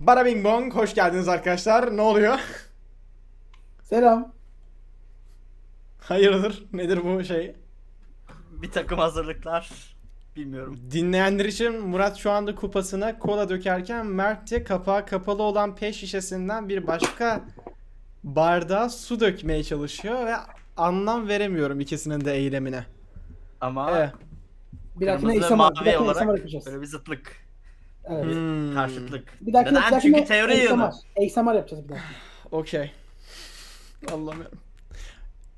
Bada Bing Bong, hoş geldiniz arkadaşlar. Ne oluyor? Selam. Hayırdır? Nedir bu şey? Bir takım hazırlıklar. Bilmiyorum. Dinleyenler için Murat şu anda kupasına kola dökerken Mert de kapağı kapalı olan pet şişesinden bir başka bardağa su dökmeye çalışıyor ve anlam veremiyorum ikisinin de eylemine. Ama Evet. Bir dahakine kırmızı bir mavi olarak böyle bir zıtlık. Evet. Hmm. Karşıtlık. Bir dahakine, Neden? bir Çünkü teori yığını. ASMR, ASMR yapacağız bir dahakine. Okey. Allah'ım ya.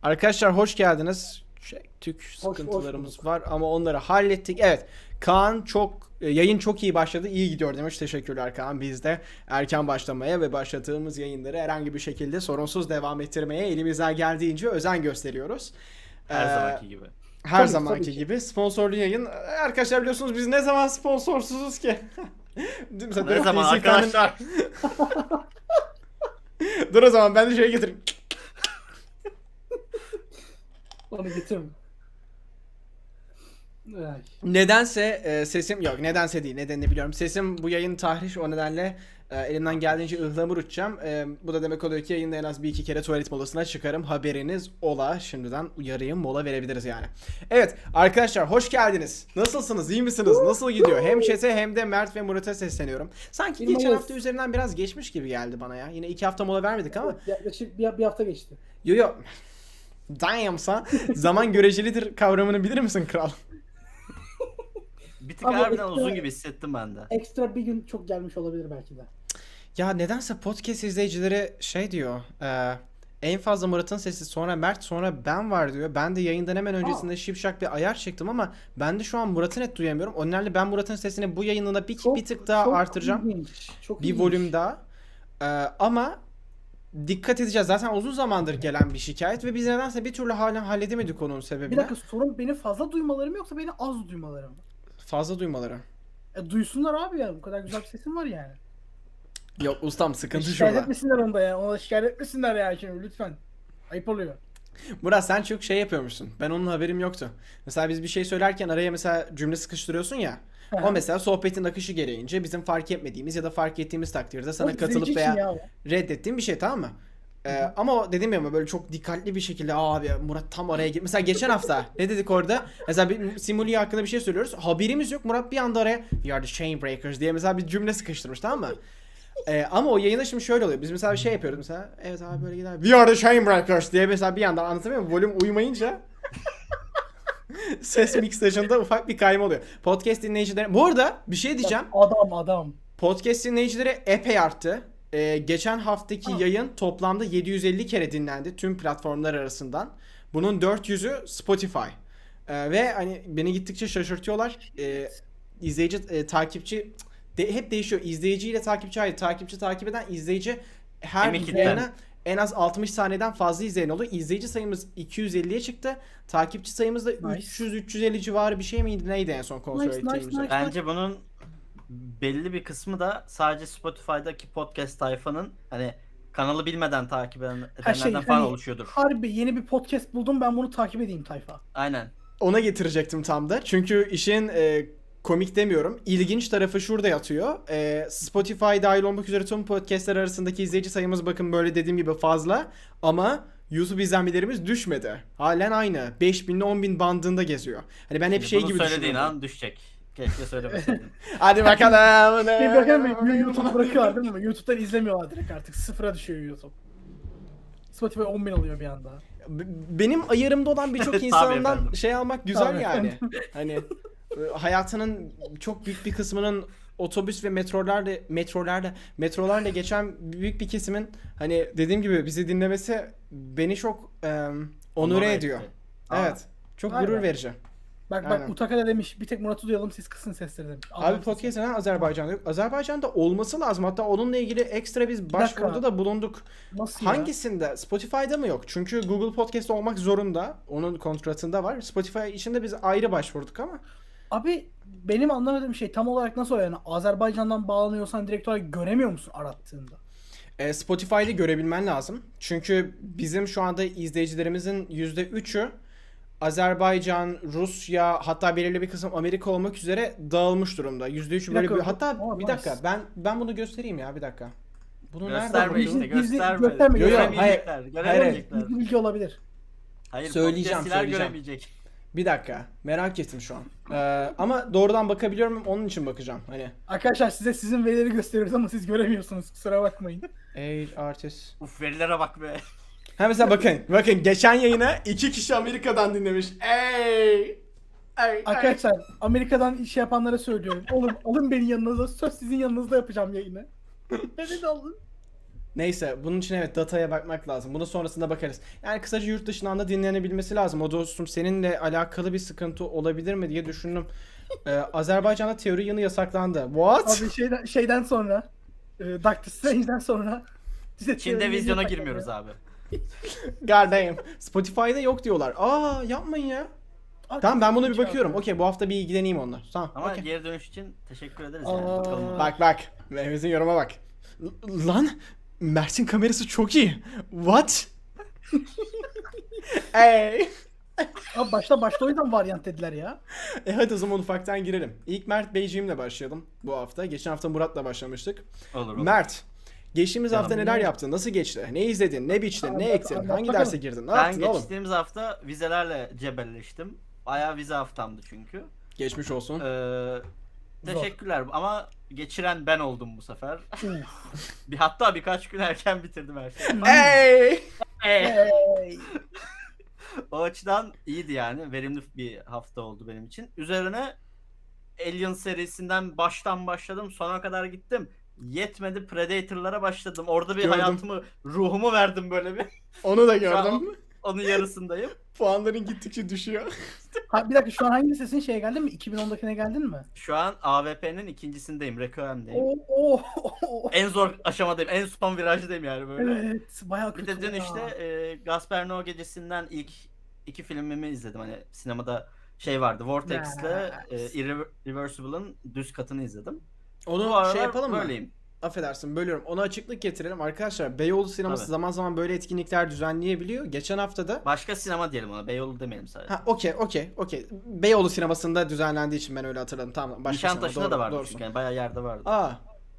Arkadaşlar hoş geldiniz. Şey, tük sıkıntılarımız bulduk. var ama onları hallettik. Evet. Kaan çok e, yayın çok iyi başladı. iyi gidiyor demiş. Teşekkürler Kaan. Biz de erken başlamaya ve başladığımız yayınları herhangi bir şekilde sorunsuz devam ettirmeye elimizden geldiğince özen gösteriyoruz. Her Ee, zamanki gibi. Her Tabii, zamanki tabii ki. gibi sponsorlu yayın. Arkadaşlar biliyorsunuz biz ne zaman sponsorsuzuz ki? Mesela Ne zaman arkadaşlar? Dur o zaman ben de şey getireyim. Onu getirme. Ay. Nedense e, sesim yok nedense değil nedenini biliyorum. Sesim bu yayın tahriş o nedenle e, elimden geldiğince ıhlamur uçacağım. E, bu da demek oluyor ki yayında en az bir iki kere tuvalet molasına çıkarım. Haberiniz ola. Şimdiden uyarayım mola verebiliriz yani. Evet arkadaşlar hoş geldiniz. Nasılsınız? iyi misiniz? Nasıl gidiyor? Hem chat'e hem de Mert ve Murat'a sesleniyorum. Sanki geçen Bilmiyoruz. hafta üzerinden biraz geçmiş gibi geldi bana ya. Yine iki hafta mola vermedik ama. Yaklaşık bir, bir hafta geçti. Yo yo. Damnsa zaman görecelidir kavramını bilir misin kral? Bir tık Ama harbiden işte- uzun gibi hissettim ben de. Ekstra bir gün çok gelmiş olabilir belki de. Ya nedense podcast izleyicileri şey diyor. e, en fazla Murat'ın sesi sonra Mert sonra ben var diyor. Ben de yayından hemen öncesinde şipşak bir ayar çektim ama ben de şu an Murat'ı net duyamıyorum. O nedenle ben Murat'ın sesini bu yayınında bir, bir tık daha çok artıracağım. ilginç, Çok Bir ilginç. volüm daha. E, ama dikkat edeceğiz. Zaten uzun zamandır gelen bir şikayet ve biz nedense bir türlü halen halledemedik onun sebebini. Bir dakika sorun beni fazla duymaları mı yoksa beni az duymaları mı? Fazla duymaları. E, duysunlar abi ya bu kadar güzel bir sesim var yani. Yok ustam sıkıntı şikayet şurada. etmesinler onda ya. Ona şikayet etmesinler ya şimdi lütfen. Ayıp oluyor. Murat sen çok şey yapıyormuşsun. Ben onun haberim yoktu. Mesela biz bir şey söylerken araya mesela cümle sıkıştırıyorsun ya. O mesela sohbetin akışı gereğince bizim fark etmediğimiz ya da fark ettiğimiz takdirde sana O katılıp veya ya o. reddettiğin bir şey tamam mı? Ee, ama dediğim gibi böyle çok dikkatli bir şekilde abi Murat tam araya gir. Mesela geçen hafta ne dedik orada? Mesela bir Simuli hakkında bir şey söylüyoruz. Haberimiz yok. Murat bir anda araya We are the chain breakers diye mesela bir cümle sıkıştırmış tamam mı? Ee, ama o yayında şimdi şöyle oluyor. Biz mesela bir şey yapıyoruz mesela. Evet abi böyle gider. We are the chain breakers diye mesela bir yandan anlatamıyor muyum? Volüm uymayınca ses mix dışında ufak bir kayma oluyor. Podcast dinleyicileri... Bu arada bir şey diyeceğim. Adam adam. Podcast dinleyicileri epey arttı. Ee, geçen haftaki Ha. yayın toplamda 750 kere dinlendi tüm platformlar arasından. Bunun 400'ü Spotify. Ee, ve hani beni gittikçe şaşırtıyorlar. Ee, izleyici, e, takipçi de, hep değişiyor. İzleyiciyle takipçi ayrı. Takipçi takip eden izleyici her yayına en az 60 saniyeden fazla izleyen oluyor. İzleyici sayımız 250'ye çıktı. Takipçi sayımız da Nice. 300-350 civarı bir şey miydi? Neydi en son kontrol Nice, nice, ettiğimizde? nice. Bence bunun belli bir kısmı da sadece Spotify'daki podcast tayfanın hani kanalı bilmeden takip eden- Her şey, edenlerden falan hani- oluşuyordur. Harbi yeni bir podcast buldum ben bunu takip edeyim tayfa. Aynen. Ona getirecektim tam da. Çünkü işin e, komik demiyorum. İlginç tarafı şurada yatıyor. E, Spotify dahil olmak üzere tüm podcastler arasındaki izleyici sayımız bakın böyle dediğim gibi fazla. Ama YouTube izlenmelerimiz düşmedi. Halen aynı. 5000 ile 10.000 bandında geziyor. Hani ben hep Şimdi şey bunu gibi söylediğin düşünüyorum. an düşecek. Keşke söylemeseydin. Hadi bakalım. Bir bakalım YouTube bırakıyorlar değil mi? YouTube'dan izlemiyorlar direkt artık. Sıfıra düşüyor YouTube. Spotify 10 bin alıyor bir anda. Benim ayarımda olan birçok insandan şey almak güzel yani. hani hayatının çok büyük bir kısmının otobüs ve metrolarla metrolarla metrolarla geçen büyük bir kesimin hani dediğim gibi bizi dinlemesi beni çok e, onure ediyor. Aa. Evet. Çok Aynen. gurur verici. Bak Aynen. bak Utaka da demiş bir tek Murat'ı duyalım siz kısın sesleri demiş. Abi podcast neden Azerbaycan'da yok? Azerbaycan'da olması lazım. Hatta onunla ilgili ekstra biz başvuruda da bulunduk. Nasıl ya? Hangisinde? Spotify'da mı yok? Çünkü Google Podcast olmak zorunda. Onun kontratında var. Spotify için de biz ayrı başvurduk ama. Abi benim anlamadığım şey tam olarak nasıl o yani? Azerbaycan'dan bağlanıyorsan direkt olarak göremiyor musun arattığında? E, Spotify'da görebilmen lazım. Çünkü bizim şu anda izleyicilerimizin %3'ü Azerbaycan, Rusya hatta belirli bir kısım Amerika olmak üzere dağılmış durumda. %3 Bir böyle bir dakika, hatta o- bir nice. dakika ben ben bunu göstereyim ya bir dakika. Bunu nerede Gösterme işte gösterme. gösterme, Göremeyecekler. hayır, Göremeyecekler. Gizli bilgi olabilir. Hayır, Söyleyeceğim, söyleyeceğim. göremeyecek. Bir dakika. Merak ettim şu an. Ee, ama doğrudan bakabiliyorum onun için bakacağım. Hani Arkadaşlar size sizin verileri gösteriyoruz ama siz göremiyorsunuz. Kusura bakmayın. age artist. Uf verilere bak be. Ha mesela bakın. Bakın geçen yayına iki kişi Amerika'dan dinlemiş. Ey! Ey! ey. Arkadaşlar Amerika'dan iş yapanlara söylüyorum. Oğlum alın beni yanınıza. Söz sizin yanınızda yapacağım yayını. Beni de alın. Neyse bunun için evet dataya bakmak lazım. Bunu sonrasında bakarız. Yani kısaca yurt dışından da dinlenebilmesi lazım. O dostum seninle alakalı bir sıkıntı olabilir mi diye düşündüm. Ee, Azerbaycan'da teori yanı yasaklandı. What? Abi şeyden, şeyden sonra e, Doctor Strange'den sonra size Çin'de vizyona girmiyoruz abi. God damn. Spotify'da yok diyorlar. Aa yapmayın ya. Abi, Tamam ben bunu bir bakıyorum. Okey bu hafta bir ilgileneyim onunla. Tamam. Ama okey. geri dönüş için teşekkür ederiz Aa. yani. Bakalım. Bak bak. Mehmet'in yoruma bak. L- lan Mert'in kamerası çok iyi. What? Ey. Abi başta başta o yüzden varyant dediler ya. E hadi o zaman ufaktan girelim. İlk Mert Beyciğimle başlayalım bu hafta. Geçen hafta Murat'la başlamıştık. Olur olur. Mert, geçtiğimiz hafta neler yaptın? Nasıl geçti? Ne izledin? Ne biçtin? Ne Anlat- ektin? anlat Hangi bakalım. derse girdin? Ne ben yaptın oğlum? geçtiğimiz hafta vizelerle cebelleştim. Bayağı vize haftamdı çünkü. Geçmiş olsun. Ee, teşekkürler ama geçiren ben oldum bu sefer. Bir hatta birkaç gün erken bitirdim her şeyi. Ey! Ee, Hey. o açıdan iyiydi yani. Verimli bir hafta oldu benim için. Üzerine Alien serisinden baştan başladım. Sona kadar gittim. Yetmedi Predator'lara başladım. Orada bir Gördüm. hayatımı, ruhumu verdim böyle bir. Onu da gördüm. Onun yarısındayım. Puanların gittikçe düşüyor. Ha, bir dakika şu an hangi sesin şeye geldin mi? 2010'dakine geldin mi? Şu an AVP'nin ikincisindeyim. Requiem'deyim. Oo, oo, oo. En zor aşamadayım. En son virajdayım yani böyle. Evet, bayağı Bir kötü. de dün ya. işte e, Gasper Noé gecesinden ilk iki filmimi izledim. Hani sinemada şey vardı. Vortex'le e. Irreversible'ın düz katını izledim. Bu Onu aralar şey yapalım mı? böyleyim. Affedersin bölüyorum. Ona açıklık getirelim. Arkadaşlar Beyoğlu sineması Tabii. zaman zaman böyle etkinlikler düzenleyebiliyor. Geçen haftada Başka sinema diyelim ona. Beyoğlu demeyelim sadece. Ha okey okey okey. Beyoğlu sinemasında düzenlendiği için ben öyle hatırladım. Tamam. Başka Nişantaşı'nda da vardı doğrusun. çünkü. Yani bayağı yerde vardı. Aa,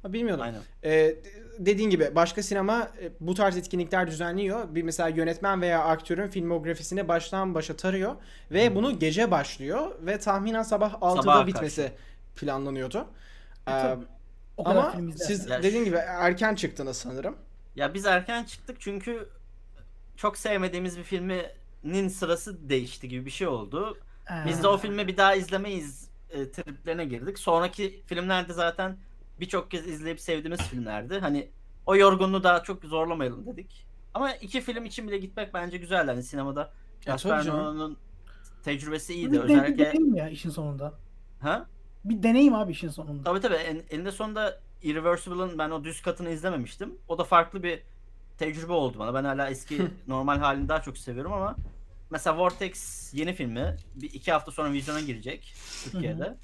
ha, bilmiyordum. Aynen. Ee, dediğin gibi başka sinema e, bu tarz etkinlikler düzenliyor. Bir mesela yönetmen veya aktörün filmografisini baştan başa tarıyor ve bunu gece başlıyor ve tahminen sabah 6'da Sabaha bitmesi planlanıyordu. Ee, tabii. O kadar ama film siz Ya dediğin gibi erken çıktınız sanırım. Ya biz erken çıktık çünkü çok sevmediğimiz bir filminin sırası değişti gibi bir şey oldu. Biz de o filmi bir daha izlemeyiz e, triplerine girdik. Sonraki filmlerde zaten birçok kez izleyip sevdiğimiz filmlerdi. Hani o yorgunluğu daha çok zorlamayalım dedik. Ama iki film için bile gitmek bence güzel. Hani sinemada Ya Gaspar tabii canım. Noé'nin tecrübesi iyiydi. Özellikle deneyim ya işin sonunda. ha? Bir deneyim abi işin sonunda. Tabii tabii. En, eninde sonunda Irreversible'ın ben o düz katını izlememiştim. O da farklı bir tecrübe oldu bana. Ben hala eski normal halini daha çok seviyorum ama mesela Vortex yeni filmi bir iki hafta sonra vizyona girecek Türkiye'de.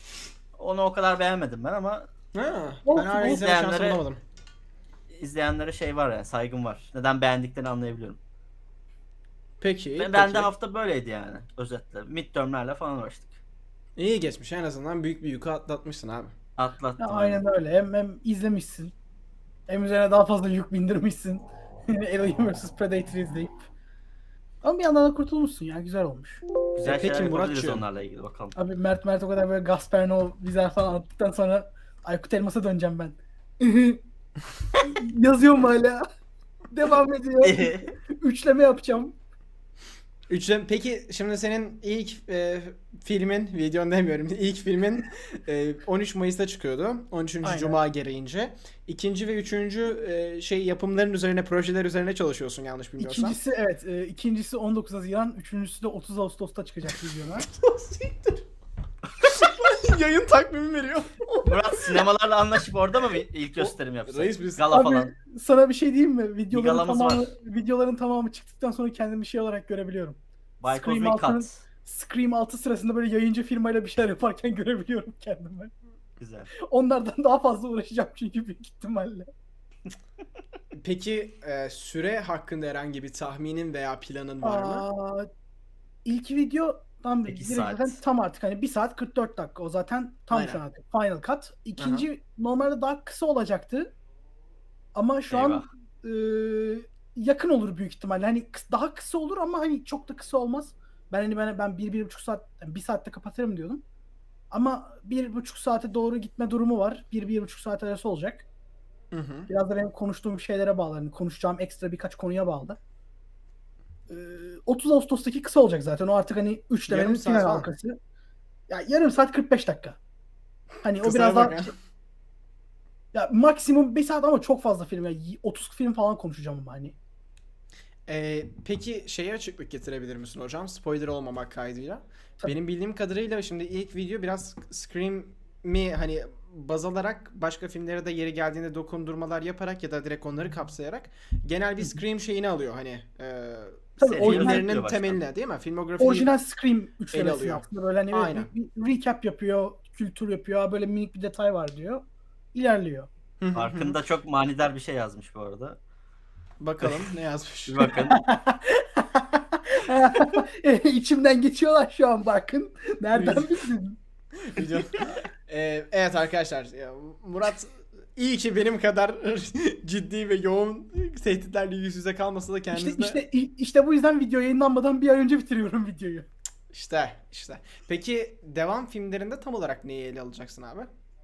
Onu o kadar beğenmedim ben ama Ha, ben hala izleme şansı İzleyenlere- bulamadım. izleyenlere şey var yani saygım var. Neden beğendiklerini anlayabiliyorum. Peki. Ve peki. ben de hafta böyleydi yani özetle. Midtermlerle falan uğraştık. İyi geçmiş en azından büyük bir yükü atlatmışsın abi. Atlattım. Ya, aynen öyle. Hem, hem izlemişsin. Hem üzerine daha fazla yük bindirmişsin. Alien vs Predator izleyip. Ama bir yandan da kurtulmuşsun ya. Güzel olmuş. Güzel E peki Muratçığım. onlarla ilgili bakalım. Abi Mert Mert o kadar böyle Gasper Noé vizer falan attıktan sonra Aykut Elmas'a döneceğim ben. Yazıyorum hala. Devam ediyor. Üçleme yapacağım. Üçlem peki şimdi senin ilk e, filmin, videon demiyorum, ilk filmin e, 13 Mayıs'ta çıkıyordu. 13. Aynen. Cuma gereğince. İkinci ve üçüncü e, şey yapımların üzerine, projeler üzerine çalışıyorsun yanlış bilmiyorsam. İkincisi evet. E, ikincisi 19 Haziran. Üçüncüsü de 30 Ağustos'ta çıkacak videolar. Yayın takvimi veriyor. Murat sinemalarla anlaşıp orada mı ilk gösterim yapsak? Reis biz- Gala Abi falan. sana bir şey diyeyim mi? Videoların galamız tamamı, var. videoların tamamı çıktıktan sonra kendimi şey olarak görebiliyorum. Baykoz Scream altının- Cut. Scream 6 sırasında böyle yayıncı firmayla bir şeyler yaparken görebiliyorum kendimi. Güzel. Onlardan daha fazla uğraşacağım çünkü büyük ihtimalle. Peki e, süre hakkında herhangi bir tahminin veya planın var mı? Aa, ilk video Tam direkt saat. zaten tam artık hani 1 saat 44 dakika. O zaten tam Aynen. şu an artık final cut. İkinci normalde daha kısa olacaktı. Ama şu an e, yakın olur büyük ihtimalle. Hani daha kısa olur ama hani çok da kısa olmaz. Ben hani ben ben bir, bir buçuk saat yani bir saatte kapatırım diyordum. Ama bir buçuk saate doğru gitme durumu var. Bir, bir buçuk saat arası olacak. Hı hı. Biraz da benim konuştuğum şeylere bağlı. Hani konuşacağım ekstra birkaç konuya bağlı. Ee, 30 Ağustos'taki kısa olacak zaten. O artık hani 3 Yarım demenin saat final halkası. Ya yarım saat 45 dakika. Hani o biraz daha ya. ya maksimum 1 saat ama çok fazla film. Yani 30 film falan konuşacağım ama hani. Ee, peki şeye açıklık getirebilir misin hocam? Spoiler olmamak kaydıyla. Tabii. Benim bildiğim kadarıyla şimdi ilk video biraz Scream'i hani baz alarak başka filmlere de yeri geldiğinde dokundurmalar yaparak ya da direkt onları kapsayarak genel bir Scream şeyini alıyor hani e, Tabii, orijinal baştan. temeline değil mi? Filmografiyi Orijinal Scream üçlemesi alıyor. aslında böyle hani Aynen. bir, bir recap yapıyor, kültür yapıyor, "Aa, böyle minik bir detay var diyor. İlerliyor. Hı hı hı. Farkında çok manidar bir şey yazmış bu arada. Bakalım ne yazmış. Bir bakın. İçimden geçiyorlar şu an bakın. Nereden bildin? Video. Ee, evet arkadaşlar ya, Murat iyi ki benim kadar ciddi ve yoğun tehditlerle yüz yüze kalmasa da İşte, kendinizde işte, işte bu yüzden video yayınlanmadan bir ay önce bitiriyorum videoyu. İşte işte. Peki devam filmlerinde tam olarak neyi ele alacaksın abi?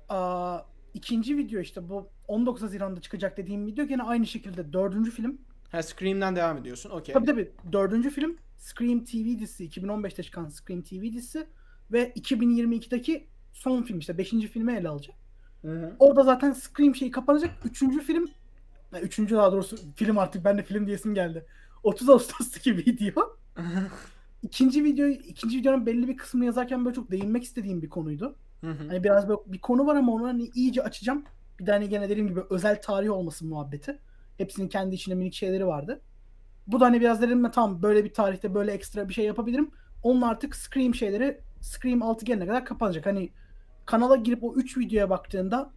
Aa, ikinci video işte bu 19 Haziran'da çıkacak dediğim video gene aynı şekilde dördüncü film. Ha Scream'den devam ediyorsun. Okey. Tabii tabii dördüncü film Scream TV dizisi 2015'te çıkan Scream TV dizisi ve 2022'deki son film işte beşinci filmi ele alacak. Orada zaten Scream şeyi kapanacak. Üçüncü film üçüncü daha doğrusu film artık ben de film diyesim geldi. 30 Ağustos'taki video. İkinci video, ikinci videonun belli bir kısmını yazarken böyle çok değinmek istediğim bir konuydu. Hani biraz böyle bir konu var ama onu hani iyice açacağım. Bir de hani gene dediğim gibi özel tarih olmasın muhabbeti. Hepsinin kendi içinde minik şeyleri vardı. Bu da hani biraz dedim tamam böyle bir tarihte böyle ekstra bir şey yapabilirim. Onun artık Scream şeyleri Scream 6 gelene kadar kapanacak. Hani kanala girip o 3 videoya baktığında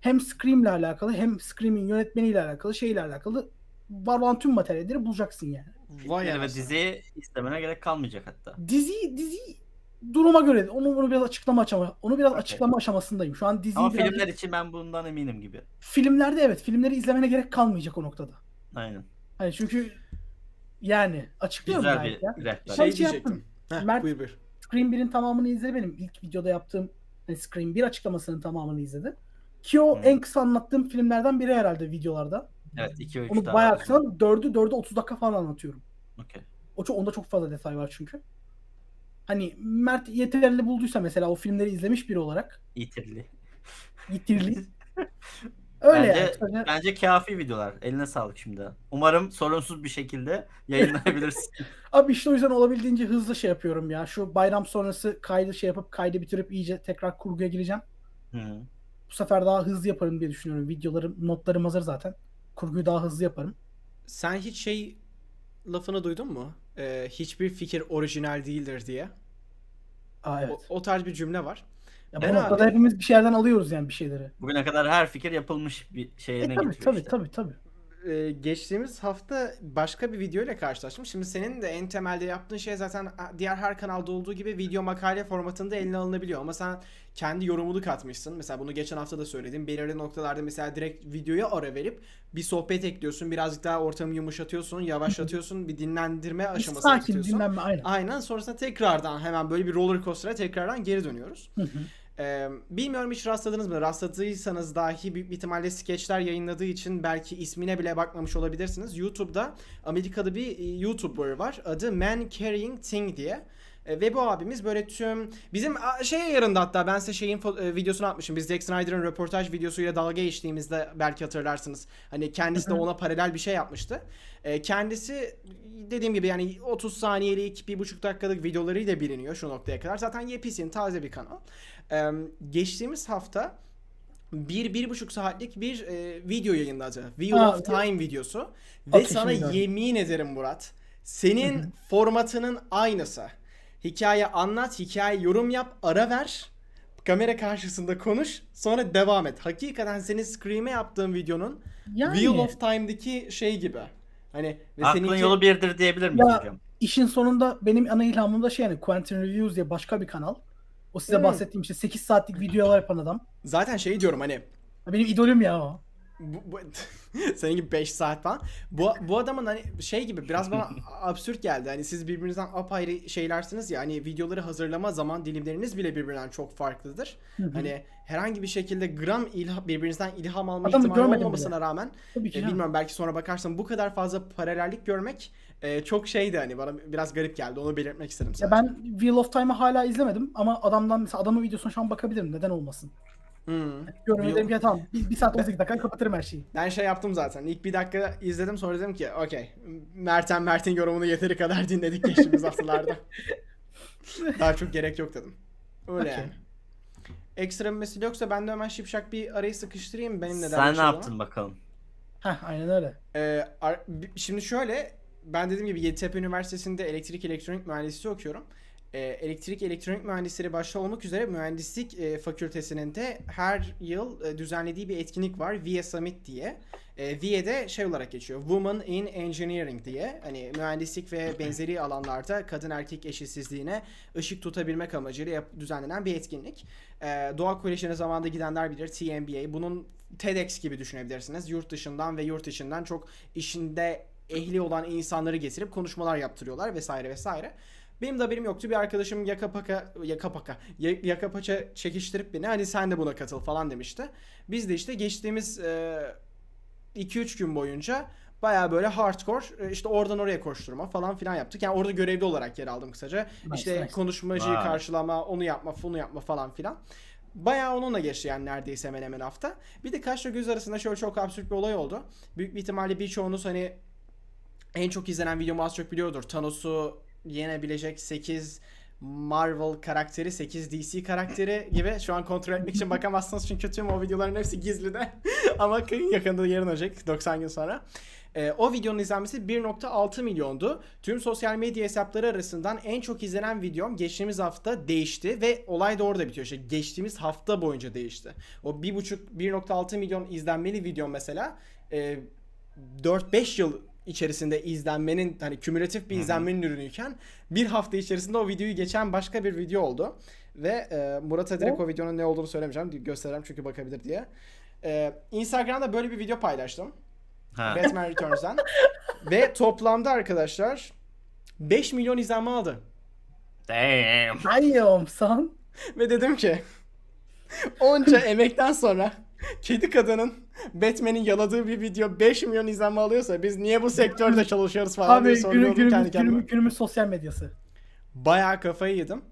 hem Scream'le alakalı hem Scream'in yönetmeniyle alakalı şeyle alakalı var olan tüm materyalleri bulacaksın yani. Vay ve diziyi istemene gerek kalmayacak hatta. Dizi dizi duruma göre onu onu biraz açıklama aşama onu biraz Okey. açıklama aşamasındayım. Şu an diziyi Ama biraz- filmler için ben bundan eminim gibi. filmlerde evet filmleri izlemene gerek kalmayacak o noktada. Aynen. Hani çünkü yani açıklıyorum Güzel bir ya. rehber. Şey Şey diyecektim. diyecektim. Heh, Mert- buyur buyur. Scream 1'in tamamını izledi benim. ilk videoda yaptığım hani Scream 1 açıklamasının tamamını izledi. Ki o Hmm. en kısa anlattığım filmlerden biri herhalde videolarda. Evet 2 ve 3 Onu daha bayağı kısa. 4'ü 4'ü 30 dakika falan anlatıyorum. Okey. O çok, onda çok fazla detay var çünkü. Hani Mert yeterli bulduysa mesela o filmleri izlemiş biri olarak İtirli. yitirli. Öyle bence, yani. Sadece- bence kafi videolar. Eline sağlık şimdi. Umarım sorunsuz bir şekilde yayınlayabilirsin. Abi işte o yüzden olabildiğince hızlı şey yapıyorum ya. Şu bayram sonrası kaydı şey yapıp kaydı bitirip iyice tekrar kurguya gireceğim. Hı. Bu sefer daha hızlı yaparım diye düşünüyorum. Videolarım, notlarım hazır zaten. Kurguyu daha hızlı yaparım. Sen hiç şey lafını duydun mu? Ee, hiçbir fikir orijinal değildir diye. Aa evet. O, o tarz bir cümle var. Ya bu Ben noktada abi- hepimiz bir şeylerden alıyoruz yani bir şeyleri. Bugüne kadar her fikir yapılmış bir şeye E, ne tabii tabii işte. tabii tabii. Ee, geçtiğimiz hafta başka bir video ile karşılaştım. Şimdi senin de en temelde yaptığın şey zaten diğer her kanalda olduğu gibi video makale formatında eline alınabiliyor. Ama sen kendi yorumunu katmışsın. Mesela bunu geçen hafta da söyledim. Belirli noktalarda mesela direkt videoya ara verip bir sohbet ekliyorsun. Birazcık daha ortamı yumuşatıyorsun, yavaşlatıyorsun. bir dinlendirme Bir aşamasına sakin dinlenme aynen. Aynen sonrasında tekrardan hemen böyle bir roller coaster'a tekrardan geri dönüyoruz. Hı hı. Ee, bilmiyorum hiç rastladınız mı? Rastladıysanız dahi büyük bir ihtimalle skeçler yayınladığı için belki ismine bile bakmamış olabilirsiniz. YouTube'da Amerika'da bir YouTuber var. Adı Man Carrying Thing diye. E, Ve bu abimiz böyle tüm bizim şey ayarında hatta ben size şeyin e, videosunu atmışım. Biz Zack Snyder'ın röportaj videosuyla dalga geçtiğimizde belki hatırlarsınız. Hani kendisi de ona paralel bir şey yapmıştı. E, kendisi dediğim gibi yani 30 saniyelik, bir buçuk dakikalık videolarıyla biliniyor şu noktaya kadar. Zaten yepyeni taze bir kanal. Ee, geçtiğimiz hafta bir, bir buçuk saatlik bir e, video yayınladı. Wheel Aa, of Time videosu. Ve Ateşim sana yemin ederim Murat. Senin formatının aynısı. Hikaye anlat, hikaye yorum yap, ara ver. Kamera karşısında konuş, sonra devam et. Hakikaten senin Scream'e yaptığın videonun Yani Wheel of Time'daki şey gibi. Hani ve Aklın seninki- yolu birdir diyebilir miyiz Ya, hocam? işin sonunda benim ana ilhamım da şey yani Quentin Reviews diye başka bir kanal. O size Hmm. bahsettiğim işte 8 saatlik videolar yapan adam. Zaten şey diyorum hani Benim idolüm ya o. bu, bu senin gibi 5 saat falan. Bu, bu adamın hani şey gibi biraz bana absürt geldi. Hani siz birbirinizden apayrı şeylersiniz ya hani videoları hazırlama zaman dilimleriniz bile birbirinden çok farklıdır. Hani herhangi bir şekilde gram ilha, birbirinizden ilham alma Adamı ihtimali görmedim olmamasına rağmen Tabii ki. e, bilmiyorum belki sonra bakarsam bu kadar fazla paralellik görmek e, çok şeydi hani bana biraz garip geldi. Onu belirtmek istedim Ya sadece. ben Wheel of Time'ı hala izlemedim ama adamdan mesela adamın videosuna şu an bakabilirim. Neden olmasın? Hmm. Wheel- dedim ki tamam bir, bir saat 18 dakika kapatırım her şeyi. Ben şey yaptım zaten. İlk bir dakika izledim sonra dedim ki okey. Mert'en Mert'in yorumunu yeteri kadar dinledik geçtiğimiz haftalarda. Daha çok gerek yok dedim. Öyle Okey. yani. Ekstra bir mesele yoksa ben de hemen şipşak bir arayı sıkıştırayım benim neden Sen ne yaptın bakalım? Heh aynen öyle. Ee, şimdi şöyle ben dediğim gibi Yeditepe Üniversitesi'nde elektrik elektronik mühendisliği okuyorum. Ee, elektrik elektronik mühendisleri başta olmak üzere mühendislik e, fakültesinin de her yıl e, düzenlediği bir etkinlik var. VIA Summit diye. E, VIA'de şey olarak geçiyor. Women in Engineering diye. Hani mühendislik ve benzeri alanlarda kadın erkek eşitsizliğine ışık tutabilmek amacıyla yap- düzenlenen bir etkinlik. E, Doğa Koleji'ne zamanında gidenler bilir. TMBA. Bunun TEDx gibi düşünebilirsiniz. Yurt dışından ve yurt içinden çok işinde ehli olan insanları getirip konuşmalar yaptırıyorlar vesaire vesaire. Benim de haberim yoktu. Bir arkadaşım yaka paka, yaka paka, ya- yaka paça çekiştirip beni hani sen de buna katıl falan demişti. Biz de işte geçtiğimiz e, 2-3 gün boyunca baya böyle hardcore işte oradan oraya koşturma falan filan yaptık. Yani orada görevli olarak yer aldım kısaca. Nice, işte nice. konuşmacıyı Vay. karşılama, onu yapma, bunu yapma falan filan. Bayağı onunla geçti yani neredeyse hemen hemen hafta. Bir de kaşla göz arasında şöyle çok absürt bir olay oldu. Büyük bir ihtimalle birçoğunuz hani en çok izlenen videomu az çok biliyordur. Thanos'u yenebilecek 8 Marvel karakteri, 8 DC karakteri gibi. Şu an kontrol etmek için bakamazsınız çünkü tüm o videoların hepsi gizli de. Ama yakında yayınlanacak 90 gün sonra. Ee, o videonun izlenmesi 1.6 milyondu. Tüm sosyal medya hesapları arasından en çok izlenen videom geçtiğimiz hafta değişti ve olay da orada bitiyor. İşte geçtiğimiz hafta boyunca değişti. O 1.5 1.6 milyon izlenmeli video mesela e, 4-5 yıl içerisinde izlenmenin hani kümülatif bir izlenmenin ürünüyken bir hafta içerisinde o videoyu geçen başka bir video oldu. Ve e, Murat'a direkt O- o videonun ne olduğunu söylemeyeceğim. Göstereceğim çünkü bakabilir diye. E, Instagram'da böyle bir video paylaştım. Ha. Batman Returns'dan. Ve toplamda arkadaşlar 5 milyon izlenme aldı. Damn. Damn son. Ve dedim ki onca emekten sonra kedi kadının Batman'in yaladığı bir video 5 milyon izlenme alıyorsa biz niye bu sektörde çalışıyoruz falan diye Abi günü, soruyordum günümüz, kendi kendime. günümüz, günümüz sosyal medyası. Bayağı kafayı yedim.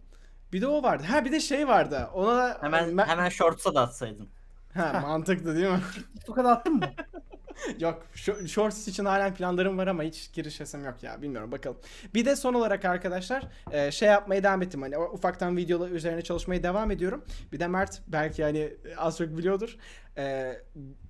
Bir de o vardı. Ha bir de şey vardı. Ona da Hemen Ben- hemen shorts'a da atsaydın. Ha, mantıklı değil mi? TikTok'a attın mı? Yok. Shorts için halen planlarım var ama hiç girişesim yok ya. Bilmiyorum bakalım. Bir de son olarak arkadaşlar e, şey yapmaya devam ettim. Hani ufaktan videolar üzerine çalışmaya devam ediyorum. Bir de Mert belki hani az çok biliyordur. E,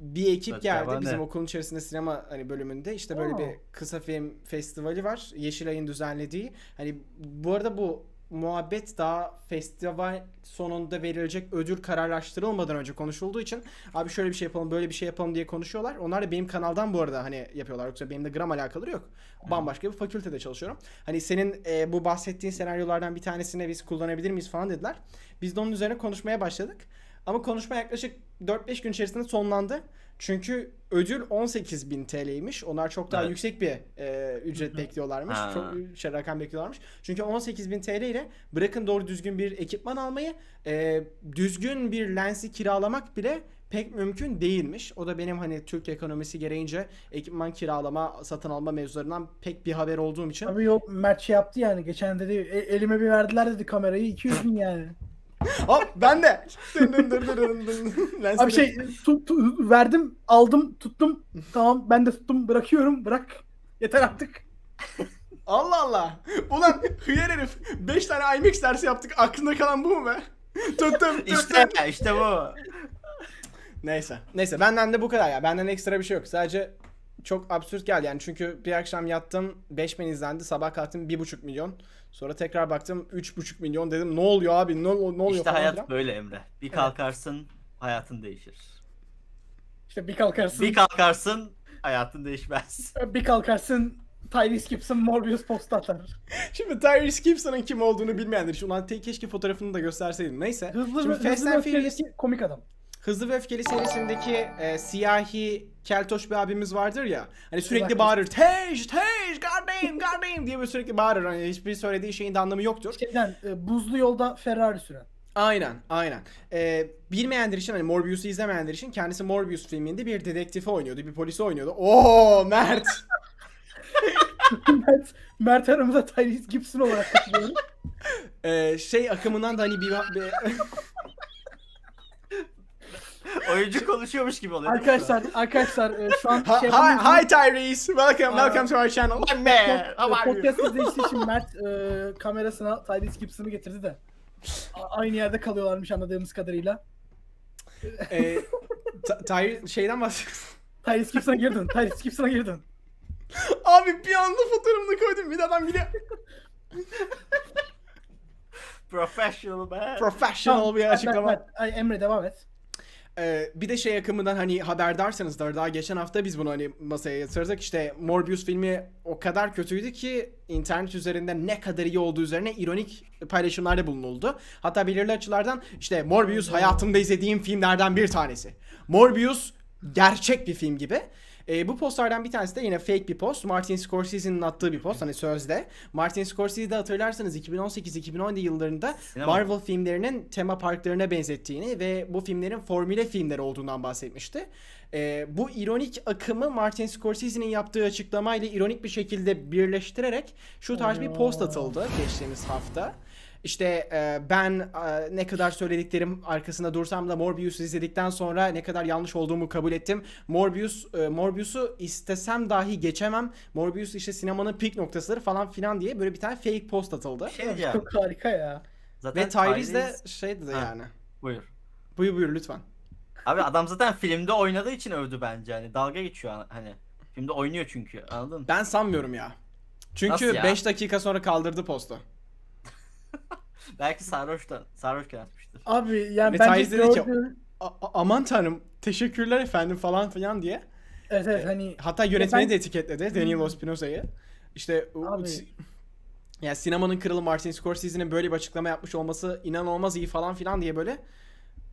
bir ekip Evet, geldi bizim ne? okulun içerisinde sinema hani bölümünde. İşte böyle Oo. bir kısa film festivali var. Yeşilay'ın düzenlediği. Hani bu arada bu muhabbet daha festival sonunda verilecek ödül kararlaştırılmadan önce konuşulduğu için abi şöyle bir şey yapalım böyle bir şey yapalım diye konuşuyorlar. Onlar da benim kanaldan bu arada hani yapıyorlar yoksa benim de gram alakaları yok. Bambaşka bir fakültede çalışıyorum. Hani senin e, bu bahsettiğin senaryolardan bir tanesini biz kullanabilir miyiz falan dediler. Biz de onun üzerine konuşmaya başladık. Ama konuşma yaklaşık 4-5 gün içerisinde sonlandı. Çünkü ödül 18.000 TL'ymiş. Onlar çok daha Evet. yüksek bir e, ücret bekliyorlarmış. Ha. Çok şey, rakam bekliyorlarmış. Çünkü 18.000 TL ile bırakın doğru düzgün bir ekipman almayı e, düzgün bir lensi kiralamak bile pek mümkün değilmiş. O da benim hani Türk ekonomisi gereğince ekipman kiralama, satın alma mevzularından pek bir haber olduğum için. Abi yok Mert şey yaptı yani. Geçen dedi "E- elime bir verdiler dedi kamerayı 200 bin yani. Hop ben de. Dın dın dın dın dın dın. Lensi Abi şey tu- tu- verdim aldım tuttum. Tamam ben de tuttum bırakıyorum bırak. Yeter artık. Allah Allah. Ulan hıyar herif. 5 tane IMAX dersi yaptık. Aklında kalan bu mu be? Tuttum tuttum. İşte işte bu. Neyse. Neyse benden de bu kadar ya. Benden ekstra bir şey yok. Sadece çok absürt geldi yani. Çünkü bir akşam yattım 5000 izlendi. Sabah kalktım 1,5 milyon. Sonra tekrar baktım 3,5 milyon dedim. Ne oluyor abi? Ne, ne oluyor İşte falan hayat filan. böyle Emre. Bir kalkarsın hayatın değişir. İşte bir kalkarsın. Bir kalkarsın hayatın değişmez. bir kalkarsın Tyrese Gibson Morbius post atar. Şimdi Tyrese Gibson'ın kim olduğunu bilmeyenler için ulan keşke fotoğrafını da gösterseydim. Neyse. Hızlı Şimdi ve Fast hızlı and Furious komik adam. Hızlı ve Öfkeli serisindeki e, siyahi keltoş bir abimiz vardır ya. Hani sürekli bağırır. Tej, tej, goddamn, goddamn diye böyle sürekli bağırır. Hani hiçbir söylediği şeyin de anlamı yoktur. Şeyden e, buzlu yolda Ferrari süren. Aynen, aynen. Ee, bilmeyenler için hani Morbius'u izlemeyenler için kendisi Morbius filminde bir dedektifi oynuyordu, bir polisi oynuyordu. Oo Mert. Mert, Mert aramıza Tyrese Gibson olarak katılıyorum. Ee, şey akımından da hani bir, bir- Oyuncu konuşuyormuş gibi oluyor. arkadaşlar arkadaşlar e, şu an Ha- şey hi, hi Tyrese, welcome, welcome to our channel. Man, how are you? Podcast izleyicisi için Mert e, kamerasına Tyrese Gibson'ı getirdi de. A- aynı yerde kalıyorlarmış anladığımız kadarıyla. Ee, Ta- Tyre şeyden bahsediyorsun. Tyrese Gibson'a girdin. Tyrese Gibson'a girdin. Abi bir anda fotoğrafını koydum bir de adam bile Professional man. professional bir Mert, açıklama. Mert, Mert. Ay, Emre devam et. Ee, bir de şey akımından hani haberdarsanızdır daha geçen hafta biz bunu hani masaya yatırdık işte Morbius filmi o kadar kötüydü ki internet üzerinde ne kadar iyi olduğu üzerine ironik paylaşımlarda bulunuldu. Hatta belirli açılardan işte Morbius hayatımda izlediğim filmlerden bir tanesi. Morbius gerçek bir film gibi. Ee, bu postlardan bir tanesi de yine fake bir post. Martin Scorsese'nin attığı bir post hani sözde. Martin Scorsese'de hatırlarsanız 2018-2017 yıllarında Sinema. Marvel filmlerinin tema parklarına benzettiğini ve bu filmlerin formüle filmler olduğundan bahsetmişti. Ee, bu ironik akımı Martin Scorsese'nin yaptığı açıklamayla ironik bir şekilde birleştirerek şu tarz bir post atıldı geçtiğimiz hafta. İşte e, ben e, ne kadar söylediklerim arkasında dursam da Morbius'u izledikten sonra ne kadar yanlış olduğumu kabul ettim. Morbius e, Morbius'u istesem dahi geçemem. Morbius işte sinemanın peak noktasıdır falan filan diye böyle bir tane fake post atıldı. Şey diyeceğim. Çok harika ya. Zaten Ve Tyrese de şeydi de Ha. yani. Buyur. Buyur buyur lütfen. Abi adam zaten filmde oynadığı için övdü bence. Hani dalga geçiyor hani. Filmde oynuyor çünkü. Anladın mı? Ben sanmıyorum ya. Çünkü Nasıl ya? 5 dakika sonra kaldırdı postu. Belki sarhoştan. Sarhoşken atmıştır. Abi yani Ve bence dedi ki, aman tanrım teşekkürler efendim falan filan diye. Evet evet hani Hatta yönetmeni ben- de etiketledi Daniel Espinoza'yı. İşte o- Abi. ya sinemanın kralı Martin Scorsese'nin böyle bir açıklama yapmış olması inanılmaz iyi falan filan diye böyle.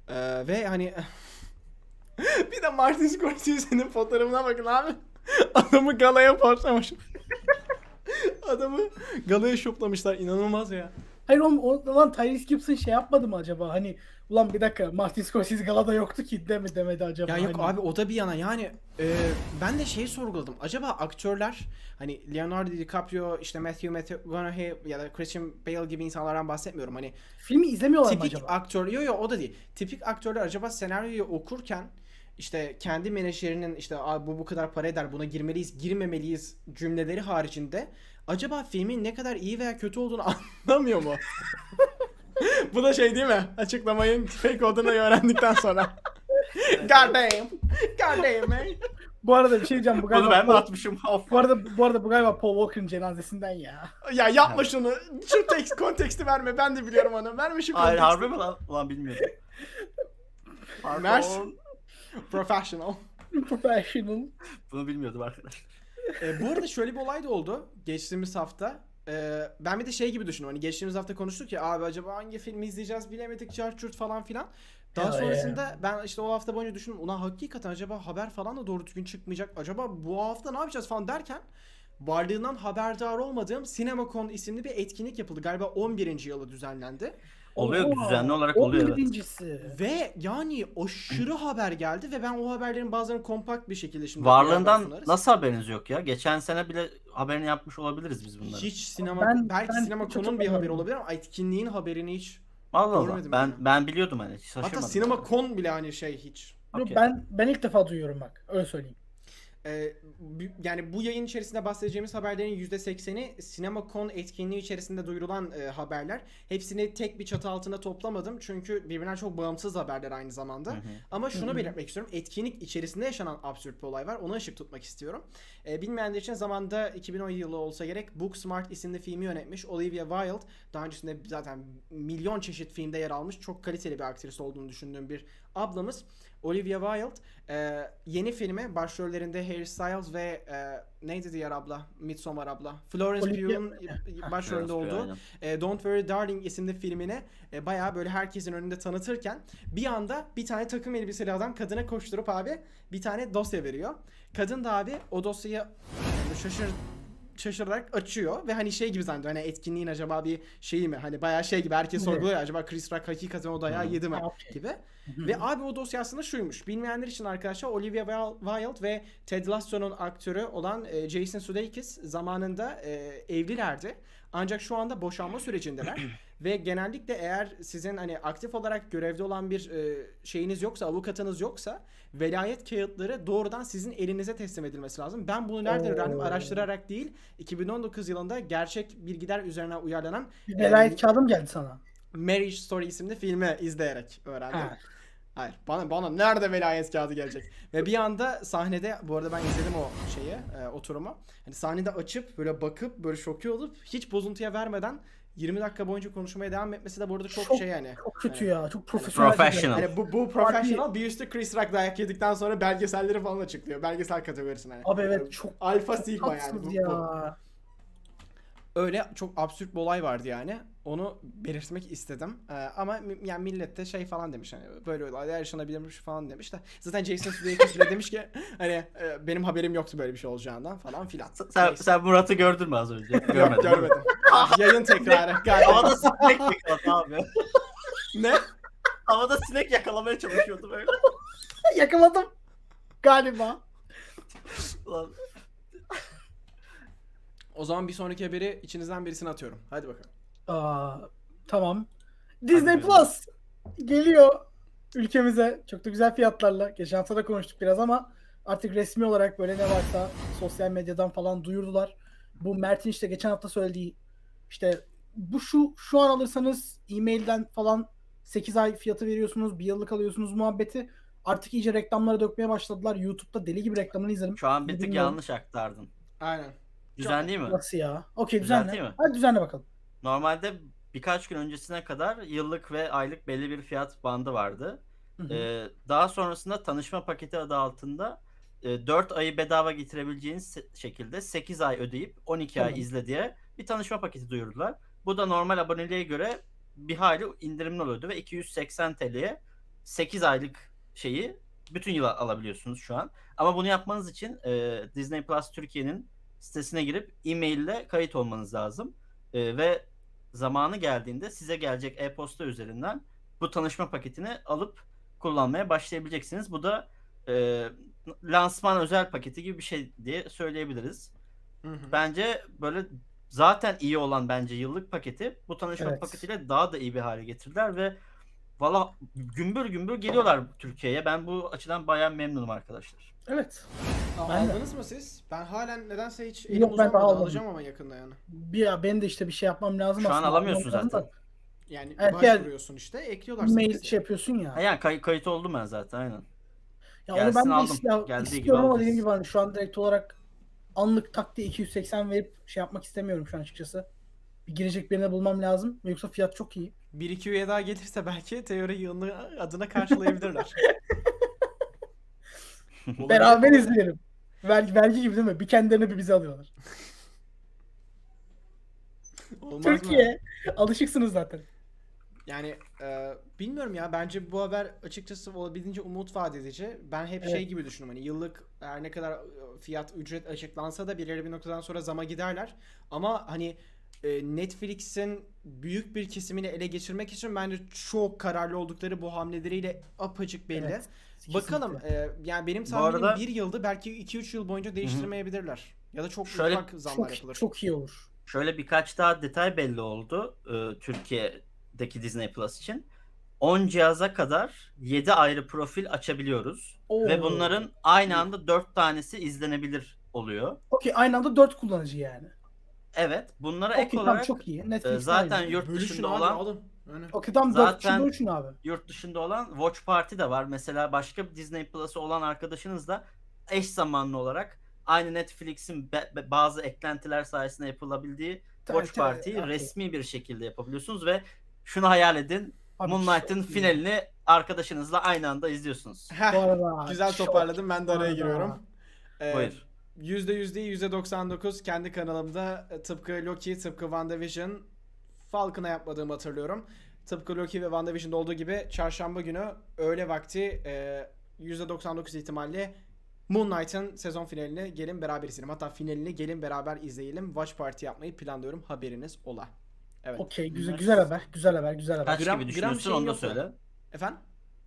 Ee, ve hani bir de Martin Scorsese'nin fotoğrafına bakın abi. Adamı galaya portlamış. Adamı galaya şoplamışlar inanılmaz ya. Hayır oğlum o lan Tyrese Gibson şey yapmadı mı acaba? Hani ulan bir dakika Martin Scorsese galada yoktu ki deme demedi acaba. Ya yok Hani- abi o da bir yana yani e, ben de şeyi sorguladım. Acaba aktörler hani Leonardo DiCaprio işte Matthew McConaughey ya da Christian Bale gibi insanlardan bahsetmiyorum. Hani Filmi izlemiyorlar mı tipik acaba? aktör yo yo o da değil. Tipik aktörler acaba senaryoyu okurken işte kendi menajerinin işte bu bu kadar para eder buna girmeliyiz girmemeliyiz cümleleri haricinde acaba filmin ne kadar iyi veya kötü olduğunu anlamıyor mu? bu da şey değil mi? Açıklamayın fake olduğunu öğrendikten sonra. God damn. God damn man. Bu arada bir şey diyeceğim bu galiba Bunu ben mi Paul- atmışım? Of. bu arada bu arada bu galiba Paul Walker'ın cenazesinden ya. Ya yapma şunu. Şu tekst konteksti verme. Ben de biliyorum onu. Verme şu Hayır konteksti. harbi mi lan? Ulan bilmiyordum. Pardon. Mers. Professional. Professional. Bunu bilmiyordum arkadaşlar. Ee, bu arada şöyle bir olay da oldu. Geçtiğimiz hafta. Ee, ben bir de şey gibi düşündüm. Hani geçtiğimiz hafta konuştuk ya abi acaba hangi filmi izleyeceğiz bilemedik çart çurt falan filan. Daha Ya, sonrasında ben işte o hafta boyunca düşündüm. Ulan hakikaten acaba haber falan da doğru düzgün çıkmayacak. Acaba bu hafta ne yapacağız falan derken varlığından haberdar olmadığım CinemaCon isimli bir etkinlik yapıldı. Galiba 11. yılı düzenlendi. Oluyor Oha, düzenli olarak oluyor evet. 11.si. Ve yani aşırı haber geldi ve ben o haberlerin bazılarını kompakt bir şekilde şimdi Varlığından sunarız. nasıl haberiniz yok ya? Geçen sene bile haberini yapmış olabiliriz biz bunları. Hiç sinema Ben- belki ben sinema hiç konunun bir hatırlamıyorum. haberi olabilir ama etkinliğin haberini hiç. Allah Allah. görmedim Ben yani. ben biliyordum hani. Hiç şaşırmadım. Hatta sinema kon bile hani şey hiç. Yok, Okey. Ben ben ilk defa duyuyorum bak. Öyle söyleyeyim. Ee, yani bu yayın içerisinde bahsedeceğimiz haberlerin %80'i CinemaCon etkinliği içerisinde duyurulan e, haberler. Hepsini tek bir çatı altında toplamadım çünkü birbirinden çok bağımsız haberler aynı zamanda. Hı hı. Ama şunu Hı hı. belirtmek istiyorum. Etkinlik içerisinde yaşanan absürt bir olay var. Ona ışık tutmak istiyorum. E, bilmeyenler için zamanda 2010 yılı olsa gerek Booksmart isimli filmi yönetmiş Olivia Wilde. Daha öncesinde zaten milyon çeşit filmde yer almış. Çok kaliteli bir aktris olduğunu düşündüğüm bir ablamız. Olivia Wilde e, yeni filmi başrollerinde Harry Styles ve e, neydi diğer abla? Midsommar abla. Florence Pugh'un başrolünde olduğu e, Don't Worry Darling isimli filmini e, bayağı böyle herkesin önünde tanıtırken bir anda bir tane takım elbiseli adam kadına koşturup abi bir tane dosya veriyor. Kadın da abi o dosyayı şaşır şaşırarak açıyor ve hani şey gibi zannediyor hani etkinliğin acaba bir şeyi mi hani bayağı şey gibi herkes sorguluyor acaba Chris Rock hakikaten o dayağı yedi mi Okey. gibi. Ve abi o dosya aslında şuymuş. Bilmeyenler için arkadaşlar Olivia Wil- Wilde ve Ted Lasso'nun aktörü olan e, Jason Sudeikis zamanında e, evlilerdi. Ancak şu anda boşanma sürecindeler. ve genellikle eğer sizin hani aktif olarak görevde olan bir e, şeyiniz yoksa, avukatınız yoksa velayet kağıtları doğrudan sizin elinize teslim edilmesi lazım. Ben bunu nereden öğrendim? Araştırarak değil. 2019 yılında gerçek bilgiler üzerine uyarlanan velayet kağıdı mı geldi sana? Marriage Story isimli filmi izleyerek öğrendim. Ha. Hayır. Bana bana nerede velayet kağıdı gelecek? Ve bir anda sahnede bu arada ben izledim o şeyi, e, oturumu. Hani sahnede açıp böyle bakıp böyle şoke olup hiç bozuntuya vermeden 20 dakika boyunca konuşmaya devam etmesi de bu arada çok, Çok- şey yani. Çok kötü ya. Çok profesyonel. Professional. Hani bu, bu professional bir üstü Chris Rock dayak yedikten sonra belgeselleri falan açıklıyor. Belgesel kategorisine. Hani. Abi evet çok Alfa Sigma yani. Bu- bu. Öyle çok absürt bir olay vardı yani. Onu belirtmek istedim. Ee, ama yani millet de şey falan demiş hani böyle olaylar yaşanabilirmiş falan demiş de. Zaten Jason Sudeikis bile demiş ki hani e, benim haberim yoktu böyle bir şey olacağından falan filan. Sen, Neyse. sen Murat'ı gördün mü az önce? Yok değil mi? görmedim. Yayın tekrarı. Havada sinek yakaladı abi. ne? Havada sinek yakalamaya çalışıyordu böyle. Yakaladım. Galiba. Ulan, O zaman bir sonraki haberi içinizden birisini atıyorum. Hadi bakalım. Aa, tamam. Disney Hadi Plus geliyor ülkemize. Çok da güzel fiyatlarla. Geçen hafta da konuştuk biraz ama artık resmi olarak böyle ne varsa sosyal medyadan falan duyurdular. Bu Mert'in işte geçen hafta söylediği işte bu şu şu an alırsanız e-mailden falan 8 ay fiyatı veriyorsunuz, bir yıllık alıyorsunuz muhabbeti. Artık iyice reklamlara dökmeye başladılar. YouTube'da deli gibi reklamını izledim. Şu an bir tık yanlış aktardın. Aynen. Düzen değil mi? Nasıl ya? Okey Düzelteyim düzenle. mi? Hadi düzenle bakalım. Normalde birkaç gün öncesine kadar yıllık ve aylık belli bir fiyat bandı vardı. Hı hı. Ee, daha sonrasında tanışma paketi adı altında e, 4 ayı bedava getirebileceğiniz se- şekilde 8 ay ödeyip 12 Tamam. ay izle diye bir tanışma paketi duyurdular. Bu da normal aboneliğe göre bir hayli indirimli oluyordu ve 280 TL'ye 8 aylık şeyi bütün yıl alabiliyorsunuz şu an. Ama bunu yapmanız için e, Disney Plus Türkiye'nin sitesine girip e-mail ile kayıt olmanız lazım. E, ve zamanı geldiğinde size gelecek e-posta üzerinden bu tanışma paketini alıp kullanmaya başlayabileceksiniz. Bu da e, lansman özel paketi gibi bir şey diye söyleyebiliriz. Hı hı. Bence böyle zaten iyi olan bence yıllık paketi bu tanışma Evet. paketiyle daha da iyi bir hale getirdiler ve valla gümbür gümbür geliyorlar Türkiye'ye. Ben bu açıdan bayağı memnunum arkadaşlar. Evet. Aa, Ben de. aldınız mı siz? Ben halen nedense hiç Yok, elim ben daha uzanmadı. almadım. Alacağım ama yakında yani. Bir ya ben de işte bir şey yapmam lazım Şu an aslında. alamıyorsun Almam lazım zaten. da Yani Evet, başvuruyorsun işte. Ekliyorlar Mail listeye. şey yapıyorsun ya. Ha, yani kay- kayıt oldum ben zaten aynen. Ya gelsin onu ben de aldım. Geldiği gibi istiyorum ama dediğim gibi hani şu an direkt olarak anlık tak diye 280 verip şey yapmak istemiyorum şu an açıkçası. Bir girecek birini bulmam lazım. Yoksa fiyat çok iyi. Bir iki üye daha gelirse belki teori yılını adına karşılayabilirler. Beraber izleyelim. Vergi, vergi gibi değil mi? Bir kendilerine bir bizi alıyorlar. Olmaz mı? Türkiye. Alışıksınız zaten. Yani e, bilmiyorum ya bence bu haber açıkçası olabildiğince umut vaat edici. Ben hep Evet. şey gibi düşünüyorum hani yıllık her ne kadar e, fiyat ücret açıklansa da bir bir noktadan sonra zama giderler. Ama hani e, Netflix'in büyük bir kesimini ele geçirmek için bence çok kararlı oldukları bu hamleleriyle apacık belli. Evet, Bakalım e, yani benim tahminim arada- bir yıldı belki 2-3 yıl boyunca değiştirmeyebilirler. Ya da çok Şöyle- ufak zamlar çok, yapılır. çok iyi olur. Şöyle birkaç daha detay belli oldu e, Türkiye'deki Disney Plus için. 10 cihaza kadar 7 ayrı profil açabiliyoruz. Oo. Ve bunların aynı anda 4 tanesi izlenebilir oluyor. Okey aynı anda 4 kullanıcı yani. Evet, bunlara Okey ek tamam olarak çok iyi. e, Netflix zaten yurt Bölüşün dışında abi, olan alın. Yani. Tamam 4 Zaten- bölüşün abi. yurt dışında olan Watch Party de var. Mesela başka bir Disney Plus'ı olan arkadaşınız da eş zamanlı olarak aynı Netflix'in be- be- bazı eklentiler sayesinde yapılabildiği Tabii, Watch tabii, Party'yi resmi bir şekilde yapabiliyorsunuz ve şunu hayal edin. Abi Moon Knight'ın çok iyi. finalini arkadaşınızla aynı anda izliyorsunuz. Heh, Bu arada güzel çok toparladım. Ben de araya giriyorum. Ee, Buyur. %100 değil %99 kendi kanalımda e, tıpkı Loki, tıpkı WandaVision Falcon'a yapmadığımı hatırlıyorum. Tıpkı Loki ve WandaVision'da olduğu gibi çarşamba günü öğle vakti e, %99 ihtimalle Moon Knight'ın sezon finalini gelin beraber izleyelim. Hatta finalini gelin beraber izleyelim. Watch Party yapmayı planlıyorum. Haberiniz ola. Evet. Okey güzel güzel haber. Güzel haber. Güzel haber. Kaç Gram- gibi gram düşünüyorsun şeyin onu da yok söyle. Efendim?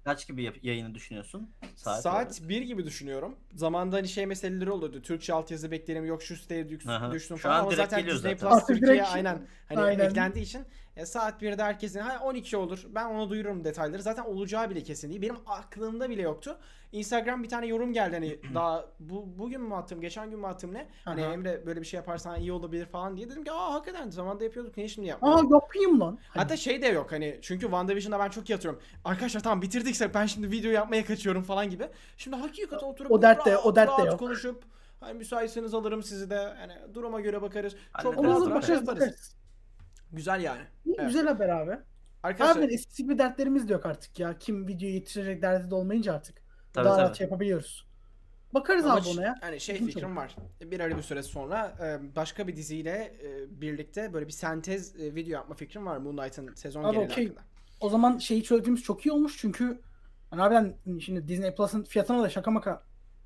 Kaç gibi yap- yayını düşünüyorsun? Saat, Saat. 1 gibi düşünüyorum. Zamanında hani şey meseleleri oluyordu. Türkçe altyazı bekleyelim yok şu siteye düş- Aha. düşsün Şu falan an ama direkt zaten geliyor Disney zaten. Plus Artık Türkiye direkt- aynen hani Aynen. eklendiği için e, saat 1'de herkesin ha 12 olur. Ben onu duyururum detayları. Zaten olacağı bile kesin değil. Benim aklımda bile yoktu. Instagram bir tane yorum geldi hani daha bu bugün mü attım, geçen gün mü attım ne? Hani Aha. Emre böyle bir şey yaparsan iyi olabilir falan diye dedim ki aa hakikaten zamanda yapıyorduk niye şimdi Aa yapmıyoruz? yapayım lan. Hani Hatta şey de yok hani çünkü WandaVision'da ben çok yatıyorum. Arkadaşlar tamam bitirdikse ben şimdi video yapmaya kaçıyorum falan gibi. Şimdi hakikaten oturup O dert de- rahat o dert de rahat yok. konuşup hani müsaitseniz alırım sizi de hani duruma göre bakarız. Çok Hallederiz, rahat olur rahat bakarız yaparız. bakarız. Güzel yani. İyi, Evet. Güzel haber abi. Arkadaşlar Abi eskisi gibi dertlerimiz de yok artık ya. Kim video yetiştirecek derdi de olmayınca artık. Tabii daha tabii. rahat şey yapabiliyoruz. Bakarız ama abi ona ya. hani şey İlginç fikrim var. Bir ara bir süre sonra e, başka bir diziyle e, birlikte böyle bir sentez e, video yapma fikrim var Moon Knight'ın sezon Abi geneli okey. hakkında. O zaman şeyi çözdüğümüz çok iyi olmuş çünkü hani harbiden şimdi Disney Plus'ın fiyatına da şaka maka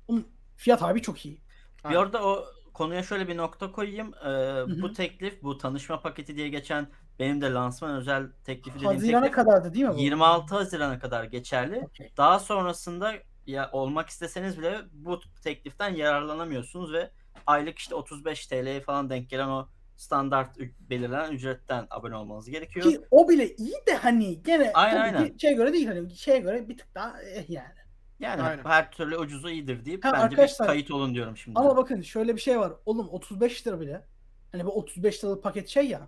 Oğlum, fiyat abi çok iyi. Bir orada o konuya şöyle bir nokta koyayım. Ee, hı. Bu teklif, bu tanışma paketi diye geçen benim de lansman özel teklifi dediğim Hazirana teklif kadardı değil mi bu? 26 Haziran'a kadar geçerli. Okey. Daha sonrasında ya olmak isteseniz bile bu tekliften yararlanamıyorsunuz ve aylık işte 35 TL'ye falan denk gelen o standart belirlenen ücretten abone olmanız gerekiyor. Ki o bile iyi de hani gene Aynen, aynen. şeye göre değil hani şeye göre bir tık daha eh yani. Yani Aynen. her türlü ucuzu iyidir deyip Ha, bence arkadaşlar- bir kayıt olun diyorum şimdi. Ama bakın şöyle bir şey var. Oğlum 35 lira bile. Hani bu 35 liralık paket şey ya.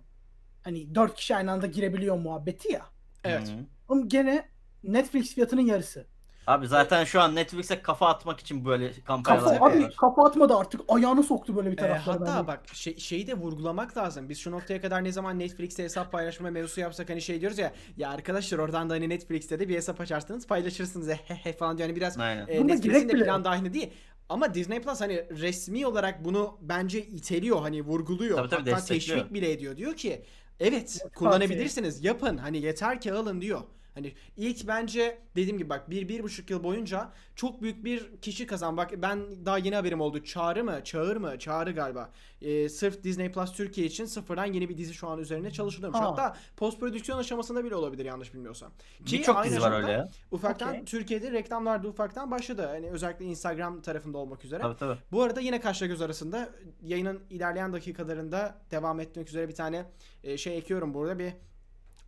Hani 4 kişi aynı anda girebiliyor muhabbeti ya. Evet. Hı. Oğlum gene Netflix fiyatının yarısı. Abi zaten şu an Netflix'e kafa atmak için böyle kampanyalar Kafa, yapıyorlar. abi kafa atmadı artık. Ayağını soktu böyle bir Ee, taraflara. hatta bak şey, şeyi de vurgulamak lazım. Biz şu noktaya kadar ne zaman Netflix'te hesap paylaşma mevzusu yapsak hani şey diyoruz ya ya arkadaşlar oradan da hani Netflix'te de bir hesap açarsınız paylaşırsınız he falan diyor. Yani biraz Aynen. e, Bunda Netflix'in gerek de bile plan yok. dahilinde değil. Ama Disney Plus hani resmi olarak bunu bence iteliyor hani vurguluyor. Tabii tabii, Hatta destekliyor. teşvik bile ediyor. Diyor ki evet kullanabilirsiniz yapın hani yeter ki alın diyor. Hani ilk bence dediğim gibi bak bir, bir buçuk yıl boyunca çok büyük bir kişi kazan. Bak ben daha yeni haberim oldu. Çağrı mı? Çağır mı? Çağrı galiba. Ee, sırf Disney Plus Türkiye için sıfırdan yeni bir dizi şu an üzerine çalışılıyormuş. Ha. Hatta post prodüksiyon aşamasında bile olabilir yanlış bilmiyorsam. Ki Birçok aynı dizi var öyle ya. Ufaktan Okey. Türkiye'de reklamlar da ufaktan başladı. Hani özellikle Instagram tarafında olmak üzere. Tabii tabii. Bu arada yine kaşla göz arasında yayının ilerleyen dakikalarında devam etmek üzere bir tane e, şey ekliyorum burada bir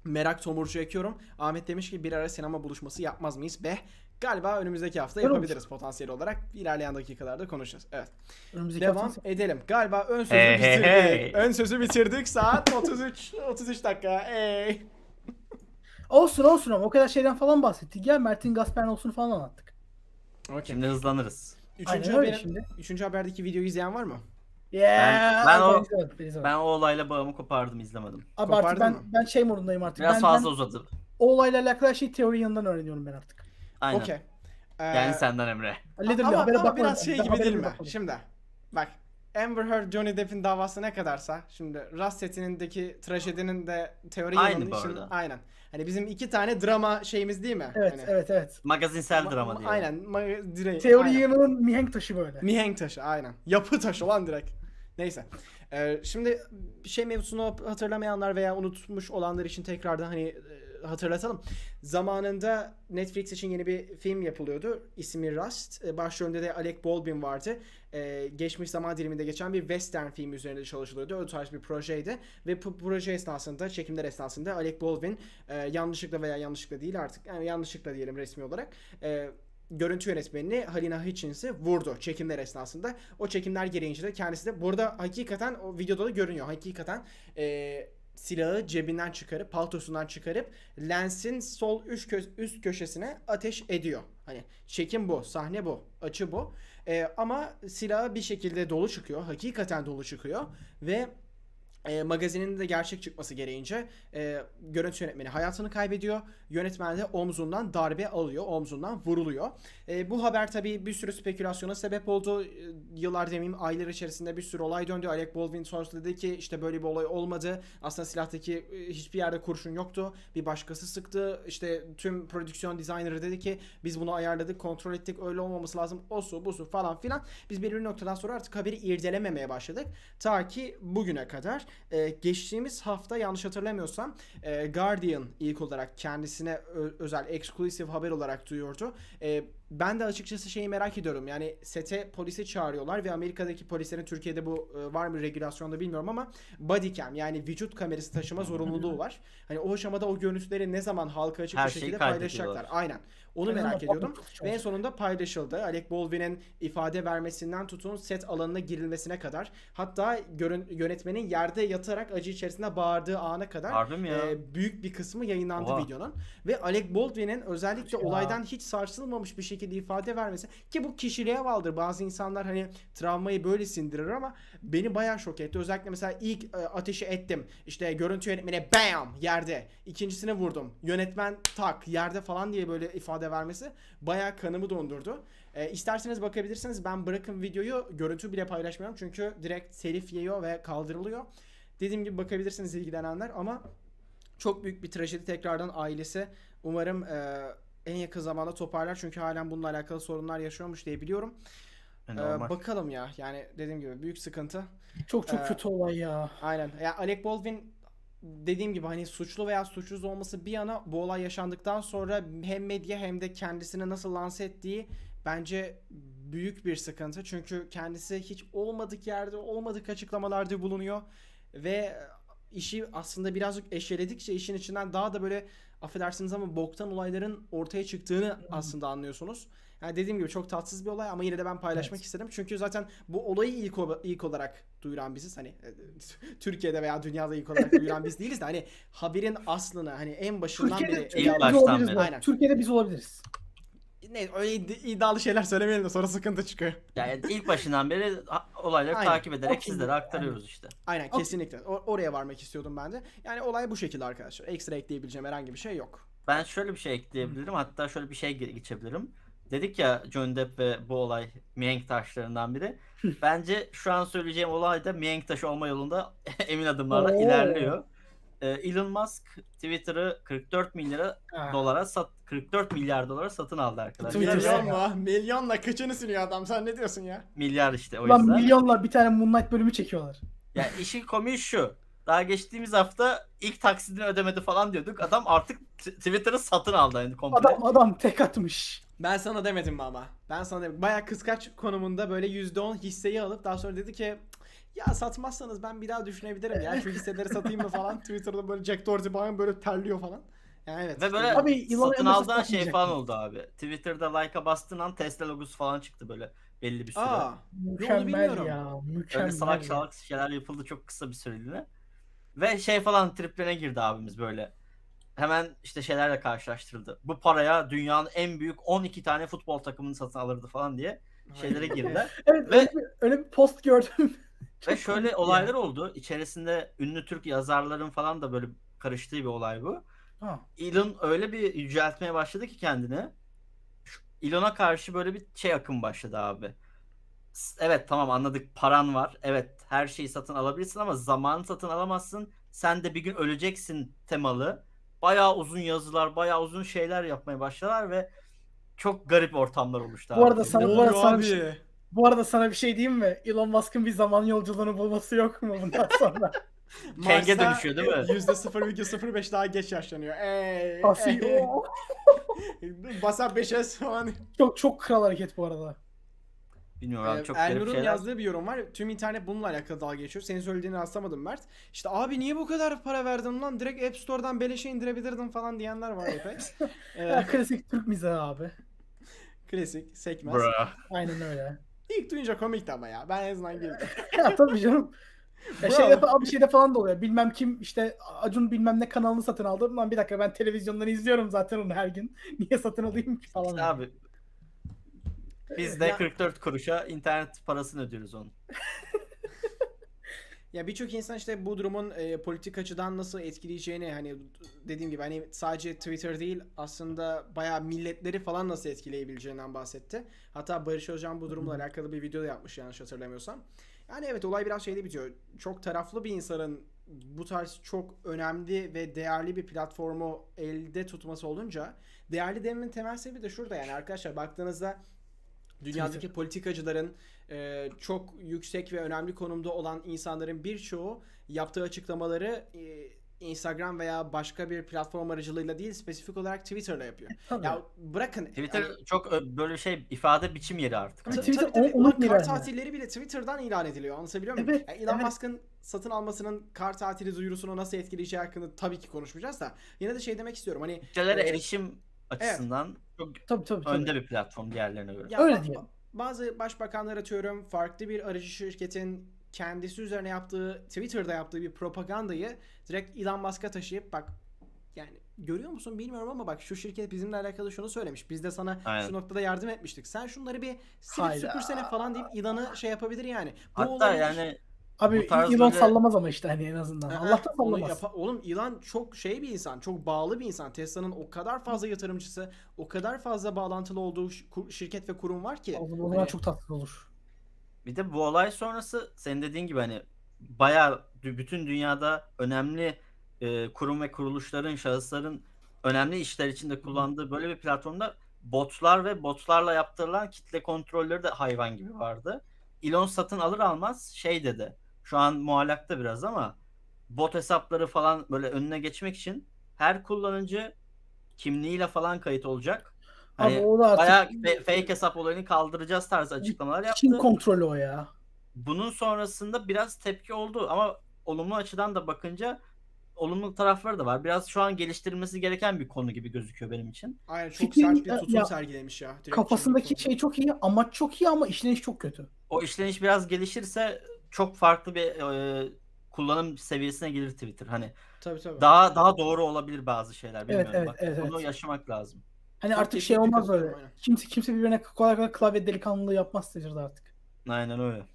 merak tomurcu ekliyorum. Ahmet demiş ki bir ara sinema buluşması yapmaz mıyız be? Galiba önümüzdeki hafta Olur. yapabiliriz potansiyel olarak. İlerleyen dakikalarda konuşacağız. Evet. Önümüzdeki Devam hafta- edelim. Galiba ön sözü Hey, bitirdik. hey. Ön sözü bitirdik. Saat 33 33 dakika. Hey. Olsun olsun ama o kadar şeyden falan bahsettik ya. Mert'in Gaspernos'unu falan anlattık. Okey. Şimdi hızlanırız. Üçüncü, haberin- şimdi. üçüncü haberdeki videoyu izleyen var mı? Yeah. ben o- ben izlemedim. Ben o olayla bağımı kopardım izlemedim. Abi artık Kopardın ben, mı? ben şey modundayım artık. Biraz ben, fazla ben uzadı. o olayla alakalı şeyi teori yanından öğreniyorum ben artık. Aynen. Okey. Ee, Yani senden Emre. Ama, ama biraz şey Ben gibi değil mi? Şimdi bak Amber Heard Johnny Depp'in davası ne kadarsa şimdi Rust setindeki trajedinin de teori Aynı bu arada. aynen. Hani bizim iki tane drama şeyimiz değil mi? Evet Hani, evet evet. Magazinsel ma- drama ma- diye. Aynen. Ma- dire- Teori aynen. yanının mihenk taşı böyle. Mihenk taşı aynen. Yapı taşı olan direkt. Neyse. Ee, şimdi bir şey mevzusunu hatırlamayanlar veya unutmuş olanlar için tekrardan hani e, hatırlatalım. Zamanında Netflix için yeni bir film yapılıyordu. İsmi Rust. E, Başrolünde de Alec Baldwin vardı. E, geçmiş zaman diliminde geçen bir western film üzerinde çalışılıyordu. O tarz bir projeydi. Ve bu proje esnasında, çekimler esnasında Alec Baldwin e, yanlışlıkla veya yanlışlıkla değil artık yani yanlışlıkla diyelim resmi olarak e, görüntü yönetmenini Halina Hutchins'i vurdu çekimler esnasında. O çekimler gereğince de kendisi de burada hakikaten o videoda da görünüyor. Hakikaten e, silahı cebinden çıkarıp paltosundan çıkarıp lensin sol üst, kö- üst köşesine ateş ediyor. Hani çekim bu, sahne bu, açı bu. E, ama silahı bir şekilde dolu çıkıyor. Hakikaten dolu çıkıyor ve e, magazinin de gerçek çıkması gereğince e, görüntü yönetmeni hayatını kaybediyor. Yönetmen de omzundan darbe alıyor, omzundan vuruluyor. E, bu haber tabii bir sürü spekülasyona sebep oldu. E, yıllar demeyeyim aylar içerisinde bir sürü olay döndü. Alec Baldwin sonrasında dedi ki işte böyle bir olay olmadı. Aslında silahtaki e, hiçbir yerde kurşun yoktu. Bir başkası sıktı. İşte tüm prodüksiyon designer'ı dedi ki biz bunu ayarladık, kontrol ettik. Öyle olmaması lazım. O su, bu su falan filan. Biz belirli noktadan sonra artık haberi irdelememeye başladık. Ta ki bugüne kadar. Ee, geçtiğimiz hafta yanlış hatırlamıyorsam e, Guardian ilk olarak kendisine özel exclusive haber olarak duyurdu. Ee, ben de açıkçası şeyi merak ediyorum. Yani sete polisi çağırıyorlar ve Amerika'daki polislerin Türkiye'de bu e, var mı regülasyonda bilmiyorum ama bodycam yani vücut kamerası taşıma zorunluluğu var. Hani o aşamada o görüntüleri ne zaman halka açık Her bir şekilde paylaşacaklar. Aynen. Onu Aynen, merak ediyordum. Ve en sonunda paylaşıldı. Alec Baldwin'in ifade vermesinden tutun set alanına girilmesine kadar. Hatta görün, yönetmenin yerde yatarak acı içerisinde bağırdığı ana kadar e, büyük bir kısmı yayınlandı Oha. videonun. Ve Alec Baldwin'in özellikle Ya. olaydan hiç sarsılmamış bir şekilde ifade vermesi ki bu kişiliğe bağlıdır. Bazı insanlar hani travmayı böyle sindirir ama beni bayağı şok etti. Özellikle mesela ilk e, ateşi ettim. İşte görüntü yönetmeni bam yerde. İkincisini vurdum. Yönetmen tak yerde falan diye böyle ifade vermesi bayağı kanımı dondurdu. E, isterseniz bakabilirsiniz. Ben bırakın videoyu görüntü bile paylaşmıyorum. Çünkü direkt telif yiyor ve kaldırılıyor. Dediğim gibi bakabilirsiniz ilgilenenler ama çok büyük bir trajedi tekrardan ailesi. Umarım e, en yakın zamanda toparlar çünkü halen bununla alakalı sorunlar yaşıyormuş diye biliyorum. E, E, normal. bakalım ya yani dediğim gibi büyük sıkıntı. Çok çok Ee, kötü olay ya. Aynen. Ya Alec Baldwin dediğim gibi hani suçlu veya suçsuz olması bir yana bu olay yaşandıktan sonra hem medya hem de kendisini nasıl lanse ettiği bence büyük bir sıkıntı. Çünkü kendisi hiç olmadık yerde, olmadık açıklamalarda bulunuyor ve işi aslında birazcık eşeledikçe işin içinden daha da böyle affedersiniz ama boktan olayların ortaya çıktığını aslında anlıyorsunuz. Yani dediğim gibi çok tatsız bir olay ama yine de ben paylaşmak Evet. istedim. Çünkü zaten bu olayı ilk, o- ilk olarak duyuran biziz. Hani e, Türkiye'de veya dünyada ilk olarak duyuran biz değiliz de hani haberin aslını hani en başından Türkiye'de, beri Türkiye'de baştan beri. Aynen. Türkiye'de biz olabiliriz. Ne öyle id- iddialı şeyler söylemeyelim de sonra sıkıntı çıkıyor. Yani ilk başından beri ha- olayları Aynen. takip ederek Okey. sizlere aktarıyoruz işte. Aynen kesinlikle. O- oraya varmak istiyordum ben de. Yani olay bu şekilde arkadaşlar. Ekstra ekleyebileceğim herhangi bir şey yok. Ben şöyle bir şey ekleyebilirim. Hatta şöyle bir şey ge- geçebilirim. Dedik ya Johnny Depp ve bu olay mihenk taşlarından biri. Bence şu an söyleyeceğim olay da mihenk taşı olma yolunda emin adımlarla Oo. ilerliyor. Ee, Elon Musk Twitter'ı 44 milyara Ha. dolara sat 44 milyar dolara satın aldı arkadaşlar. Milyon ya. mu? Milyonla kaçını siliyor adam sen ne diyorsun ya? Milyar işte o Ulan yüzden. milyonla bir tane Moonlight bölümü çekiyorlar. Ya işin komiği şu. Daha geçtiğimiz hafta ilk taksidini ödemedi falan diyorduk. Adam artık t- Twitter'ı satın aldı yani komple. Adam adam tek atmış. Ben sana demedim mi ama? Ben sana demedim. Bayağı kıskaç konumunda böyle %10 hisseyi alıp daha sonra dedi ki ya satmazsanız ben bir daha düşünebilirim ya şu hisseleri satayım mı falan. Twitter'da böyle Jack Dorsey falan böyle terliyor falan. Yani evet. Ve böyle Abi, Elon satın Musk aldığı şey falan oldu abi. Twitter'da like'a bastığın an Tesla logosu falan çıktı böyle belli bir süre. Aa, Mükemmel bilmiyorum. ya. Öyle Mükemmel. salak ya. salak şeyler yapıldı çok kısa bir süreliğine. Ve şey falan triplerine girdi abimiz böyle. Hemen işte şeylerle karşılaştırıldı. Bu paraya dünyanın en büyük 12 tane futbol takımını satın alırdı falan diye şeylere girdi. Evet Ve- öyle, bir, öyle bir post gördüm. Ve şöyle olaylar oldu. İçerisinde ünlü Türk yazarların falan da böyle karıştığı bir olay bu. Ha. Elon öyle bir yüceltmeye başladı ki kendini. Elon'a karşı böyle bir şey akım başladı abi. Evet tamam anladık paran var. Evet her şeyi satın alabilirsin ama zamanı satın alamazsın. Sen de bir gün öleceksin temalı. Bayağı uzun yazılar, bayağı uzun şeyler yapmaya başladılar ve çok garip ortamlar oluştu Bu abi. arada sana- bu arada sana bir abi? şey- Bu arada sana bir şey diyeyim mi? Elon Musk'ın bir zaman yolculuğunu bulması yok mu bundan sonra? Kenge Mars'a dönüşüyor değil mi? %0,05 daha geç yaşlanıyor. Ey. Asi- ey. Oo. Basa 5S falan. çok çok kral hareket bu arada. Bilmiyorum abi Ee, çok garip Elnur'un şeyler. yazdığı bir yorum var. Tüm internet bununla alakalı dalga geçiyor. Senin söylediğini rastlamadım Mert. İşte abi niye bu kadar para verdin lan? Direkt App Store'dan beleşe indirebilirdin falan diyenler var epey. Ya, ee, klasik Türk mizahı abi. klasik, sekmez. Bra. Aynen öyle. İlk duyunca komikti ama ya. Ben en azından güldüm. ya tabii canım. Ya şeyde, abi şeyde falan da oluyor. Bilmem kim işte Acun bilmem ne kanalını satın aldı. Lan bir dakika ben televizyondan izliyorum zaten onu her gün. Niye satın alayım ki falan. İşte abi biz de Ya- 44 kuruşa internet parasını ödüyoruz onun. Ya birçok insan işte bu durumun e, politik açıdan nasıl etkileyeceğini hani dediğim gibi hani sadece Twitter değil aslında bayağı milletleri falan nasıl etkileyebileceğinden bahsetti. Hatta Barış Özcan bu durumla alakalı bir video da yapmış yanlış hatırlamıyorsam. Yani evet olay biraz şeyde bitiyor. Çok taraflı bir insanın bu tarz çok önemli ve değerli bir platformu elde tutması olunca değerli dememin temel sebebi de şurada yani arkadaşlar baktığınızda dünyadaki Twitter. politikacıların e, çok yüksek ve önemli konumda olan insanların birçoğu yaptığı açıklamaları e, Instagram veya başka bir platform aracılığıyla değil spesifik olarak Twitter'la yapıyor. Tabii. Ya bırakın Twitter yani- çok ö- böyle şey ifade biçim yeri artık. Tabii, Hani. Twitter Tabii, tabii. onun kar yani. tatilleri bile Twitter'dan ilan ediliyor. Anlatabiliyor muyum? Evet, Yani Elon evet. Musk'ın satın almasının kar tatili duyurusunu nasıl etkileyeceği hakkında tabii ki konuşmayacağız da yine de şey demek istiyorum. Hani e, erişim açısından çok Tabii tabii. tabii. önde bir platform diğerlerine göre. Ya Öyle diyelim. Bazı başbakanlar atıyorum farklı bir aracı şirketin kendisi üzerine yaptığı Twitter'da yaptığı bir propagandayı direkt Elon Musk'a taşıyıp bak yani görüyor musun bilmiyorum ama bak şu şirket bizimle alakalı şunu söylemiş. Biz de sana Aynen. şu noktada yardım etmiştik. Sen şunları bir silip süpürsene falan deyip Elon'ı şey yapabilir yani. Bu Hatta olabilir. yani Abi tarz Elon böyle- sallamaz ama işte hani en azından. Aha, Allah'tan onu sallamaz. yapa- Oğlum Elon çok şey bir insan, çok bağlı bir insan. Tesla'nın o kadar fazla yatırımcısı, o kadar fazla bağlantılı olduğu ş- kur- şirket ve kurum var ki. O zaman, Hani- çok tatsız olur. bir de bu olay sonrası senin dediğin gibi hani bayağı dü- bütün dünyada önemli e, kurum ve kuruluşların, şahısların önemli işler içinde kullandığı böyle bir platformda botlar ve botlarla yaptırılan kitle kontrolleri de hayvan gibi vardı. Elon satın alır almaz şey dedi. Şu an muallakta biraz ama bot hesapları falan böyle önüne geçmek için her kullanıcı kimliğiyle falan kayıt olacak. Abi Hani o da artık bayağı fake hesap olayını kaldıracağız tarzı açıklamalar yaptı. Çin kontrolü o ya. Bunun sonrasında biraz tepki oldu ama olumlu açıdan da bakınca olumlu tarafları da var. Biraz şu an geliştirilmesi gereken bir konu gibi gözüküyor benim için. Aynen çok Fikrin- sert bir tutum ya, sergilemiş ya. Direkt Kafasındaki şey çok iyi, amaç çok iyi ama işleniş çok kötü. O işleniş biraz gelişirse çok farklı bir e, kullanım seviyesine gelir Twitter. Hani Tabii tabii. daha daha doğru olabilir bazı şeyler bilmiyorum. evet, Bak, evet, Bunu evet. yaşamak lazım. Hani Çok artık şey olmaz böyle. katılıyorum, aynen. Kimse kimse birbirine kolay kolay klavye delikanlılığı yapmaz Twitter'da artık. Aynen öyle.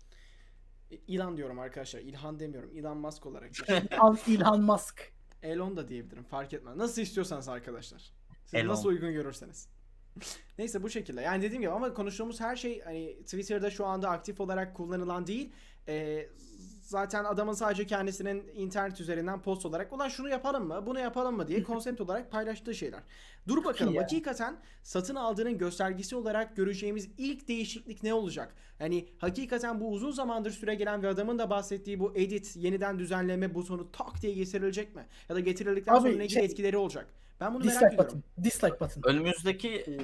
İlan diyorum arkadaşlar. İlhan demiyorum. Elon Musk olarak. İlhan, Elon Musk. Elon da diyebilirim. Fark etmez. Nasıl istiyorsanız arkadaşlar. Siz Elon. nasıl uygun görürseniz. Neyse bu şekilde. Yani dediğim gibi ama konuştuğumuz her şey hani Twitter'da şu anda aktif olarak kullanılan değil. Ee, zaten adamın sadece kendisinin internet üzerinden post olarak ulan şunu yapalım mı bunu yapalım mı diye konsept olarak paylaştığı şeyler. Dur bakalım ya. hakikaten satın aldığının göstergesi olarak göreceğimiz ilk değişiklik ne olacak? Yani hakikaten bu uzun zamandır süre gelen ve adamın da bahsettiği bu edit yeniden düzenleme butonu tak diye getirilecek mi? Ya da getirildikten Abi, sonra ne şey- etkileri olacak? Ben bunu merak Dislike ediyorum. button. Dislike button. Önümüzdeki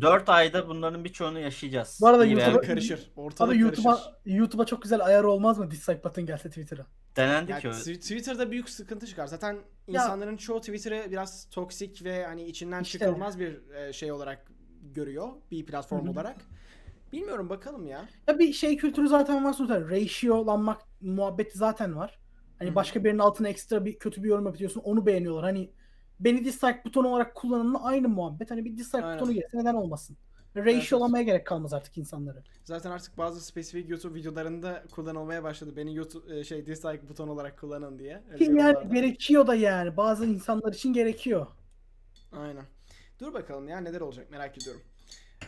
4 ayda bunların birçoğunu yaşayacağız. Bu arada İyi veya YouTube'a- kötü. karışır. Abi Ortalık YouTube'a karışır. YouTube'a çok güzel ayar olmaz mı dislike button gelse Twitter'a? denendi ki. o- Tw- Twitter'da büyük sıkıntı çıkar. Zaten insanların çoğu Twitter'ı biraz toksik ve hani içinden İşte. çıkılmaz bir e, şey olarak görüyor. Bir platform Hı hı. olarak. Bilmiyorum bakalım ya. Ya bir şey kültürü zaten var zaten. Ratio'lanmak muhabbeti zaten var. Hani Hı hı. başka birinin altına ekstra bir kötü bir yorum yapıyorsun onu beğeniyorlar. Hani beni dislike butonu olarak kullanımla aynı muhabbet. Hani bir dislike Aynen. butonu gelse neden olmasın? Ratio'lamaya gerek kalmaz artık insanları. Zaten artık bazı spesifik YouTube videolarında kullanılmaya başladı. Beni YouTube e, şey dislike buton olarak kullanın diye. Öyle yani gerekiyor da yani. Bazı insanlar için gerekiyor. Aynen. Dur bakalım ya neler olacak merak ediyorum.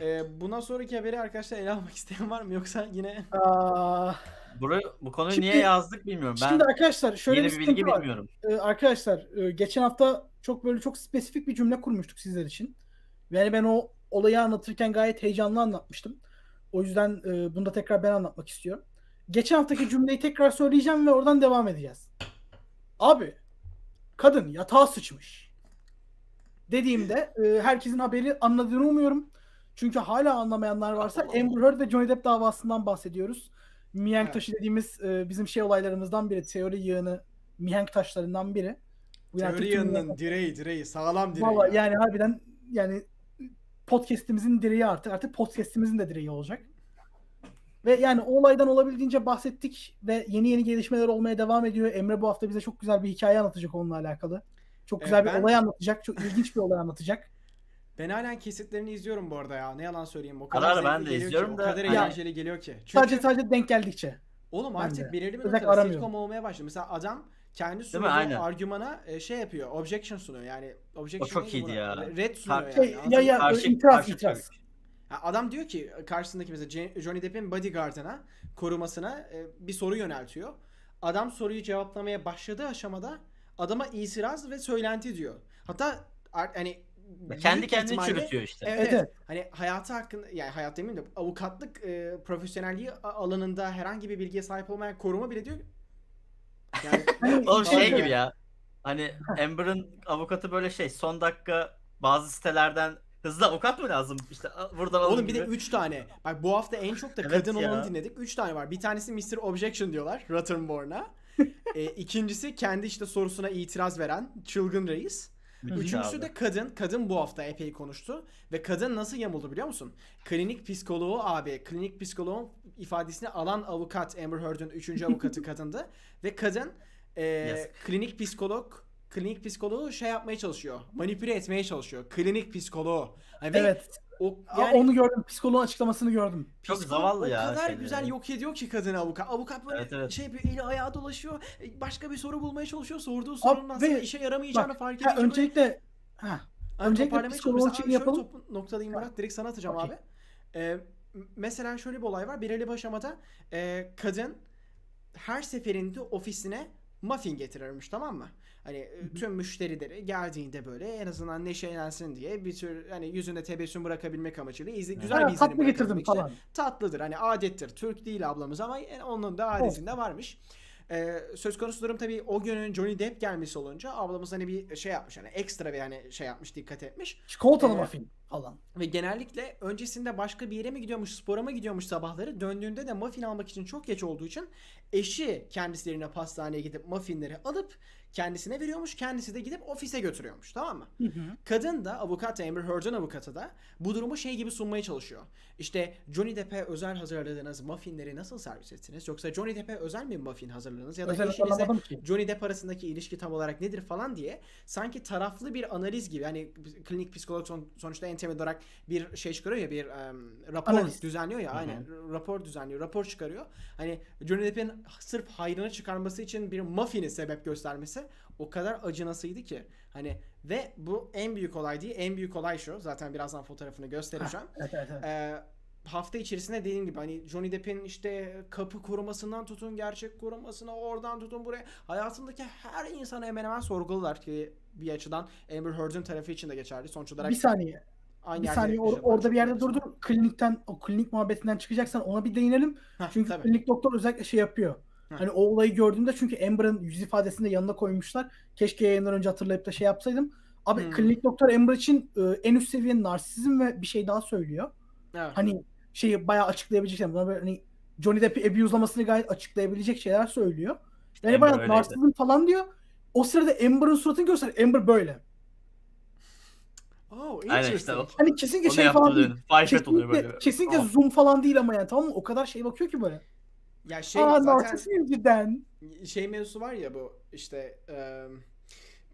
E, bundan sonraki haberi arkadaşlar ele almak isteyen var mı yoksa yine Aa, Burayı, bu konuyu Şimdi- niye yazdık bilmiyorum. Ben şimdi arkadaşlar şöyle bir bir bilgi var. bilmiyorum. Ee, arkadaşlar e, geçen hafta çok böyle çok spesifik bir cümle kurmuştuk sizler için. Yani ben o olayı anlatırken gayet heyecanlı anlatmıştım. O yüzden e, bunu da tekrar ben anlatmak istiyorum. Geçen haftaki cümleyi tekrar söyleyeceğim ve oradan devam edeceğiz. Abi kadın yatağa sıçmış. Dediğimde e, herkesin haberi anladığını umuyorum. Çünkü hala anlamayanlar varsa Amber Heard ve Johnny Depp davasından bahsediyoruz. Mihenk Evet. taşı dediğimiz e, bizim şey olaylarımızdan biri. Teori yığını mihenk taşlarından biri. Bu yani teori yanının direği direği sağlam direği. Valla ya. yani harbiden yani podcast'imizin direği artık. Artık podcast'imizin de direği olacak. Ve yani o olaydan olabildiğince bahsettik ve yeni yeni gelişmeler olmaya devam ediyor. Emre bu hafta bize çok güzel bir hikaye anlatacak onunla alakalı. Çok güzel bir ben- olay anlatacak. Çok ilginç bir olay anlatacak. Ben halen kesitlerini izliyorum bu arada ya. Ne yalan söyleyeyim. O kadar ara ben zevkli de geliyor izliyorum ki, da- O kadar Ya- eğlenceli geliyor ki. Çünkü Sadece sadece denk geldikçe. Oğlum artık de. belirli bir Özellikle noktada aramıyorum. sitcom olmaya başladı. Mesela adam kendi sunduğu Aynen. argümana e, şey yapıyor. Objection sunuyor. Yani objection O çok neydi iyiydi buna? ya. Red sunuyor yani. Şey, anladın ya mı? ya Karşı- itiraz karşı itiraz. Ya Adam diyor ki karşısındaki mesela Je- Johnny Depp'in bodyguardına, korumasına e, bir soru yöneltiyor. Adam soruyu cevaplamaya başladığı aşamada adama itiraz ve söylenti diyor. Hatta ar- hani Kendi kendini çürütüyor işte. Evet, Evet, evet. Hani hayatı hakkında yani hayat demeyeyim de avukatlık e, profesyonelliği alanında herhangi bir bilgiye sahip olmayan koruma bile diyor. Yani Hani Oğlum şey Aynen. gibi ya. Hani Amber'ın avukatı böyle şey son dakika bazı sitelerden hızlı avukat mı lazım? İşte buradan alın Oğlum bir de gibi. 3 tane. Bak bu hafta en çok da Evet kadın ya. olanı dinledik. 3 tane var. Bir tanesi Mr. Objection diyorlar Rottenborn'a. e, ikincisi kendi işte sorusuna itiraz veren çılgın reis. Müthiş Üçüncüsü abi. de kadın. Kadın bu hafta epey konuştu. Ve kadın nasıl yamuldu biliyor musun? Klinik psikoloğu abi. Klinik psikoloğun ifadesini alan avukat Amber Heard'ın üçüncü avukatı kadındı. Ve kadın e, Yes. klinik psikolog klinik psikoloğu şey yapmaya çalışıyor. Manipüle etmeye çalışıyor. Klinik psikoloğu. Hani ve Evet. O, Aa, onu gördüm. Psikoloğun açıklamasını gördüm. Çok Psikolog zavallı o ya kadar şeyleri. güzel yok ediyor ki kadını avukat. Avukat böyle Evet, evet. şey yapıyor, eli ayağı dolaşıyor. Başka bir soru bulmaya çalışıyor. Sorduğu sorunun aslında işe yaramayacağını Bak, fark böyle- öncelikle ha, öncelikle psikoloğun için yapalım. şöyle top- noktalayayım Murat. Direkt sana atacağım Okey. abi. Ee, mesela şöyle bir olay var. Belirli bir aşamada e, kadın her seferinde ofisine muffin getirirmiş tamam mı? Hani e, tüm müşterileri geldiğinde böyle en azından neşelensin diye bir tür hani yüzünde tebessüm bırakabilmek amacıyla izle, güzel ha, bir izlenim tatlı getirdim için falan. tatlıdır. Hani adettir. Türk değil ablamız ama e, onun da adetinde varmış. Ee, söz konusu durum tabii o günün Johnny Depp gelmesi olunca ablamız hani bir şey yapmış hani ekstra bir hani şey yapmış dikkat etmiş. Çikolatalı Ee, muffin falan. Ve genellikle öncesinde başka bir yere mi gidiyormuş, spora mı gidiyormuş sabahları. Döndüğünde de muffin almak için çok geç olduğu için eşi kendislerine pastaneye gidip muffinleri alıp kendisine veriyormuş. Kendisi de gidip ofise götürüyormuş tamam mı? Hı hı. Kadın da avukat Amber Heard'ın avukatı da bu durumu şey gibi sunmaya çalışıyor. İşte Johnny Depp'e özel hazırladığınız muffinleri nasıl servis ettiniz? Yoksa Johnny Depp'e özel mi muffin hazırladınız? Ya da Özel ki. Johnny Depp arasındaki ilişki tam olarak nedir falan diye sanki taraflı bir analiz gibi hani klinik psikolog son- sonuçta en temel olarak bir şey çıkarıyor ya bir em, rapor Analiz. düzenliyor ya Hı hı. aynen rapor düzenliyor rapor çıkarıyor. Hani Johnny Depp'in sırf hayrını çıkarması için bir muffini sebep göstermesi o kadar acınasıydı ki hani ve bu en büyük olay değil en büyük olay şu zaten birazdan fotoğrafını göstereceğim. Ee, hafta içerisinde dediğim gibi hani Johnny Depp'in işte kapı korumasından tutun gerçek korumasına oradan tutun buraya hayatındaki her insanı hemen hemen sorguladılar ki bir açıdan Amber Heard'ın tarafı için de geçerli. Sonuç olarak bir saniye. aynı Bir saniye or- orada bir yerde durdur. Klinikten o klinik muhabbetinden çıkacaksan ona bir değinelim. Heh, Çünkü tabii. klinik doktor özellikle şey yapıyor. Heh. Hani o olayı gördüğümde çünkü Amber'ın yüz ifadesini de yanına koymuşlar. Keşke yayından önce hatırlayıp da şey yapsaydım. Abi Hmm. klinik doktor Amber için e, en üst seviye narsizm ve bir şey daha söylüyor. Evet. Hani şeyi bayağı açıklayabilecek şeyler. Buna böyle hani Johnny Depp'i abuse'lamasını gayet açıklayabilecek şeyler söylüyor. Yani Amber bayağı narsizm falan diyor. O sırada Amber'ın suratını göster. Amber böyle. Oh, Aynen işte interesting. o. Hani kesinlikle Onu şey falan değil. Fat oluyor Kesinlikle, böyle. kesinlikle Oh. zoom falan değil ama yani tamam mı? O kadar şey bakıyor ki böyle. Ya şey Aa zaten cidden. şey mevzusu var ya bu işte e,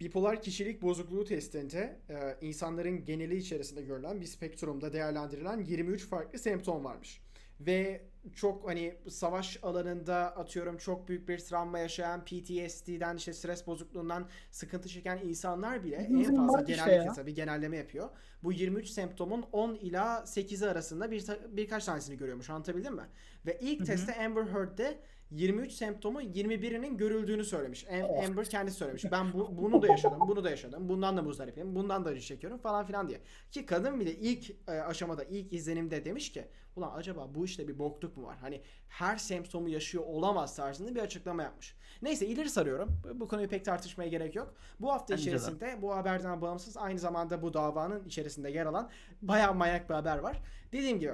bipolar kişilik bozukluğu testinde e, insanların geneli içerisinde görülen bir spektrumda değerlendirilen 23 farklı semptom varmış. Ve çok hani savaş alanında atıyorum çok büyük bir travma yaşayan PTSD'den işte stres bozukluğundan sıkıntı çeken insanlar bile en fazla işte genellikle ya. tabii genelleme yapıyor. Bu 23 semptomun 10 ila 8'i arasında bir birkaç tanesini görüyormuş. Anlatabildim mi? Ve ilk Hı hı. testte Amber Heard'de 23 semptomu 21'inin görüldüğünü söylemiş. Am- Oh. Amber kendisi söylemiş. Ben bu, bunu da yaşadım, bunu da yaşadım. Bundan da muzdaripim, bundan da acı çekiyorum falan filan diye. Ki kadın bile ilk e, aşamada, ilk izlenimde demiş ki ulan acaba bu işte bir bokluk mu var? Hani her semptomu yaşıyor olamaz tarzında bir açıklama yapmış. Neyse ileri sarıyorum. Bu- konuyu pek tartışmaya gerek yok. Bu hafta Bence de. içerisinde bu haberden bağımsız aynı zamanda bu davanın içerisinde yer alan bayağı manyak bir haber var. Dediğim gibi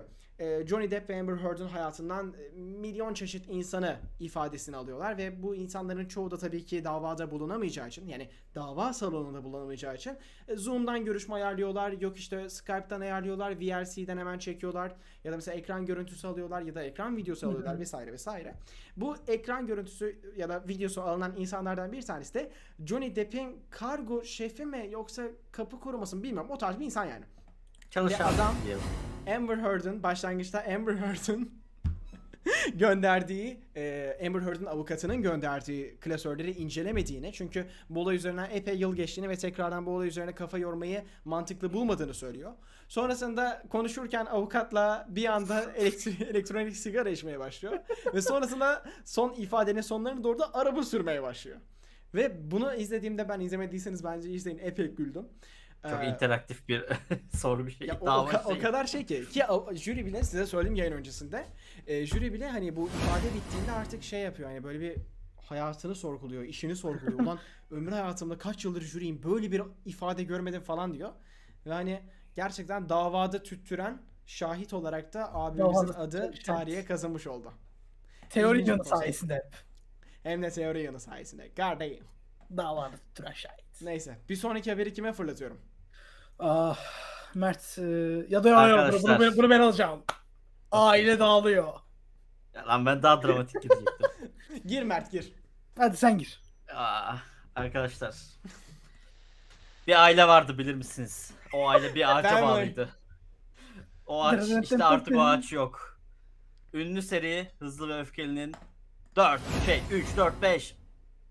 Johnny Depp ve Amber Heard'ın hayatından e, milyon çeşit insanı ifadesini alıyorlar ve bu insanların çoğu da tabii ki davada bulunamayacağı için yani dava salonunda bulunamayacağı için e, Zoom'dan görüşme ayarlıyorlar yok işte Skype'tan ayarlıyorlar VLC'den hemen çekiyorlar ya da mesela ekran görüntüsü alıyorlar ya da ekran videosu alıyorlar vesaire vesaire. Bu ekran görüntüsü ya da videosu alınan insanlardan bir tanesi de Johnny Depp'in kargo şefi mi yoksa kapı koruması mı bilmiyorum o tarz bir insan yani. Çalışan adam- diyelim. Amber Heard'ın başlangıçta Amber Heard'ın gönderdiği e, Amber Heard'ın avukatının gönderdiği klasörleri incelemediğini çünkü bu olay üzerinden epey yıl geçtiğini ve tekrardan bu olay üzerine kafa yormayı mantıklı bulmadığını söylüyor. Sonrasında konuşurken avukatla bir anda elektri- elektronik sigara içmeye başlıyor ve sonrasında son ifadenin sonlarına doğru da araba sürmeye başlıyor. Ve bunu izlediğimde ben izlemediyseniz bence izleyin epey güldüm. Çok Ee, interaktif bir soru bir şey. ya o, Dava o, ka- o şeyi. kadar şey ki ki jüri bile size söyledim yayın öncesinde. E, jüri bile hani bu ifade bittiğinde artık şey yapıyor hani böyle bir hayatını sorguluyor, işini sorguluyor. Ulan ömrü hayatımda kaç yıldır jüriyim böyle bir ifade görmedim falan diyor. Ve hani gerçekten davada tüttüren şahit olarak da abimizin adı tüttüren tarihe kazınmış oldu. Teori konsept. sayesinde hep. Hem de teori yanı sayesinde. Kardeşim. Davada tuturan şahit. Neyse bir sonraki haberi kime fırlatıyorum? Ah Mert e, ya da ya, ya bunu, bunu ben alacağım. Aile dağılıyor. Ya lan ben daha dramatik gidecektim. Gir Mert gir. Hadi sen gir. Aa, arkadaşlar. Bir aile vardı bilir misiniz? O aile bir ağaca bağlıydı. O ağaç işte artık o ağaç yok. Ünlü seri Hızlı ve Öfkeli'nin 4 şey 3 4 5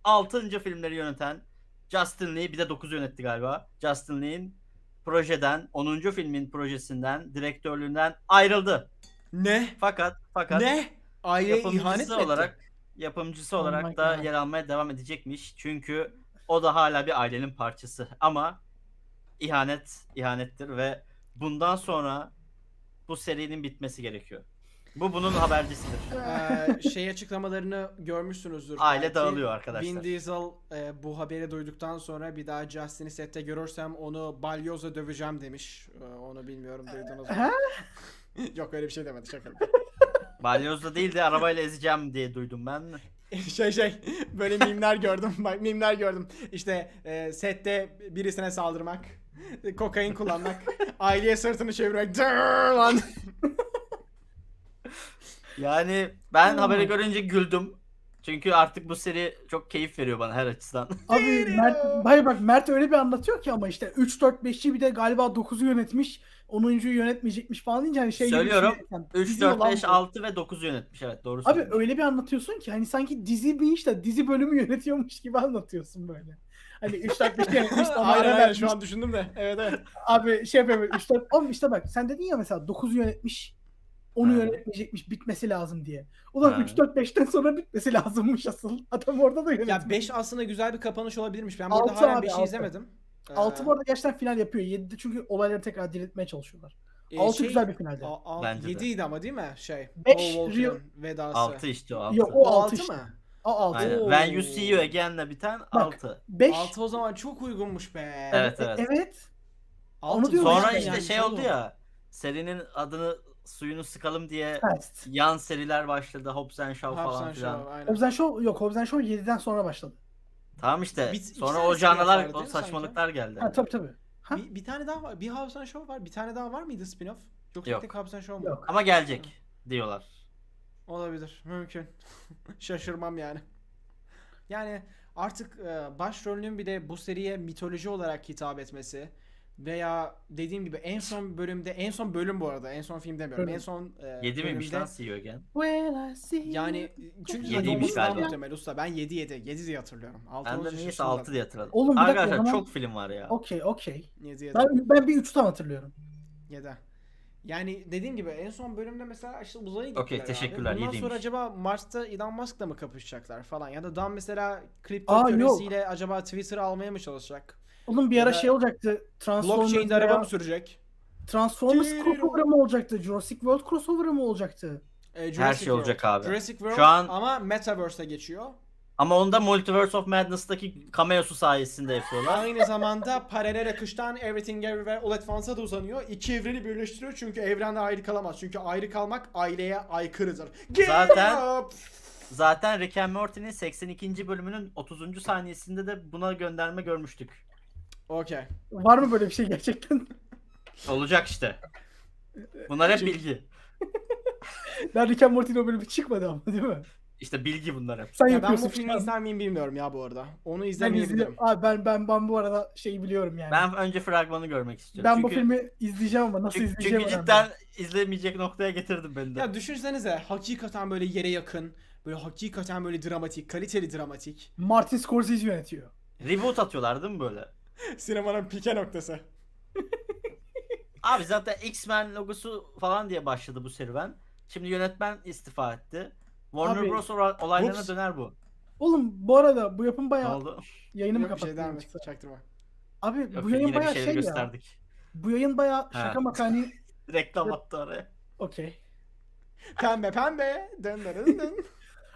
6. filmleri yöneten Justin Lee bir de 9 yönetti galiba. Justin Lee'in projeden 10. filmin projesinden direktörlüğünden ayrıldı. Ne? Fakat fakat Ne? Aileye ihanet mi yapımcısı etti? olarak yapımcısı Oh olarak my da God. yer almaya devam edecekmiş. Çünkü o da hala bir ailenin parçası. Ama ihanet ihanettir ve bundan sonra bu serinin bitmesi gerekiyor. Bu bunun habercisidir. Ee, şey açıklamalarını görmüşsünüzdür. Aile belki. dağılıyor arkadaşlar. Vin Diesel e, bu haberi duyduktan sonra bir daha Justin'i sette görürsem onu balyozla döveceğim demiş. Ee, onu bilmiyorum duydunuz mu? Yok öyle bir şey demedi şaka. Balyozla değil de arabayla ezeceğim diye duydum ben. şey şey böyle mimler gördüm. Bak mimler gördüm. İşte e, sette birisine saldırmak, kokain kullanmak, aileye sırtını çevirmek. Dırr lan. Yani ben Hmm. haberi görünce güldüm. Çünkü artık bu seri çok keyif veriyor bana her açıdan. Abi Mert, hayır bak Mert öyle bir anlatıyor ki ama işte 3 4 5'i bir de galiba 9'u yönetmiş. 10'uncuyu yönetmeyecekmiş falan deyince hani şey gibi Söylüyorum, düşünüyorsun. 3, Dizi 4, olan 5, bu. 6 ve 9 yönetmiş evet doğru Abi söylüyorsun. öyle bir anlatıyorsun ki hani sanki dizi bir iş de dizi bölümü yönetiyormuş gibi anlatıyorsun böyle. Hani 3 4 5 yönetmiş sonra Aynen aynen şu an düşündüm de. Evet evet. Abi şey yapıyor 3 4 oğlum işte bak sen dedin ya mesela 9 yönetmiş. Onu Ha. yönetmeyecekmiş bitmesi lazım diye. Ulan Ha. 3 4 5'ten sonra bitmesi lazımmış asıl. Adam orada da yönetmiş. Ya 5 aslında güzel bir kapanış olabilirmiş. Ben burada hala abi, 5'i altı. izlemedim. Ee, 6 bu arada gerçekten final yapıyor. 7'de çünkü olayları tekrar diriltmeye çalışıyorlar. e, 6 şey- güzel bir de. 7 idi ama değil mi? Şey. Beş, Paul Rio- Walker'ın vedası. 6 işte o 6. Yok, O o 6 altı işte. mı? A 6. Aynen. Oo. When You See You Again'le biten 6. 5 6 o zaman çok uygunmuş be. Evet evet. evet. Altı Onu diyorum Sonra işte yani, şey oldu ya. Serinin adını suyunu sıkalım diye Fast. yan seriler başladı. Hobbs and Shaw Hobbs falan and filan. Shaw, aynen. Hobbs and Shaw yok Hobbs and Shaw 7'den sonra başladı. Tamam işte. Bir- iki sonra o canlılar, vardı o değil mi saçmalıklar geldi. Ha tabii tabii. Ha? Bir, bir tane daha var. Bir Hobbs and Shaw var. Bir tane daha var mıydı spin-off? Yoksa Yok. tek Hobbs and Shaw mu? Yok. Ama gelecek diyorlar. Olabilir. Mümkün. Şaşırmam yani. Yani artık e, başrolünün bir de bu seriye mitoloji olarak hitap etmesi veya dediğim gibi en son bölümde en son bölüm bu arada en son film demiyorum. En son e, 7 miymiş bölümde- lan See You Again? Yani çünkü Yediymiş yedi olması daha galiba. muhtemel usta. Ben 7 7 7 diye hatırlıyorum. 6 Ben de niyeyse şaşırdım 6 diye hatırladım. Oğlum bir dakika, Arkadaşlar o zaman- çok film var ya. Okey okey. 7 7. Ben, ben bir 3'ten hatırlıyorum. 7. Yani dediğim gibi en son bölümde mesela işte uzaya gittiler Okey, abi. teşekkürler, Bundan yediymiş. sonra acaba Mars'ta Elon Musk'la mı kapışacaklar falan ya da Dan mesela Aa, kriptoköresiyle acaba Twitter almaya mı çalışacak? Oğlum bir ara şey olacaktı. Transformers Blockchain'de araba veya- mı sürecek? Transformers crossover'ı mı olacaktı? Jurassic World crossover'ı mı olacaktı? Ee, Her Jurassic şey World. olacak abi. Jurassic World Şu an- ama Metaverse'e geçiyor. Ama onda Multiverse of Madness'taki cameo'su sayesinde yapıyorlar. Aynı zamanda paralel akıştan Everything Everywhere All at Once'a da uzanıyor. İki evreni birleştiriyor çünkü evrende ayrı kalamaz. Çünkü ayrı kalmak aileye aykırıdır. Get Zaten- up! Zaten Rick and Morty'nin 82. bölümünün 30. saniyesinde de buna gönderme görmüştük. Okey. Var mı böyle bir şey gerçekten? Olacak işte. Bunlar hep bilgi. Ben Rick and Morty'nin o bölümü çıkmadı ama değil mi? İşte bilgi bunlar hep. Sen Ya ben bu filmi şu an. izler miyim bilmiyorum ya bu arada. Onu ben izlemeyebilirim. izliyorum. Abi ben ben ben bu arada şeyi biliyorum yani. Ben, Ben önce fragmanı görmek istiyorum. bu Çünkü- filmi izleyeceğim ama nasıl çünkü, izleyeceğim çünkü önemli. cidden izlemeyecek noktaya getirdim beni de. Ya düşünsenize hakikaten böyle yere yakın, böyle hakikaten böyle dramatik, kaliteli dramatik. Martin Scorsese yönetiyor. Reboot atıyorlar değil mi böyle? Sinemanın pike noktası. Abi zaten X-Men logosu falan diye başladı bu serüven. Şimdi yönetmen istifa etti. Warner Abi, Bros. olaylarına Ups. döner bu. Oğlum bu arada bu yapım Ne bayağı oldu? yayını mı Yok bir şey devam et, yoksa? çaktırma. Abi Yok, bu yayın bayağı şey ya. gösterdik. Bu yayın bayağı şaka maka hani Reklam attı oraya. okey. Pembe pembe. Dön dön dön.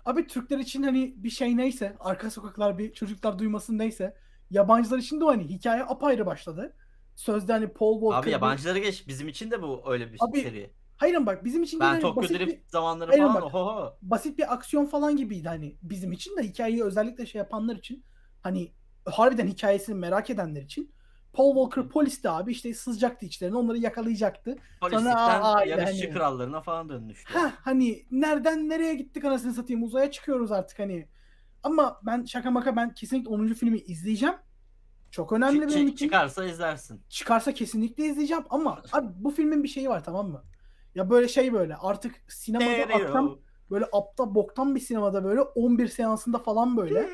Abi Türkler için hani bir şey neyse, arka sokaklar bir çocuklar duymasın neyse, yabancılar için de o hani hikaye apayrı başladı. Sözde hani Paul Walker. Abi yabancıları geç. Bizim için de bu öyle bir Abi, seri. Hayır ama bak bizim için Ben hani Tokyo basit bir, Drift zamanları falan bak. oho. basit bir aksiyon falan gibiydi hani bizim için de hikayeyi özellikle şey yapanlar için hani harbiden hikayesini merak edenler için Paul Walker polisti abi işte sızacaktı içlerine onları yakalayacaktı. Polislikten aa, yarışçı yani. krallarına falan dönmüştü. Ha hani nereden nereye gittik anasını satayım uzaya çıkıyoruz artık hani. Ama ben şaka maka ben kesinlikle 10. filmi izleyeceğim. Çok önemli Çık- benim için. çıkarsa izlersin. Çıkarsa kesinlikle izleyeceğim ama abi bu filmin bir şeyi var tamam mı? Ya böyle şey böyle artık sinemada akşam böyle apta boktan bir sinemada böyle 11 seansında falan böyle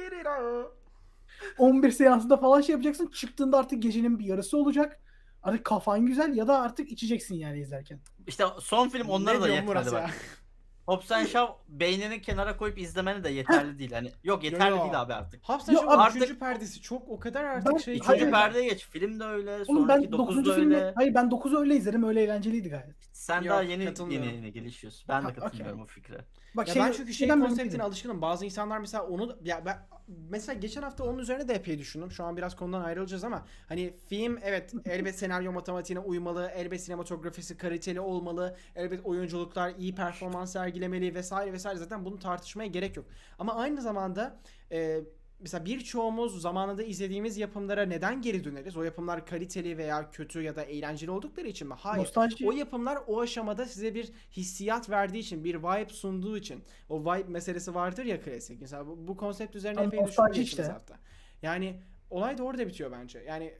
11 seansında falan şey yapacaksın. Çıktığında artık gecenin bir yarısı olacak. Artık kafan güzel ya da artık içeceksin yani izlerken. İşte son film onlara Ne da yetmedi Murat bak. ya? Hobbs and Shaw beynini kenara koyup izlemeni de yeterli değil. Hani yok yeterli yo. değil abi artık. Hapsa Yo, şu artık- üçüncü perdesi çok o kadar artık Ben- şey. Hayır, Üçüncü perdeye geç. Film de öyle. Oğlum sonraki ben 9 9. da filmi öyle. hayır ben 9'u öyle izledim. Öyle eğlenceliydi gayet. Sen Yok, daha yeni katılmıyorum. yeni yeni gelişiyorsun. Ben de Ha, okey. katılmıyorum o fikre. Bak Ya şey, ben çünkü şey şeyden konseptine değilim. alışkınım. Bazı insanlar mesela onu ya ben mesela geçen hafta onun üzerine de epey düşündüm. Şu an biraz konudan ayrılacağız ama hani film evet elbet senaryo matematiğine uymalı, elbet sinematografisi kaliteli olmalı, elbet oyunculuklar iyi performans sergilemeli vesaire vesaire zaten bunu tartışmaya gerek yok. Ama aynı zamanda e, mesela birçoğumuz zamanında izlediğimiz yapımlara neden geri döneriz? O yapımlar kaliteli veya kötü ya da eğlenceli oldukları için mi? Hayır. Nostalji. O yapımlar o aşamada size bir hissiyat verdiği için, bir vibe sunduğu için. O vibe meselesi vardır ya klasik. Mesela bu, bu konsept üzerine Ama epey geçtiğimiz işte. hafta. Yani olay da orada bitiyor bence. Yani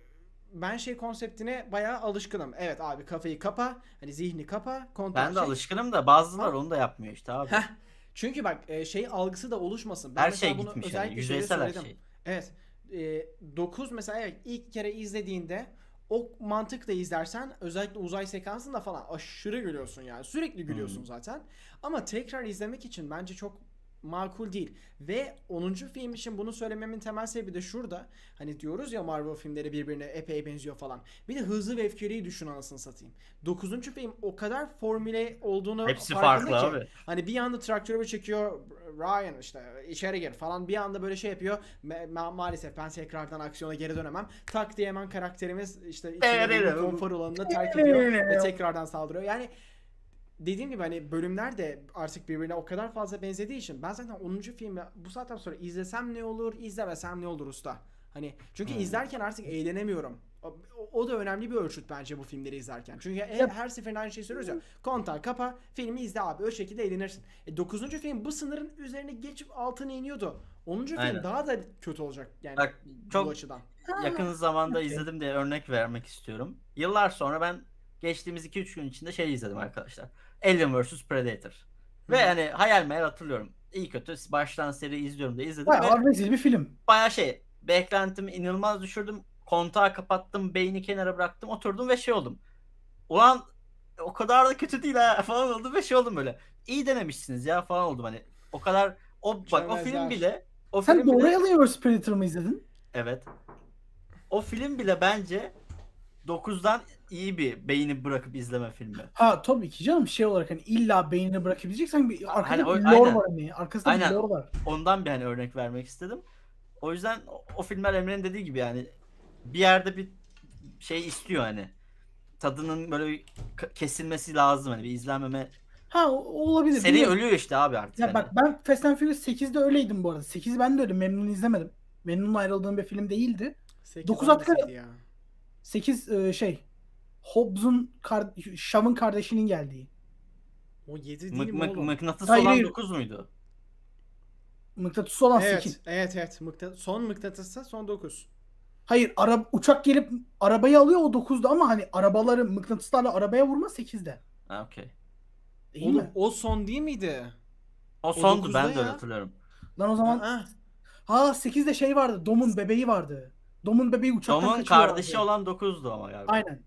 ben şey konseptine bayağı alışkınım. Evet abi kafayı kapa, hani zihni kapa, kontrol Ben de çek. alışkınım da bazıları Ama- onu da yapmıyor işte abi. Heh. Çünkü bak e, şey algısı da oluşmasın. Ben her şey bunu gitmiş yani. Yüzeysel her şey. Evet. 9 mesela evet ilk kere izlediğinde o mantıkla izlersen özellikle uzay sekansında falan aşırı gülüyorsun yani. Sürekli gülüyorsun Hmm. zaten. Ama tekrar izlemek için bence çok makul değil. Ve 10. film için bunu söylememin temel sebebi de şurada. Hani diyoruz ya Marvel filmleri birbirine epey benziyor falan. Bir de hızlı ve öfkeliyi düşün anasını satayım. 9. film o kadar formüle olduğunu Hepsi farklı ki. abi. Hani bir anda traktörü çekiyor Ryan işte içeri gir falan bir anda böyle şey yapıyor. Ma- ma- maalesef ben tekrardan aksiyona geri dönemem. Tak diye hemen karakterimiz işte bulunduğu konfor alanını terk ediyor ve tekrardan saldırıyor. Yani dediğim gibi hani bölümler de artık birbirine o kadar fazla benzediği için ben zaten 10. filmi bu saatten sonra izlesem ne olur, izlemesem ne olur usta. Hani çünkü Hmm. izlerken artık eğlenemiyorum. O, o da önemli bir ölçüt bence bu filmleri izlerken. Çünkü her, her seferinde aynı şeyi söylüyoruz ya. Kontağı kapa, filmi izle abi. O şekilde eğlenirsin. E, 9. film bu sınırın üzerine geçip altına iniyordu. 10. film Aynen. daha da kötü olacak yani Bak, bu çok- açıdan. Yakın zamanda izledim diye örnek vermek istiyorum. Yıllar sonra ben geçtiğimiz 2-3 gün içinde şey izledim arkadaşlar. Alien vs Predator. Ve Hı. hani hayal meyal hatırlıyorum. İyi kötü baştan seri izliyorum da izledim Bayağı rezil bir film. bayağı şey beklentimi inanılmaz düşürdüm. Kontağı kapattım, beyni kenara bıraktım, oturdum ve şey oldum. Ulan o kadar da kötü değil ha falan oldum ve şey oldum böyle. İyi denemişsiniz ya falan oldum hani. O kadar o bak o Çömezler. film bile o Sen film doğru bile Alien vs Predator mı izledin? evet. O film bile bence 9'dan iyi bir beyni bırakıp izleme filmi. Ha tabii ki canım şey olarak hani illa beynini bırakabileceksen bir arkada Hani o- bir lore aynen. var hani. Arkasında Aynen. bir lore var. Ondan bir hani örnek vermek istedim. O yüzden o, o filmler Emre'nin dediği gibi yani bir yerde bir şey istiyor hani. Tadının böyle kesilmesi lazım hani bir izlenmeme. Ha olabilir. Seri Bilmiyorum. ölüyor işte abi artık. Ya hani. bak ben Fast and Furious 8'de öyleydim bu arada. 8 ben de öyle memnun izlemedim. Memnun ayrıldığım bir film değildi. Sekiz Dokuz hangisiydi hakkı- ya? 8 e, şey Hobbs'un kar Shav'ın kardeşinin geldiği. O 7 Mık- değil mi oğlum? mıknatıs Hayır, olan hayır. 9 muydu? Mıknatısı olan Evet, 8. evet, evet. Mıkna- son mıknatısı son 9. Hayır ara uçak gelip arabayı alıyor o 9'da ama hani arabaları mıknatıslarla arabaya vurma 8'de. Ha okey. Değil Oğlum mi? o son değil miydi? O sondu ben de öyle hatırlıyorum. Lan o zaman Aa, ha 8'de şey vardı. Dom'un bebeği vardı. Dom'un bebeği uçaktan Dom'un kaçırıyorlardı. kardeşi olan 9'du ama galiba. Aynen.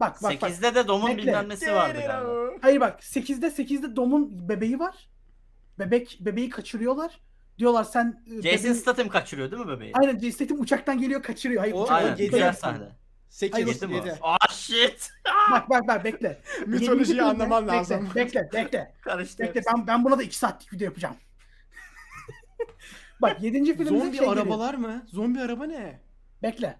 Bak bak bak. 8'de de Dom'un Bekle. bilmem nesi vardı galiba. Hayır bak 8'de 8'de Dom'un bebeği var. Bebek bebeği kaçırıyorlar. Diyorlar sen e, Jason bebeği- Statham kaçırıyor değil mi bebeği? Aynen Jason Statham uçaktan geliyor kaçırıyor. Hayır O- uçak Aynen. yedi. Güzel Hayır, sahne. 8 Gitti mi? 7. Ah shit. Bak bak bak bekle. Mitolojiyi Yedinci anlaman bekle, lazım. Bekle bekle. Karıştı. Bekle ben, ben buna da 2 saatlik video yapacağım. Bak 7. filmde Zombi şey geliyor. arabalar mı? Zombi araba ne? Bekle.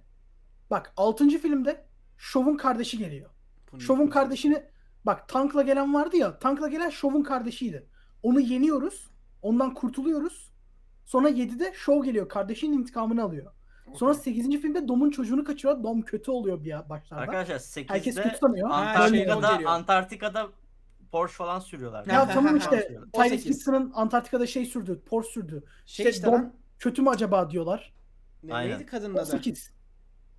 Bak 6. filmde Şov'un kardeşi geliyor. Şov'un kardeşini bak tankla gelen vardı ya. Tankla gelen Şov'un kardeşiydi. Onu yeniyoruz. Ondan kurtuluyoruz. Sonra 7'de Şov geliyor. Kardeşinin intikamını alıyor. Sonra 8. filmde Dom'un çocuğunu kaçırıyor. Dom kötü oluyor bir başlarda. Arkadaşlar 8'de Herkes o Antarktika'da. Antarktika'da Porsche falan sürüyorlar. Ya tamam işte Tyrese. Gibson'ın Antarktika'da şey sürdü. Porsche sürdü. Şey İşte işte Dom lan. kötü mü acaba diyorlar. Ne, Aynen. neydi kadının adı? 18.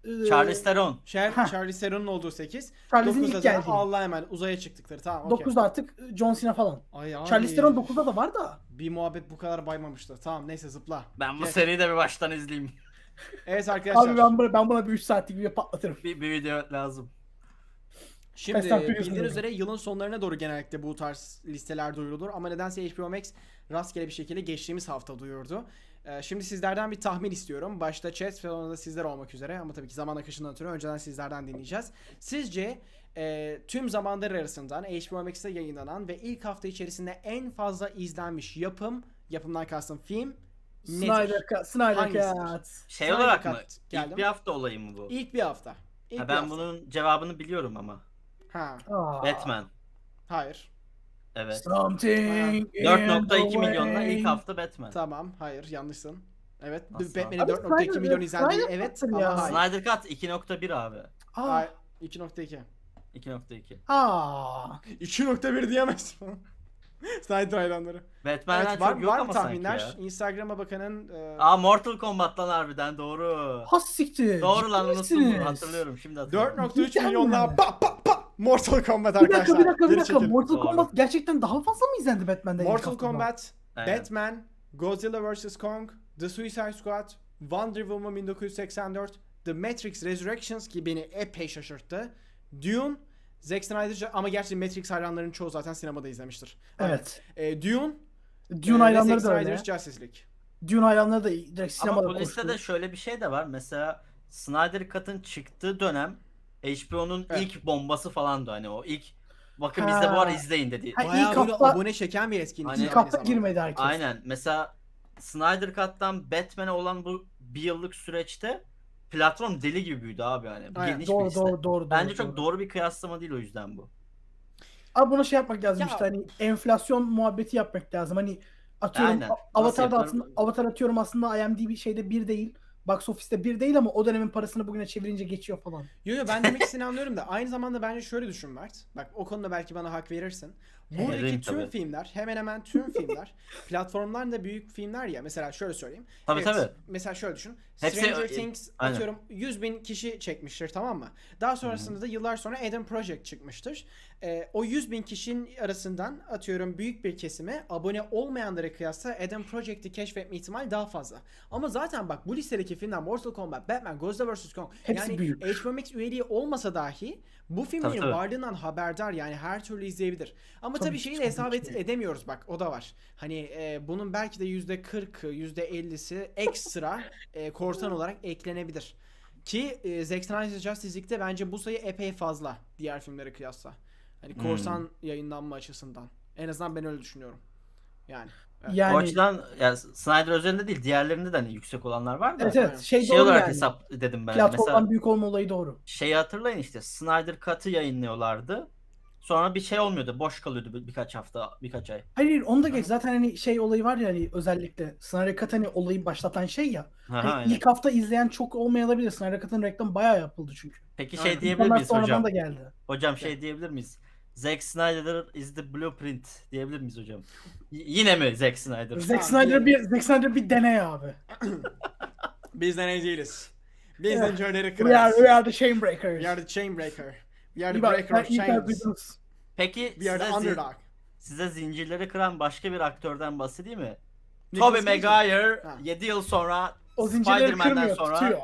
Ee, Charles Theron. Şer, Heh. Charlie Theron'un olduğu 8. Charles'in 9'da ilk da geldiği. Allah'a emanet uzaya çıktıkları. Tamam okey. 9'da artık John Cena falan. Ay abi. Charlize Theron 9'da da var da. Bir muhabbet bu kadar baymamıştı. Tamam neyse zıpla. Ben bu Geç. seriyi de bir baştan izleyeyim. Evet arkadaşlar. Abi ben buna, ben buna bir 3 saatlik video patlatırım. Bir, bir video lazım. Şimdi Fast and bildiğiniz üzere yılın sonlarına doğru genellikle bu tarz listeler duyurulur. Ama nedense HBO Max rastgele bir şekilde geçtiğimiz hafta duyurdu. Ee, şimdi sizlerden bir tahmin istiyorum. Başta chat ve sonra da sizler olmak üzere. Ama tabii ki zaman akışından ötürü önceden sizlerden dinleyeceğiz. Sizce e, tüm zamanlar arasından HBO Max'te yayınlanan ve ilk hafta içerisinde en fazla izlenmiş yapım, yapımdan kastım film nedir? Snyder Cut. Snyder? Cut. Şey Snyder olarak Cut mı? geldim. İlk bir hafta olayı mı bu? İlk bir hafta. İlk Ha, bir ben hafta. bunun cevabını biliyorum ama. Ha, Aa, Batman. hayır. Evet. Something in the 4.2 milyonla ilk hafta Batman. Tamam, hayır, yanlışsın. Evet, abi? 4.2 Snyder- milyon Snyder evet Cut'tır ama ya. hayır. Snyder Cut 2.1 abi. Aa, Hayır, 2.2. 2.2. aa. 2.1 diyemezsin. Snyder hayranları. Batman'den Evet, var, çok yok var ama mı sanki tahminler? ya. Instagram'a bakanın e, Aa Mortal Kombat lan harbiden doğru. Has siktir. Doğru lan Ciddi unuttum misiniz? hatırlıyorum şimdi hatırlıyorum. 4.3 Cidden milyonla mi? pa pa pa Mortal Kombat Bir arkadaşlar. dakika bir dakika bir Geri dakika. çekil. Mortal Doğru. Kombat gerçekten daha fazla mı izlendi Batman'den ilk Mortal haftada? Kombat, Aynen. Batman, Godzilla vs. Kong, The Suicide Squad, Wonder Woman 1984, The Matrix Resurrections ki beni epey şaşırttı. Dune, Zack Snyder ama gerçi Matrix hayranlarının çoğu zaten sinemada izlemiştir. Evet. E, Dune, Dune e, hayranları da öyle. Justice League. Dune hayranları da direkt sinemada Ama bu koştu. listede şöyle bir şey de var. Mesela Snyder Cut'ın çıktığı dönem HBO'nun Evet. ilk bombası falandı hani o ilk bakın Ha. bizde bu ara izleyin dedi. Ha, Bayağı ilk böyle hafta- abone çeken bir etkinlik. Aynen. İlk aynı hafta zamanda. girmedi herkes. Aynen. Mesela Snyder Cut'tan Batman'e olan bu bir yıllık süreçte platform deli gibi büyüdü abi yani. Aynen. Geniş bir Doğru liste. doğru doğru. Bence doğru, çok doğru. bir kıyaslama değil o yüzden bu. Abi buna şey yapmak lazım Ya- işte hani enflasyon muhabbeti yapmak lazım. Hani atıyorum Aynen. A- Avatar Nasıl da aslında Avatar atıyorum aslında IMDb şeyde bir değil. Box Office'te bir değil ama o dönemin parasını bugüne çevirince geçiyor falan. Yo yo ben demek istediğini anlıyorum da aynı zamanda bence şöyle düşün Mert. Bak o konuda belki bana hak verirsin. Buradaki Veririm tüm tabii. filmler hemen hemen tüm filmler platformlar da büyük filmler ya. Mesela şöyle söyleyeyim. Tabii Evet, tabii. Mesela şöyle düşün. Hepsi- Stranger e, Things aynen. atıyorum 100 bin kişi çekmiştir tamam mı? Daha sonrasında da yıllar sonra Eden Project çıkmıştır. Ee, o 100 bin kişinin arasından atıyorum büyük bir kesime abone olmayanlara kıyasla Eden Project'i keşfetme ihtimali daha fazla. Ama zaten bak bu listedeki filmler Mortal Kombat, Batman, Godzilla vs. Kong Hepsi yani büyük. HBO Max üyeliği olmasa dahi bu filmlerin tabii. varlığından haberdar yani her türlü izleyebilir. Ama Tabii tabii ki, şeyi de tabii hesap et- ki. edemiyoruz bak o da var. Hani e, bunun belki de yüzde 40'ı yüzde 50'si ekstra e, korsan olarak eklenebilir. Ki e, Zack Snyder's Justice League'de bence bu sayı epey fazla diğer filmlere kıyasla. Hani Hmm. korsan yayınlanma açısından. En azından ben öyle düşünüyorum. Yani. Evet. Yani o açıdan yani Snyder özelinde değil diğerlerinde de hani yüksek olanlar var da. evet evet şey, Şey doğru olarak yani. hesap dedim ben. Platformdan Mesela büyük olma olayı doğru. şeyi hatırlayın işte Snyder Cut'ı yayınlıyorlardı. Sonra bir şey olmuyordu. Boş kalıyordu bir- birkaç hafta, birkaç ay. Hayır hayır onu da geç. Zaten hani şey olayı var ya hani özellikle Snyder Cut hani olayı başlatan şey ya. Aha, Hani aynen. ilk hafta izleyen çok olmayabilir. Snyder Cut'ın reklamı bayağı yapıldı çünkü. Peki Aynen. şey diyebilir İnsanlar miyiz sonradan hocam? da geldi. Hocam şey diyebilir miyiz? Zack Snyder is the blueprint diyebilir miyiz hocam? Y- yine mi Zack Snyder? Zack Tamam, Snyder bir Zack Snyder bir deney abi. Biz de ne değiliz. Biz Yeah. zincirleri We are, we are the chain breakers. We are the chain breaker. Bak, breaker of chains. Peki size, underdog. size zincirleri kıran başka bir aktörden bahsedeyim mi? Nicolas Tobey? Maguire Ha. 7 yıl sonra O zincirleri Spider-Man'den sonra tutuyor.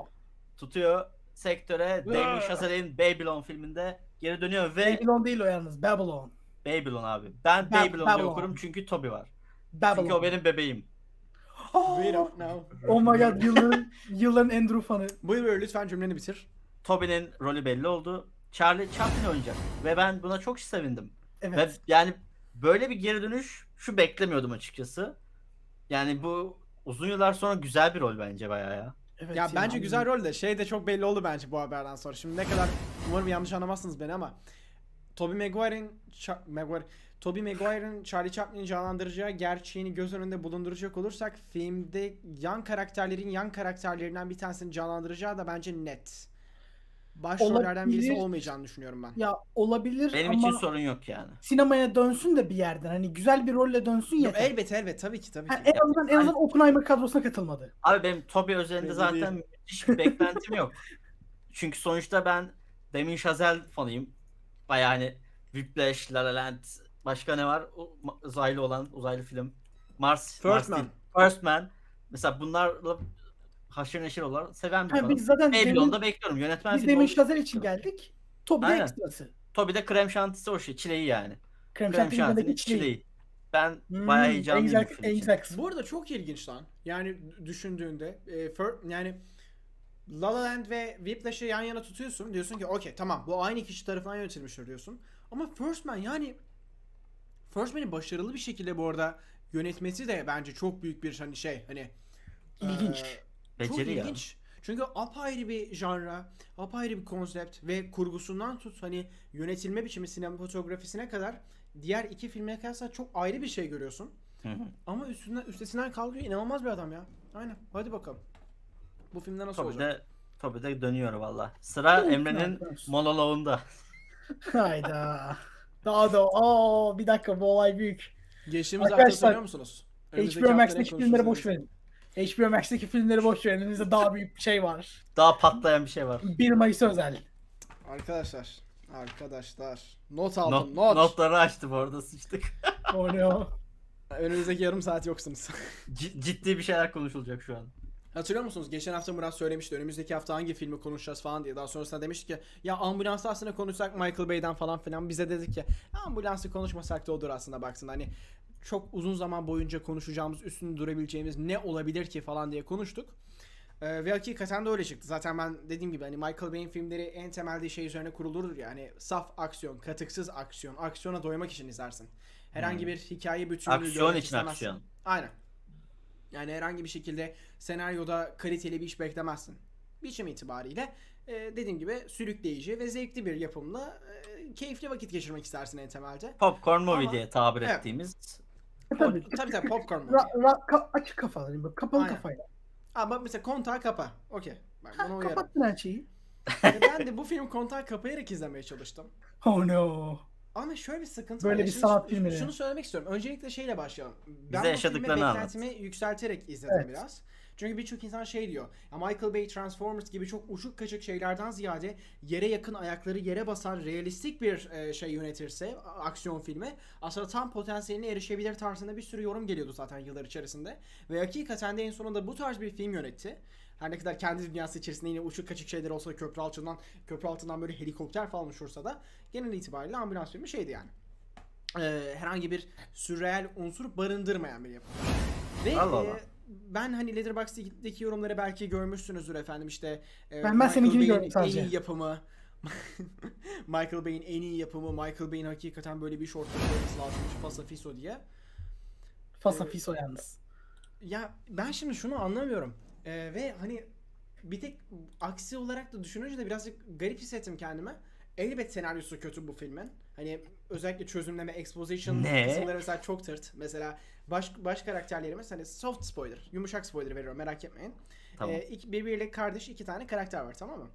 tutuyor sektöre. Damien. Chazelle'in Babylon filminde geri dönüyor ve Babylon değil o yalnız. Babylon. Babylon abi. Ben Ba- Babylon Babylon. okurum çünkü Toby var. Babylon. Çünkü o benim bebeğim. We don't know. Oh my god yılların, yılların Andrew fanı. Buyur buyur lütfen cümleni bitir. Toby'nin rolü belli oldu. Charlie Chaplin oynayacak ve ben buna çok sevindim. Evet. Ve yani böyle bir geri dönüş şu beklemiyordum açıkçası. Yani bu uzun yıllar sonra güzel bir rol bence bayağı ya. evet Ya bence güzel rol de şey de çok belli oldu bence bu haberden sonra. Şimdi ne kadar umarım yanlış anlamazsınız beni ama Tobey Maguire'in Maguire Tobey Maguire'ın Charlie Chaplin'i canlandıracağı gerçeğini göz önünde bulunduracak olursak filmde yan karakterlerin yan karakterlerinden bir tanesini canlandıracağı da bence net. Başrollerden birisi Olabilir. olmayacağını düşünüyorum ben. Ya olabilir Benim ama için sorun yok yani. sinemaya dönsün de bir yerden. Hani güzel bir rolle dönsün Yok, yeter. elbet elbet tabii ki tabii Ha, ki. en azından en azından Oppenheimer kadrosuna katılmadı. Abi benim Toby özelinde Belli zaten müthiş bir beklentim yok. Çünkü sonuçta ben Damien Chazelle fanıyım. Bayağı hani Whiplash, La La Land, başka ne var? O, ma- uzaylı olan, uzaylı film. Mars, First Mars Man. değil, First Man. Mesela bunlarla haşır neşir olan seven bir Ha, fanım. biz zaten Babylon'da demin, bekliyorum. Yönetmen biz filmi demin olduğu- Şazel için geldik. Toby de Aynen. ekstrası. Toby de krem şantisi o şey. Çileği yani. Krem Krem şantinin şantinin çileği. çileği. Ben Hmm, bayağı en heyecanlıyım güzel, bu film en için. güzel kısmı. Bu arada çok ilginç lan. Yani düşündüğünde e, fir- yani La La Land ve Whiplash'ı yan yana tutuyorsun. Diyorsun ki okey tamam bu aynı kişi tarafından yönetilmiştir diyorsun. Ama First Man yani First Man'i başarılı bir şekilde bu arada yönetmesi de bence çok büyük bir hani şey hani İlginç. e, çok Beceri ya. ilginç. Çünkü apayrı bir janra, apayrı bir konsept ve kurgusundan tut hani yönetilme biçimi sinematografisine kadar diğer iki filme kıyasla çok ayrı bir şey görüyorsun. Hı hı. Ama üstünden üstesinden kalkıyor. İnanılmaz bir adam ya. Aynen. Hadi bakalım. Bu filmde nasıl Toby olacak? de, Toby de dönüyor valla. Sıra Emre'nin monoloğunda. Hayda. Daha da aa bir dakika bu olay büyük. Geçtiğimiz hafta hatırlıyor musunuz? Önümüzdeki HBO Max'teki filmleri boş verin. HBO Max'teki filmleri boş verin. Elimizde daha büyük bir şey var. Daha patlayan bir şey var. 1 Mayıs özel. Arkadaşlar. Arkadaşlar. Not aldım. Not, Not. Notları açtım orada sıçtık. O ne o? Önümüzdeki yarım saat yoksunuz. C- ciddi bir şeyler konuşulacak şu an. Hatırlıyor musunuz? Geçen hafta Murat söylemişti. Önümüzdeki hafta hangi filmi konuşacağız falan diye. Daha sonrasında demiştik ki ya ambulansı aslında konuşsak Michael Bay'den falan filan. Bize dedik ki ambulansı konuşmasak da olur aslında baksın. Hani çok uzun zaman boyunca konuşacağımız, üstünde durabileceğimiz ne olabilir ki falan diye konuştuk. Ee, ve hakikaten de öyle çıktı. Zaten ben dediğim gibi hani Michael Bay'in filmleri en temelde şey üzerine kurulurdur ya. Hani saf aksiyon, katıksız aksiyon. Aksiyona doymak için izlersin. Herhangi Hmm. bir hikaye bütünlüğü Aksiyon için istemezsin. aksiyon. Aynen. Yani herhangi bir şekilde senaryoda kaliteli bir iş beklemezsin. Biçim itibariyle e, dediğim gibi sürükleyici ve zevkli bir yapımla e, keyifli vakit geçirmek istersin en temelde. Popcorn movie Ama- diye tabir Evet. ettiğimiz. Tabii. Tabii tabii popcorn. Ra, ra, ka- açık kafalı. Böyle kapalı Aynen. kafayla. Aa, bak mesela kontağı kapa. Okey. Bak uyarım. kapattın her şeyi. Yani ben de bu film kontağı kapayarak izlemeye çalıştım. Oh no. Ama şöyle bir sıkıntı Böyle var. bir Şimdi sanat şu- filmi Şunu yani. söylemek istiyorum. Öncelikle şeyle başlayalım. Ben bu filme yaşadıklarını anlat. beklentimi yükselterek izledim Evet. biraz. Çünkü birçok insan şey diyor. Ya Michael Bay Transformers gibi çok uçuk kaçık şeylerden ziyade yere yakın ayakları yere basan realistik bir e, şey yönetirse aksiyon filmi aslında tam potansiyeline erişebilir tarzında bir sürü yorum geliyordu zaten yıllar içerisinde. Ve hakikaten de en sonunda bu tarz bir film yönetti. Her ne kadar kendi dünyası içerisinde yine uçuk kaçık şeyler olsa da köprü altından köprü altından böyle helikopter falan uçursa da genel itibariyle ambulans filmi şeydi yani. Ee, herhangi bir sürreel unsur barındırmayan bir yapım. Ve Allah e, Allah. Ben hani Letterboxd'daki yorumları belki görmüşsünüzdür efendim işte e, Ben- ben seninkini Bay'in gördüm sadece. En iyi yapımı Michael Bay'in en iyi yapımı Michael Bay'in hakikaten böyle bir iş ortaya koyması lazımmış Fasafiso diye. Fasa Ee, fiso yalnız. Ya ben şimdi şunu anlamıyorum. Ee, ve hani bir tek aksi olarak da düşününce de birazcık garip hissettim kendime. Elbet senaryosu kötü bu filmin. Hani özellikle çözümleme, exposition Ne? kısımları mesela çok tırt. Mesela baş, baş karakterlerimiz hani soft spoiler, yumuşak spoiler veriyorum merak etmeyin. Tamam. Ee, iki, birbiriyle kardeş iki tane karakter var tamam mı?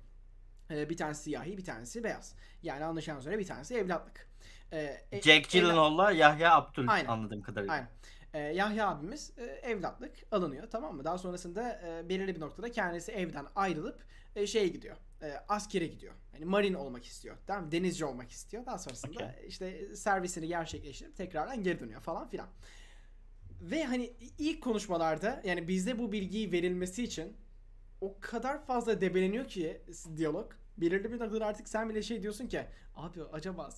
Ee, bir tanesi siyahi, bir tanesi beyaz. Yani anlaşılan üzere bir tanesi evlatlık. Ee, e- Jack Gyllenhaal'la Yahya Abdul Aynen. anladığım kadarıyla. Aynen. Ee, Yahya abimiz e, evlatlık alınıyor tamam mı? Daha sonrasında e, belirli bir noktada kendisi evden ayrılıp e, şeye gidiyor. E, askere gidiyor. Yani marin olmak istiyor. Tamam? Denizci olmak istiyor. Daha sonrasında Okey. işte servisini gerçekleştirip tekrardan geri dönüyor falan filan. Ve hani ilk konuşmalarda yani bizde bu bilgiyi verilmesi için o kadar fazla debeleniyor ki diyalog. Belirli bir noktada artık sen bile şey diyorsun ki abi acaba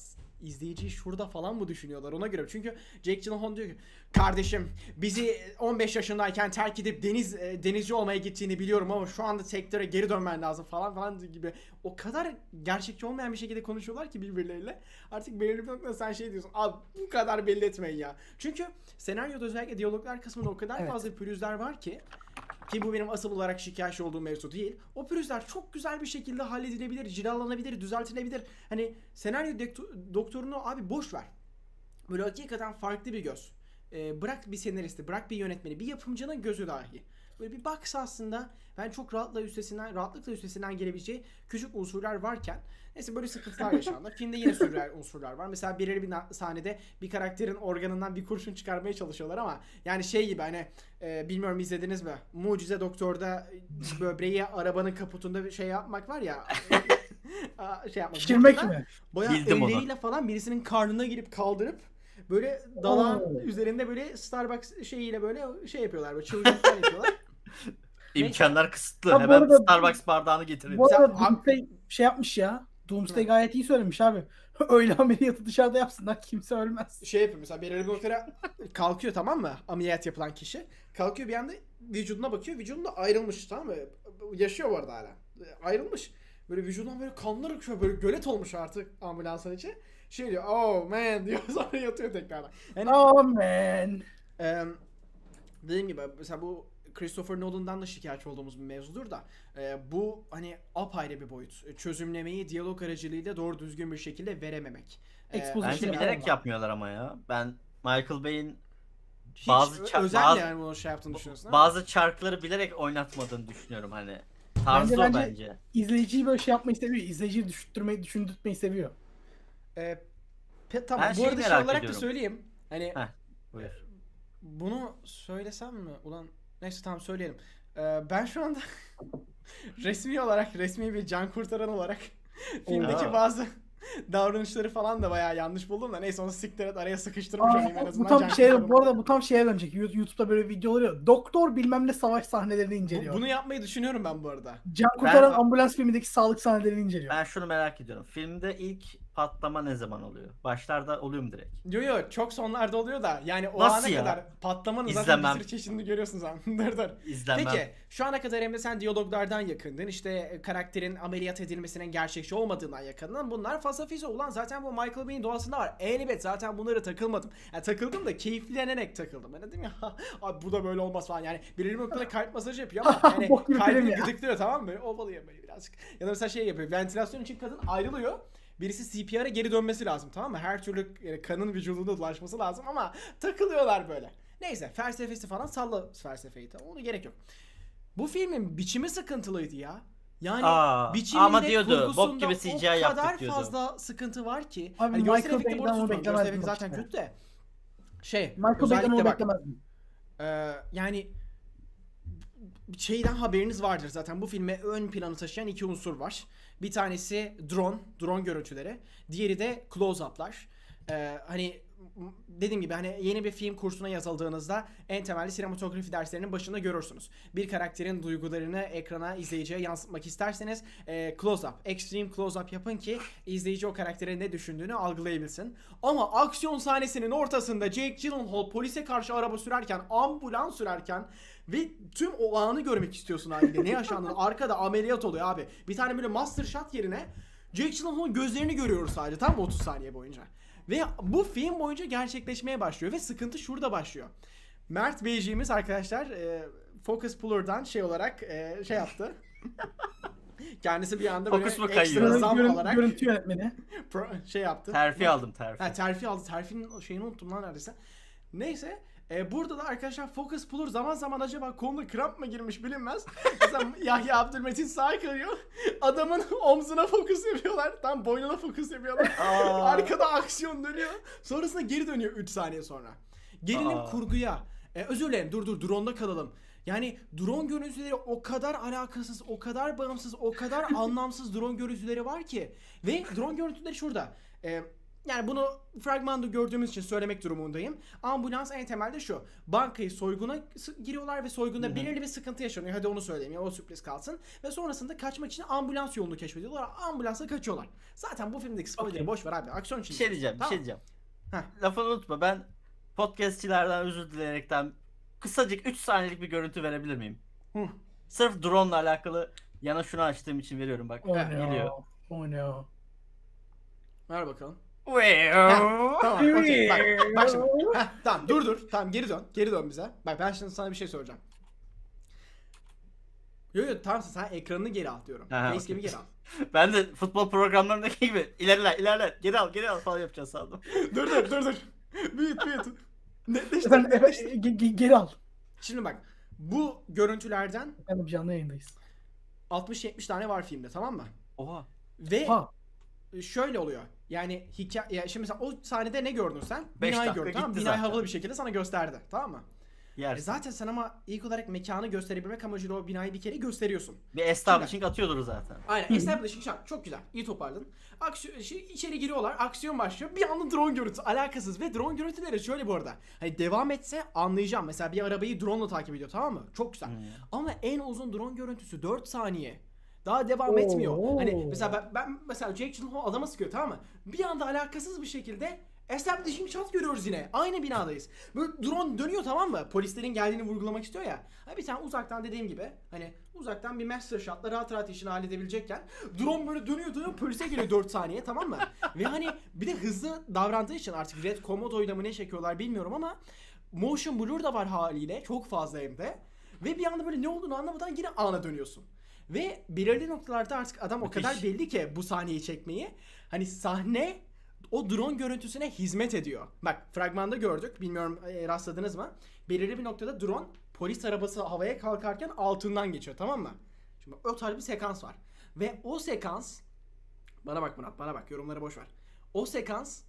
izleyiciyi şurada falan mı düşünüyorlar ona göre. Çünkü Jake Gyllenhaal diyor ki kardeşim bizi 15 yaşındayken terk edip deniz e, denizci olmaya gittiğini biliyorum ama şu anda sektöre geri dönmen lazım falan falan gibi. O kadar gerçekçi olmayan bir şekilde konuşuyorlar ki birbirleriyle. Artık belirli bir noktada sen şey diyorsun. Abi bu kadar belli etmeyin ya. Çünkü senaryoda özellikle diyaloglar kısmında o kadar Evet. fazla pürüzler var ki ki bu benim asıl olarak şikayetçi olduğum mevzu değil. O pürüzler çok güzel bir şekilde halledilebilir, cilalanabilir, düzeltilebilir. Hani senaryo doktorunu abi boş ver. Böyle hakikaten farklı bir göz. Ee, bırak bir senaristi, bırak bir yönetmeni, bir yapımcının gözü dahi. Böyle bir baksa aslında ben çok rahatla üstesinden, rahatlıkla üstesinden gelebileceği küçük unsurlar varken neyse böyle sıkıntılar yaşandı. Filmde yine sürreal unsurlar var. Mesela belirli bir sahnede bir karakterin organından bir kurşun çıkarmaya çalışıyorlar ama yani şey gibi hani e, bilmiyorum izlediniz mi? Mucize Doktor'da böbreği arabanın kaputunda bir şey yapmak var ya. Şey yapmak. Şişirmek Burada mi? Bayağı Bildim onu. elleriyle falan birisinin karnına girip kaldırıp böyle dalağın Oo. üzerinde böyle Starbucks şeyiyle böyle şey yapıyorlar. Böyle çılgınlıklar yapıyorlar. İmkanlar kısıtlı. Ha, bu Hemen arada- Starbucks bardağını getirin. Bu arada Doomsday şey yapmış ya. Doomsday gayet iyi söylemiş abi. Öyle ameliyatı dışarıda yapsınlar kimse ölmez. şey yapıyor mesela belirli bir noktada kalkıyor tamam mı? Ameliyat yapılan kişi. Kalkıyor bir anda vücuduna bakıyor. Vücudunda ayrılmış tamam mı? Yaşıyor bu arada hala. Ayrılmış. Böyle vücudundan böyle kanlar akıyor. Böyle gölet olmuş artık ambulansın içi. Şey diyor oh man diyor sonra yatıyor tekrardan. Yani Oh man. Ee, dediğim gibi mesela bu Christopher Nolan'dan da şikayetçi olduğumuz bir mevzudur da e, bu hani apayrı bir boyut. E, Çözümlemeyi diyalog aracılığıyla doğru düzgün bir şekilde verememek. Ee, Exposition Bence bilerek yapma. yapmıyorlar ama ya. Ben Michael Bay'in hiç bazı özel bazı- yani bunu şey yaptığını düşünüyorsun. ama- bazı çarkları bilerek oynatmadığını düşünüyorum hani. Tarzı Bence- o bence- bence. İzleyiciyi böyle şey yapmayı seviyor. İzleyiciyi düşündürmeyi, düşündürtmeyi seviyor. Ee, pe- tamam Ben bu arada şey olarak da ediyorum. söyleyeyim. Hani Heh, Buyur. bunu söylesem mi? Ulan neyse tamam söyleyelim. Ee, ben şu anda resmi olarak resmi bir can kurtaran olarak filmdeki bazı davranışları falan da bayağı yanlış buldum da neyse onu siktir et araya sıkıştırmış olayım en Aa, bu azından. tam can şey, bu arada bu tam şeye dönecek. You- YouTube'da böyle videolar oluyor. Doktor bilmem ne savaş sahnelerini Bu- inceliyor. bunu yapmayı düşünüyorum ben bu arada. Can kurtaran Ben- ambulans filmindeki sağlık sahnelerini inceliyor. Ben şunu merak ediyorum. Filmde ilk patlama ne zaman oluyor? Başlarda oluyor mu direkt? Yo yo çok sonlarda oluyor da yani o Nasıl ana ya? kadar patlamanın zaten İzlemem. bir sürü çeşidini görüyorsun dur dur. İzlemem. Peki şu ana kadar Emre sen diyaloglardan yakındın. İşte e, karakterin ameliyat edilmesinin gerçekçi olmadığından yakındın. Bunlar fasafiso. Ulan zaten bu Michael Bay'in doğasında var. Elbet zaten bunları takılmadım. Yani takıldım da keyiflenerek takıldım. Ben dedim ya abi bu da böyle olmaz falan. Yani birileri bir noktada kalp masajı yapıyor ama yani Bok gibi film kalbini ya. gıdıklıyor tamam mı? Böyle ovalıyor böyle birazcık. Ya da mesela şey yapıyor. Ventilasyon için kadın ayrılıyor. Birisi CPR'a geri dönmesi lazım tamam mı? Her türlü yani kanın vücuduna ulaşması lazım ama takılıyorlar böyle. Neyse felsefesi falan salla felsefeyi tamam onu gerek yok. Bu filmin biçimi sıkıntılıydı ya. Yani Aa, biçiminde, ama diyordu, kurgusunda bok gibi CGI o kadar diyordu. fazla sıkıntı var ki. Abi hani Michael Bay'den burada onu beklemezdim zaten kötü de. Şey, Michael Bay'den onu beklemezdim. ee, yani şeyden haberiniz vardır zaten bu filme ön planı taşıyan iki unsur var. Bir tanesi drone, drone görüntüleri. Diğeri de close-up'lar. Ee, hani dediğim gibi hani yeni bir film kursuna yazıldığınızda en temelli sinematografi derslerinin başında görürsünüz. Bir karakterin duygularını ekrana izleyiciye yansıtmak isterseniz e, close-up, extreme close-up yapın ki izleyici o karakterin ne düşündüğünü algılayabilsin. Ama aksiyon sahnesinin ortasında Jake Gyllenhaal polise karşı araba sürerken, ambulans sürerken ve tüm o anı görmek istiyorsun haliyle. Ne yaşandığını. Arkada ameliyat oluyor abi. Bir tane böyle master shot yerine Jake Gyllenhaal'ın gözlerini görüyoruz sadece tam 30 saniye boyunca. Ve bu film boyunca gerçekleşmeye başlıyor ve sıkıntı şurada başlıyor. Mert Beyciğimiz arkadaşlar e, Focus Puller'dan şey olarak e, şey yaptı. Kendisi bir anda böyle Focus mu ekstra kayıyor? zam Görün- alarak Görüntü yönetmeni. pro- şey yaptı. Terfi aldım terfi. Ha terfi aldı. Terfinin şeyini unuttum lan neredeyse. Neyse. E, burada da arkadaşlar focus puller zaman zaman acaba koluna kramp mı girmiş bilinmez. Mesela Yahya Abdülmetin sağ kayıyor. Adamın omzuna fokus yapıyorlar. Tam boynuna fokus yapıyorlar. Aa. Arkada aksiyon dönüyor. Sonrasında geri dönüyor 3 saniye sonra. Gelelim Aa. kurguya. E, özür dilerim dur dur drone'da kalalım. Yani drone görüntüleri o kadar alakasız, o kadar bağımsız, o kadar anlamsız drone görüntüleri var ki. Ve drone görüntüleri şurada. E, yani bunu fragmanda gördüğümüz için söylemek durumundayım. Ambulans en temelde şu. Bankayı soyguna giriyorlar ve soygunda belirli bir sıkıntı yaşanıyor. Hadi onu söyleyeyim ya o sürpriz kalsın. Ve sonrasında kaçmak için ambulans yolunu keşfediyorlar. Ambulansla kaçıyorlar. Zaten bu filmdeki spoiler'ı Okey. boş ver abi. Aksiyon için. Bir şey diyeceğim, bir Tamam. şey diyeceğim. Heh. Lafını unutma. Ben podcastçilerden özür dileyerekten kısacık 3 saniyelik bir görüntü verebilir miyim? Hı. Sırf drone ile alakalı yana şunu açtığım için veriyorum bak. Oh Geliyor. no. Oh no. Ver bakalım. Tamam okey bak, bak şimdi. Heh, tamam dur dur. Tamam geri dön. Geri dön bize. Bak ben şimdi sana bir şey soracağım. Yo yo tamam sen ekranını geri al diyorum. Aha, Facecam'i okey. geri al. Ben de futbol programlarındaki gibi ilerle ilerle geri al geri al falan yapacağız sandım. dur dur dur dur. büyüt büyüt. Netleştir. Efendim, efe- netleştir. ge- ge- geri al. Şimdi bak. Bu görüntülerden Efendim canlı yayındayız. 60-70 tane var filmde tamam mı? Oha. Ve Ha. Şöyle oluyor. Yani hikaye ya şimdi mesela o sahnede ne gördün sen? Beş Binayı dakika gördün tamam mı? gitti Binayı zaten. havalı bir şekilde sana gösterdi. Tamam mı? E Yersin. zaten sen ama ilk olarak mekanı gösterebilmek amacıyla o binayı bir kere gösteriyorsun. Bir establishing atıyordur zaten. Aynen. Establishing shot. Çok güzel. İyi toparladın. Aksiyon, şey, içeri giriyorlar. Aksiyon başlıyor. Bir anda drone görüntüsü. Alakasız. Ve drone görüntüleri şöyle bu arada. Hani devam etse anlayacağım. Mesela bir arabayı drone ile takip ediyor tamam mı? Çok güzel. Ama en uzun drone görüntüsü 4 saniye. Daha devam etmiyor. Oo. Hani mesela ben, ben mesela Jake Gyllenhaal adama sıkıyor tamam mı? Bir anda alakasız bir şekilde establishing shot görüyoruz yine. Aynı binadayız. Böyle drone dönüyor tamam mı? Polislerin geldiğini vurgulamak istiyor ya. Ha bir tane uzaktan dediğim gibi hani uzaktan bir master shotla rahat rahat işini halledebilecekken drone böyle dönüyor dönüyor polise geliyor 4 saniye tamam mı? Ve hani bir de hızlı davrandığı için artık Red Komodo'yla mı ne çekiyorlar bilmiyorum ama motion blur da var haliyle çok fazla hem de. Ve bir anda böyle ne olduğunu anlamadan yine ana dönüyorsun. Ve belirli noktalarda artık adam o Müthiş. kadar belli ki bu sahneyi çekmeyi. Hani sahne o drone görüntüsüne hizmet ediyor. Bak fragmanda gördük. Bilmiyorum e, rastladınız mı? Belirli bir noktada drone polis arabası havaya kalkarken altından geçiyor tamam mı? Şimdi o tarz bir sekans var. Ve o sekans bana bak Murat bana bak yorumlara boş ver. O sekans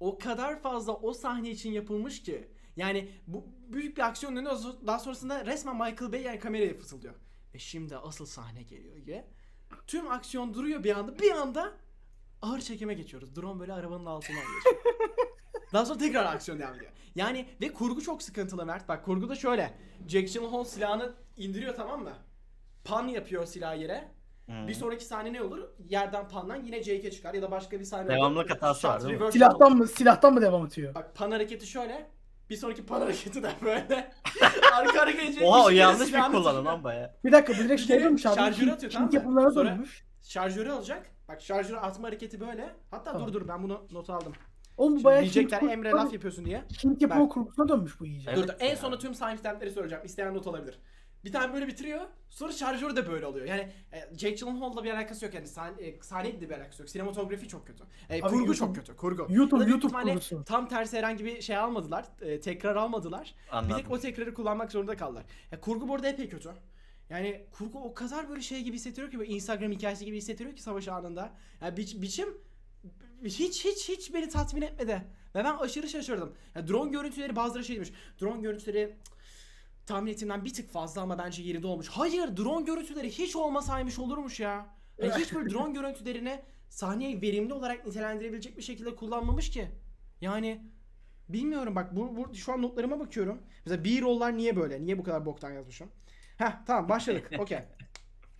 o kadar fazla o sahne için yapılmış ki. Yani bu büyük bir aksiyon dönüyor. Daha sonrasında resmen Michael Bay yani kameraya fısıldıyor. Ve şimdi asıl sahne geliyor diye. Tüm aksiyon duruyor bir anda. Bir anda ağır çekime geçiyoruz. Drone böyle arabanın altından geçiyor. Daha sonra tekrar aksiyon devam ediyor. Yani ve kurgu çok sıkıntılı Mert. Bak kurgu da şöyle. Jack Gyllenhaal silahını indiriyor tamam mı? Pan yapıyor silah yere. Hmm. Bir sonraki sahne ne olur? Yerden pandan yine Jake'e çıkar ya da başka bir sahne Devamlılık olur. hatası var, değil mi? Silahtan mı silahtan mı devam atıyor? Bak pan hareketi şöyle. Bir sonraki pan hareketi de böyle. Arka arkaya Jake Oha o yanlış bir kullanım lan baya. Bir dakika bir direkt şey dönmüş abi. şarjörü atıyor, tamam mı? yapımlarına Sonra- dönmüş. Şarjörü alacak. Bak şarjörü atma hareketi böyle. Hatta Tamam. dur dur ben bunu not aldım. Oğlum bu Şimdi bayağı diyecekler Emre laf yapıyorsun diye. Hint yapımı kurgusuna dönmüş bu iyice. Evet dur dur en sona tüm timestampleri söyleyeceğim. İsteyen not alabilir. Bir tane böyle bitiriyor. Sonra şarjörü de böyle oluyor. Yani e, Jake Gyllenhaal'la bir alakası yok yani sahne, e, sahneyle de bir alakası yok. Sinematografi çok kötü. E, Abi kurgu YouTube- çok kötü. Kurgu. YouTube- YouTube kurgusu. Tam tersi herhangi bir şey almadılar. e, tekrar almadılar. Bir Anladım. tek o tekrarı kullanmak zorunda kaldılar. Ya, kurgu bu arada epey kötü. Yani kurgu o kadar böyle şey gibi hissettiriyor ki böyle Instagram hikayesi gibi hissettiriyor ki savaş anında. Yani biç, biçim hiç hiç hiç beni tatmin etmedi. Ve ben aşırı şaşırdım. Ya drone görüntüleri bazıları şey demiş. Drone görüntüleri cık, tahmin ettiğimden bir tık fazla ama bence yerinde olmuş. Hayır drone görüntüleri hiç olmasaymış olurmuş ya. Yani hiç böyle drone görüntülerini sahneyi verimli olarak nitelendirebilecek bir şekilde kullanmamış ki. Yani bilmiyorum bak bu, bu şu an notlarıma bakıyorum. Mesela B-roll'lar niye böyle? Niye bu kadar boktan yazmışım? Heh tamam başladık. Okey.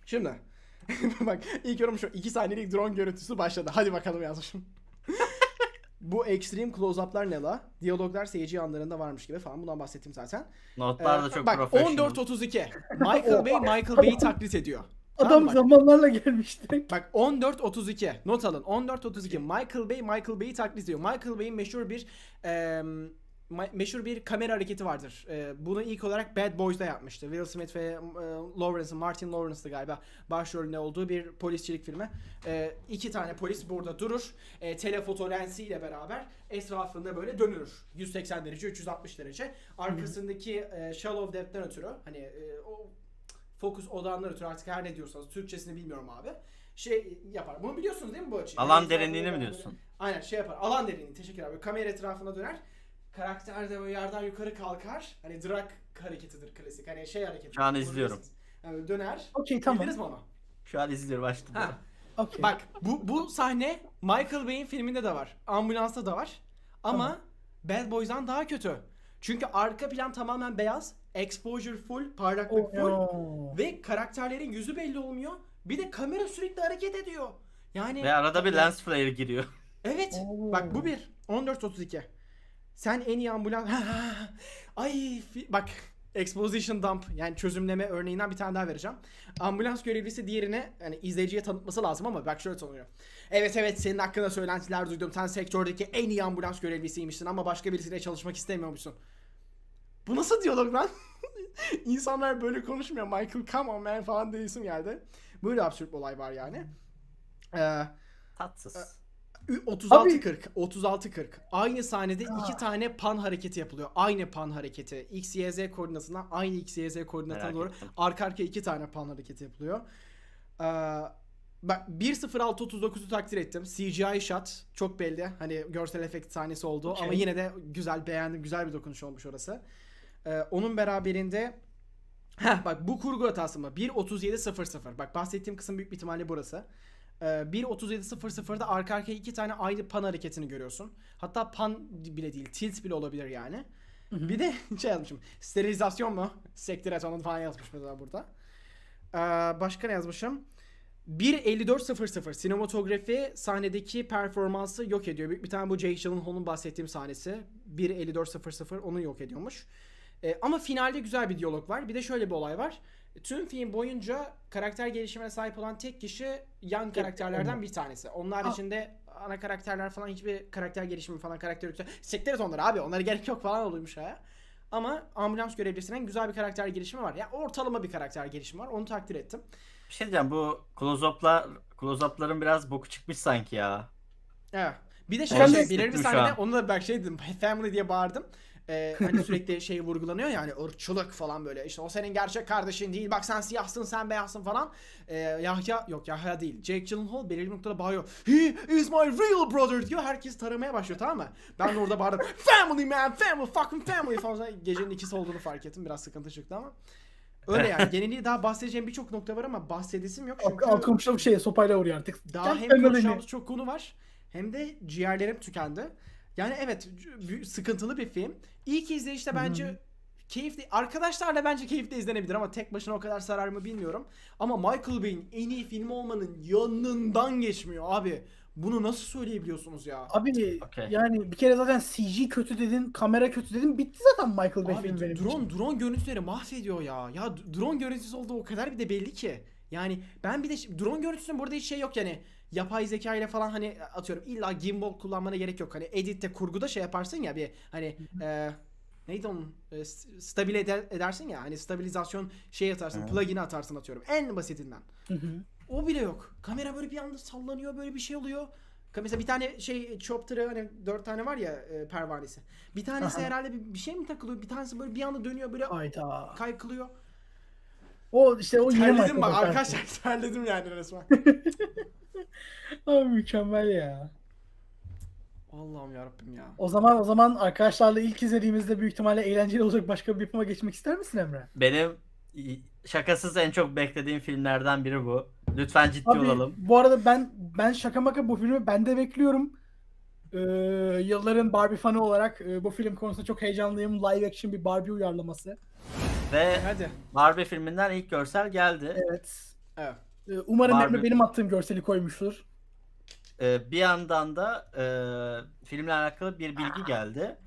Şimdi bak ilk yorum şu. 2 saniyelik drone görüntüsü başladı. Hadi bakalım yazmışım. Bu extreme close-up'lar ne la? Diyaloglar seyirci anlarında varmış gibi falan. Bundan bahsettim zaten. Notlar da Ee, çok bak professional. 14.32. Michael Bay Michael Bay'i taklit ediyor. Adam Tamam bak. zamanlarla gelmişti. Bak 14.32 not alın 14.32 Michael Bay Michael Bay'i taklit ediyor. Michael Bay'in meşhur bir ma- meşhur bir kamera hareketi vardır. Ee, bunu ilk olarak Bad Boys'da yapmıştı. Will Smith ve e, Lawrence, Martin Lawrence'dı galiba başrolünde olduğu bir polisçilik filmi. Ee, iki tane polis burada durur. E, telefoto lensiyle beraber etrafında böyle dönülür. 180 derece, 360 derece. Arkasındaki e, shallow depth'ten ötürü hani e, o fokus odağından ötürü artık her ne diyorsanız Türkçesini bilmiyorum abi. Şey yapar. Bunu biliyorsunuz değil mi bu açıyı? Alan Yani etrafında derinliğini mi böyle- diyorsun? Aynen şey yapar. Alan derinliği teşekkür abi. Kamera etrafına döner. Karakter de böyle yerden yukarı kalkar. Hani drag hareketidir klasik. Hani şey hareketi. Şu an izliyorum. Yani döner. Okey tamam. Bildiniz mi onu? Şu an izliyorum başladı. Ha. Okey. Bak bu bu sahne Michael Bay'in filminde de var. Ambulansta da var. Ama Tamam. Bad Boys'dan daha kötü. Çünkü arka plan tamamen beyaz. Exposure full, parlaklık Oh, full. no. Ve karakterlerin yüzü belli olmuyor. Bir de kamera sürekli hareket ediyor. Yani Ve arada bir lens flare giriyor. Evet. Oo. Bak bu bir. 14.32. Sen en iyi ambulans... Ay bak exposition dump yani çözümleme örneğinden bir tane daha vereceğim. Ambulans görevlisi diğerine yani izleyiciye tanıtması lazım ama bak şöyle tanıyor. Evet evet senin hakkında söylentiler duydum. Sen sektördeki en iyi ambulans görevlisiymişsin ama başka birisiyle çalışmak istemiyormuşsun. Bu nasıl diyalog lan? İnsanlar böyle konuşmuyor. Michael come on man falan diye isim geldi. Böyle absürt bir olay var yani. Ee, Tatsız. 36-40. 36-40. Aynı sahnede Ah. iki tane pan hareketi yapılıyor. Aynı pan hareketi. X, Y, Z koordinatına aynı X, Y, Z koordinatına Merak doğru ettim. arka arkaya iki tane pan hareketi yapılıyor. Ee, bak 1.06.39'u takdir ettim. CGI shot çok belli. Hani görsel efekt sahnesi oldu ama Okey. yine de güzel beğendim. Güzel bir dokunuş olmuş orası. Ee, onun beraberinde Heh bak bu kurgu hatası mı? 1.37.00. Bak bahsettiğim kısım büyük bir ihtimalle burası. Ee, 1.37.00'da arka arkaya iki tane aynı pan hareketini görüyorsun. Hatta pan bile değil, tilt bile olabilir yani. Bir de şey yazmışım. Sterilizasyon mu? Sektir et onu falan yazmış mesela burada. Ee, başka ne yazmışım? 1.54.00 sinematografi sahnedeki performansı yok ediyor. Bir, bir tane bu Jake Gyllenhaal'ın bahsettiğim sahnesi. 1.54.00 onu yok ediyormuş. Ee, ama finalde güzel bir diyalog var. Bir de şöyle bir olay var. Tüm film boyunca karakter gelişimine sahip olan tek kişi yan karakterlerden bir tanesi. Onun haricinde ana karakterler falan hiçbir karakter gelişimi falan karakter yoksa sekteriz onları abi onlara gerek yok falan oluyormuş ha. Ama ambulans görevlisinin güzel bir karakter gelişimi var. Ya ortalama bir karakter gelişimi var. Onu takdir ettim. Bir şey diyeceğim bu close-up'lar close-up'ların biraz boku çıkmış sanki ya. Evet. Bir de şey, şey belirli bir sahnede onu da bak şey dedim family diye bağırdım. Ee, hani sürekli şey vurgulanıyor yani ırkçılık falan böyle işte o senin gerçek kardeşin değil bak sen siyahsın sen beyazsın falan. Ee, Yahya yok Yahya değil Jake Gyllenhaal belirli bir noktada bağırıyor. He is my real brother diyor herkes taramaya başlıyor tamam mı? Ben de orada bağırdım family man family fucking family falan gecenin ikisi olduğunu fark ettim biraz sıkıntı çıktı ama. Öyle yani geneli daha bahsedeceğim birçok nokta var ama bahsedesim yok çünkü Al komşuluk şeye sopayla vuruyor artık. daha Gel hem konuşacağımız çok konu var hem de ciğerlerim tükendi. Yani evet sıkıntılı bir film. İlk izleyişte bence keyifli arkadaşlarla bence keyifli izlenebilir ama tek başına o kadar sarar mı bilmiyorum. Ama Michael Bay'in en iyi filmi olmanın yanından geçmiyor abi. Bunu nasıl söyleyebiliyorsunuz ya? Abi Okey. yani bir kere zaten CG kötü dedin, kamera kötü dedin. Bitti zaten Michael Bay Abi film benim drone için. drone görüntüleri mahvediyor ya. Ya drone görüntüsü olduğu o kadar bir de belli ki. Yani ben bir de drone görüntüsünün burada hiç şey yok yani. Yapay zeka ile falan hani atıyorum illa gimbal kullanmana gerek yok. Hani editte kurguda şey yaparsın ya bir hani e, neydi onun E, s- stabile eder- edersin ya hani stabilizasyon şey atarsın Hı. plugin'i atarsın atıyorum en basitinden. Hı hı. O bile yok. Kamera böyle bir anda sallanıyor böyle bir şey oluyor. Mesela bir tane şey chopter'ı hani dört tane var ya e, pervanesi. Bir tanesi Aha. herhalde bir, bir şey mi takılıyor? Bir tanesi böyle bir anda dönüyor böyle Hayda. kaykılıyor. O işte o yeni Terledim Michael bak arkadaşlar terledim yani resmen. Abi mükemmel ya. Allah'ım yarabbim ya. O zaman o zaman arkadaşlarla ilk izlediğimizde büyük ihtimalle eğlenceli olacak başka bir yapıma geçmek ister misin Emre? Benim şakasız en çok beklediğim filmlerden biri bu. Lütfen ciddi Abi olalım. bu arada ben ben şaka maka bu filmi ben de bekliyorum. Ee, yılların Barbie fanı olarak e, bu film konusunda çok heyecanlıyım. Live action bir Barbie uyarlaması. Ve Hadi. Barbie filminden ilk görsel geldi. Evet. Evet. Ee, umarım Barbie- Emre benim attığım görseli koymuştur. Ee, bir yandan da e, filmle alakalı bir bilgi geldi.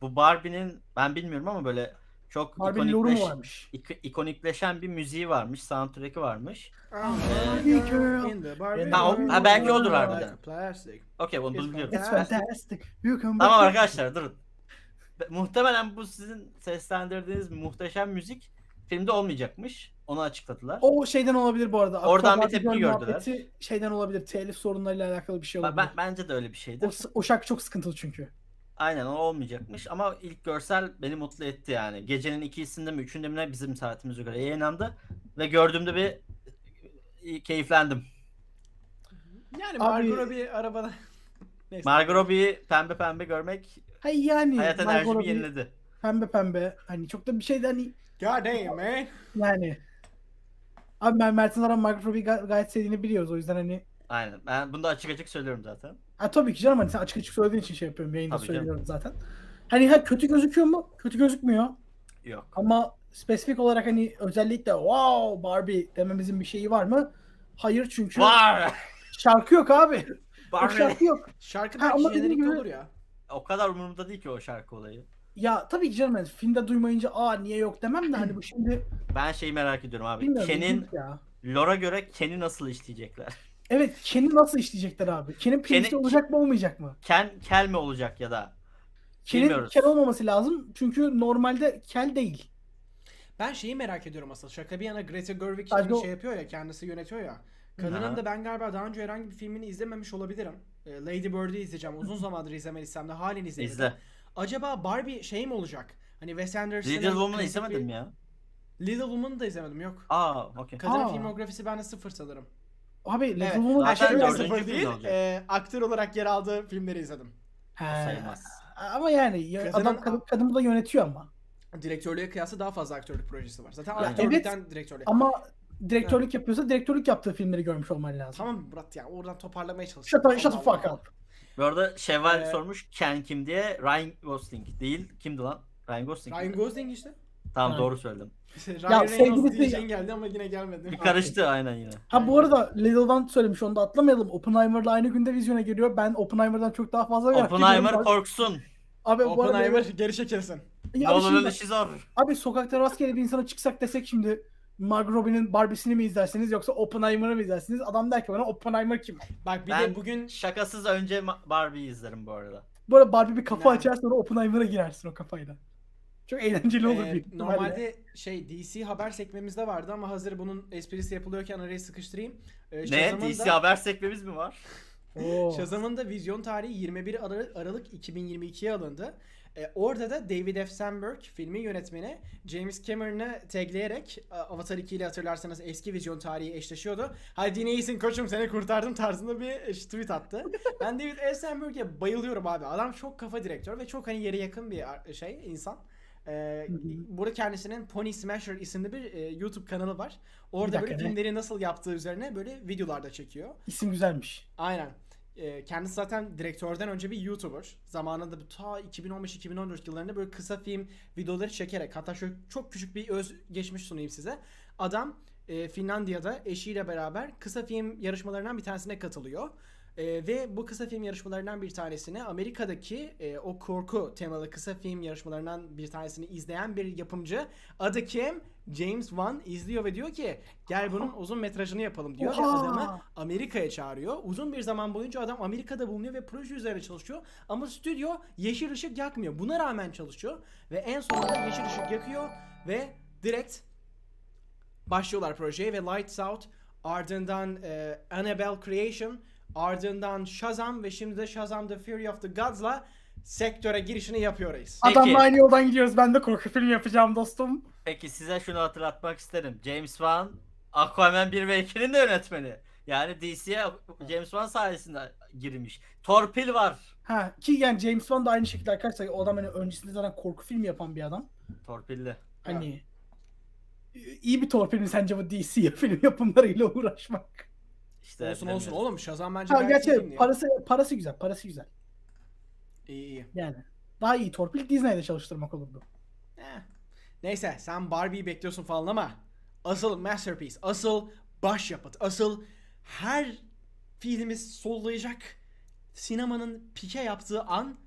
Bu Barbie'nin ben bilmiyorum ama böyle çok Barbie'nin ikonikleş- varmış. ik- ikonikleşen bir müziği varmış, soundtrack'i varmış. Barbie girl. In the Barbie Ha, o- ha, belki odur harbiden. Plastic. Okey bunu It's biliyorum. It's fantastic. fantastic. You can Tamam arkadaşlar durun. Be- Muhtemelen bu sizin seslendirdiğiniz muhteşem müzik filmde olmayacakmış. Onu açıkladılar. O şeyden olabilir bu arada. Oradan bir Aquabarbie tepki gördüler. muhabbeti Şeyden olabilir. Telif sorunlarıyla alakalı bir şey olabilir. ben- bence de öyle bir şeydi. O, o şarkı çok sıkıntılı çünkü. Aynen o olmayacakmış ama ilk görsel beni mutlu etti yani. Gecenin ikisinde mi üçünde mi ne bizim saatimize göre yayınlandı ve gördüğümde bir e, keyiflendim. Yani Margot Robbie arabada. Neyse. Margot Robbie'yi pembe pembe görmek Hayır yani. hayat enerjimi yeniledi. Pembe pembe. Hani çok da bir şey de hani God damn man. yani. Abi ben Mert'in Aram Margot Robbie'yi ga- gayet sevdiğini biliyoruz. O yüzden hani Aynen. Ben bunu da açık açık söylüyorum zaten. Ha tabii ki canım hani sen açık açık söylediğin için şey yapıyorum. Yayında Tabii canım. söylüyorum zaten. Hani ha kötü gözüküyor mu? Kötü gözükmüyor. Yok. Ama spesifik olarak hani özellikle wow Barbie dememizin bir şeyi var mı? Hayır çünkü Var. şarkı yok abi. O Barbie. şarkı yok. Şarkı Ha, belki ama dediğim gibi- olur ya. O kadar umurumda değil ki o şarkı olayı. Ya tabii ki canım yani filmde duymayınca aa niye yok demem de hani bu şimdi Ben şeyi merak ediyorum abi. bilmiyorum. Ken'in ilginç ya. Lore'a göre Ken'i nasıl işleyecekler? Evet Ken'i nasıl işleyecekler abi? Ken'in playlist'i Ken'i- olacak mı olmayacak mı? Ken Kel mi olacak ya da? Ken'in Bilmiyoruz. Kel olmaması lazım çünkü normalde Kel değil. Ben şeyi merak ediyorum asıl. Şaka bir yana Greta Gerwig Sadece şimdi o- şey yapıyor ya kendisi yönetiyor ya. Kadının Aha. da ben galiba daha önce herhangi bir filmini izlememiş olabilirim. Ee, Lady Bird'i izleyeceğim. Uzun zamandır izlemeyi istem de halen izlemedim. İzle. Acaba Barbie şey mi olacak? Hani Wes Anderson'ın Little Woman'ı izlemedim bir- ya. Little Woman'ı da izlemedim yok. Aa, okey. Kadının Aa. filmografisi bende sıfır sanırım. Abi Little Evet. Woman Zaten şöyle- dördüncü sıfır film değil. olacak. e, aktör olarak yer aldığı filmleri izledim. He. sayılmaz. Ama yani ya- Kadının- adam kadın, kadın bu da yönetiyor ama. Direktörlüğe kıyasla daha fazla aktörlük projesi var. Zaten Yani- aktörlükten direktörlüğe. Ama direktörlük yapıyorsa direktörlük yaptığı filmleri görmüş olman lazım. Tamam Murat ya oradan toparlamaya çalış. Shut, up- shut the fuck up. Bu arada Şevval Ee, sormuş Ken kim diye. Ryan Gosling değil. Kimdi lan? Ryan Gosling. Ryan miydi? Gosling işte. Tamam Aynen. doğru söyledim. Ryan Reynolds sevgilisi- diyeceğin geldi ama yine gelmedi. Bir karıştı aynen yine. Ha bu arada Little'dan söylemiş onu da atlamayalım. Oppenheimer'la aynı günde vizyona geliyor. Ben Oppenheimer'dan çok daha fazla merak Oppenheimer ediyorum. korksun. Abi bu arada Oppenheimer geri çekilsin. Ya abi, Nolan'ın şimdi- işi zor. abi sokakta rastgele bir insana çıksak desek şimdi Margot Robbie'nin Barbie'sini mi izlersiniz yoksa Oppenheimer'ı mı izlersiniz? Adam der ki bana Oppenheimer kim? Bak bir Ben de bugün şakasız önce Barbie'yi izlerim bu arada. Bu arada Barbie bir kafa Yani. açar sonra Oppenheimer'a girersin o kafayla. Çok eğlenceli olur e, büyük ihtimalle. normalde şey DC haber sekmemizde vardı ama hazır bunun esprisi yapılıyorken arayı sıkıştırayım. E, Ne? DC da- haber sekmemiz mi var? Shazam'ın da vizyon tarihi 21 Ara- Aralık 2022'ye alındı. E, orada da David F. Sandberg filmin yönetmeni James Cameron'ı tagleyerek e, Avatar 2 ile hatırlarsanız eski vizyon tarihi eşleşiyordu. Hadi yine iyisin koçum seni kurtardım tarzında bir e, tweet attı. ben David F. Sandberg'e bayılıyorum abi. Adam çok kafa direktör ve çok hani yere yakın bir şey insan. Ee, burada kendisinin Pony Smasher isimli bir e, YouTube kanalı var. Orada dakika, böyle filmleri nasıl yaptığı üzerine böyle videolarda çekiyor. İsim güzelmiş. Aynen. Ee, kendisi zaten direktörden önce bir YouTuber. Zamanında ta 2015-2014 yıllarında böyle kısa film videoları çekerek hatta şöyle çok küçük bir öz geçmiş sunayım size. Adam e, Finlandiya'da eşiyle beraber kısa film yarışmalarından bir tanesine katılıyor. E, ve bu kısa film yarışmalarından bir tanesini Amerika'daki e, o korku temalı kısa film yarışmalarından bir tanesini izleyen bir yapımcı adı kim? James Wan izliyor ve diyor ki gel bunun uzun metrajını yapalım diyor ve Oha! adamı Amerika'ya çağırıyor. Uzun bir zaman boyunca adam Amerika'da bulunuyor ve proje üzerine çalışıyor. Ama stüdyo yeşil ışık yakmıyor. Buna rağmen çalışıyor ve en sonunda yeşil ışık yakıyor ve direkt başlıyorlar projeye ve Lights Out ardından e, Annabelle Creation ardından Shazam ve şimdi de Shazam The Fury of the Gods'la sektöre girişini yapıyoruz. Peki. Adamla aynı yoldan gidiyoruz. Ben de korku filmi yapacağım dostum. Peki size şunu hatırlatmak isterim. James Wan Aquaman 1 ve 2'nin de yönetmeni. Yani DC'ye James Wan sayesinde girmiş. Torpil var. Ha ki yani James Wan da aynı şekilde arkadaşlar o adam hani öncesinde zaten korku filmi yapan bir adam. Torpilli. Hani iyi bir torpil mi sence bu DC film yapımlarıyla uğraşmak? İşte olsun olsun oğlum Shazam bence Ha gerçi parası parası güzel, parası güzel. İyi iyi. Yani daha iyi torpil Disney'de çalıştırmak olurdu. Neyse sen Barbie'yi bekliyorsun falan ama asıl masterpiece, asıl başyapıt, asıl her filmimiz sollayacak sinemanın pike yaptığı an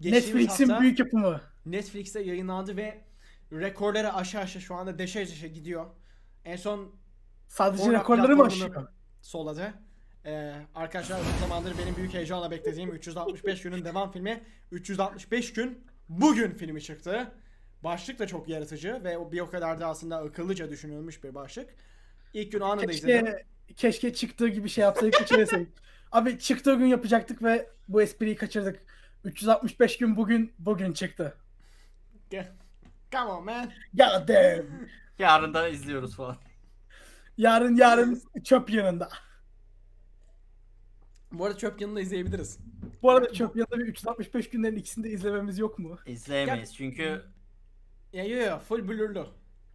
Netflix'in büyük yapımı. Netflix'te yayınlandı ve rekorları aşağı aşağı şu anda deşe deşe gidiyor. En son Sadece rekorları mı aşıyor? solladı. Ee, arkadaşlar uzun zamandır benim büyük heyecanla beklediğim 365 günün devam filmi 365 gün bugün filmi çıktı. Başlık da çok yaratıcı ve o bir o kadar da aslında akıllıca düşünülmüş bir başlık. İlk gün anında izledim. Keşke, keşke çıktığı gibi şey yapsaydık kaçırmasaydık. Abi çıktığı gün yapacaktık ve bu espriyi kaçırdık. 365 gün bugün bugün çıktı. Come on man. God damn. Yarın da izliyoruz falan. Yarın yarın çöp yanında. Bu arada çöp yanında izleyebiliriz. Bu arada çöp yanında bir 365 günlerin ikisini de izlememiz yok mu? İzleyemeyiz çünkü Ya yo yo full blurlu.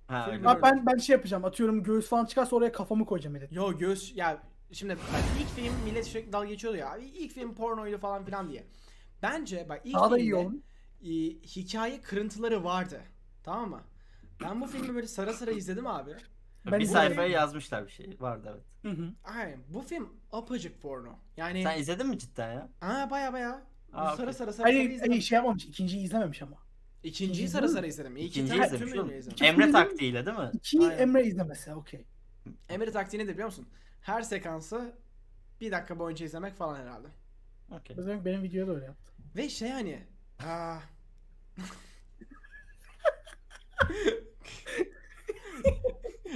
ha, Film- öyle. Abi ben ben şey yapacağım. Atıyorum göğüs falan çıkarsa oraya kafamı koyacağım edit. Yo göğüs ya şimdi bak ilk film millet sürekli dalga geçiyordu ya. İlk film pornoydu falan filan diye. Bence bak ilk Daha da filmde iyi oğlum. e, hikaye kırıntıları vardı. Tamam mı? Ben bu filmi böyle sıra sıra izledim abi. Ben bir izledim. sayfaya yazmışlar bir şey. Vardı evet. Hı hı. Aynen. Bu film apacık porno. Yani Sen izledin mi cidden ya? Aa baya baya. Aa, Sarı okey. sarı sarı sarı Hayır, izledim. hayır şey yapmamış. ikinciyi izlememiş ama. İkinciyi ikinci sarı sarı izledim. İkinciyi izlemiş tümüyle oğlum. izledim. İki- Emre taktiğiyle değil mi? İkiyi Aynen. Emre izlemese okey. Emre taktiği nedir biliyor musun? Her sekansı bir dakika boyunca izlemek falan herhalde. Okey. O zaman benim videoya da öyle yaptı. Ve şey hani aa...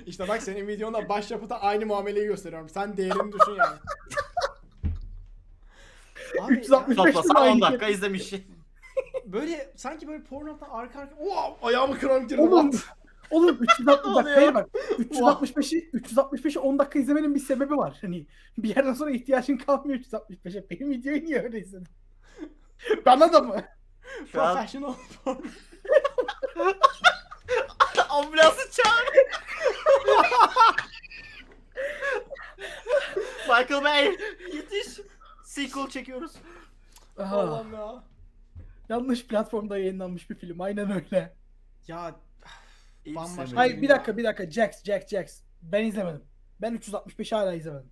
işte bak senin videonda başyapıta aynı muameleyi gösteriyorum. Sen değerini düşün yani. Abi 360 ya, Toplasan Aynı 10 şey. dakika izlemiş. Böyle sanki böyle pornodan arka arka wow, ayağımı kramp girdi. Oğlum, oğlum 360 bak hayır bak 365'i 365'i 10 dakika izlemenin bir sebebi var. Hani bir yerden sonra ihtiyacın kalmıyor 365'e. Benim videoyu niye öyle izledin? Bana da mı? Şu an Professional porn. ambulansı çağır. Michael Bay yetiş. Sequel çekiyoruz. Aha, Allah'ım ya. Yanlış platformda yayınlanmış bir film. Aynen öyle. Ya Bambaşka? Hayır bir dakika bir dakika. Jax Jax Jax. Ben izlemedim. Ben 365'i hala izlemedim.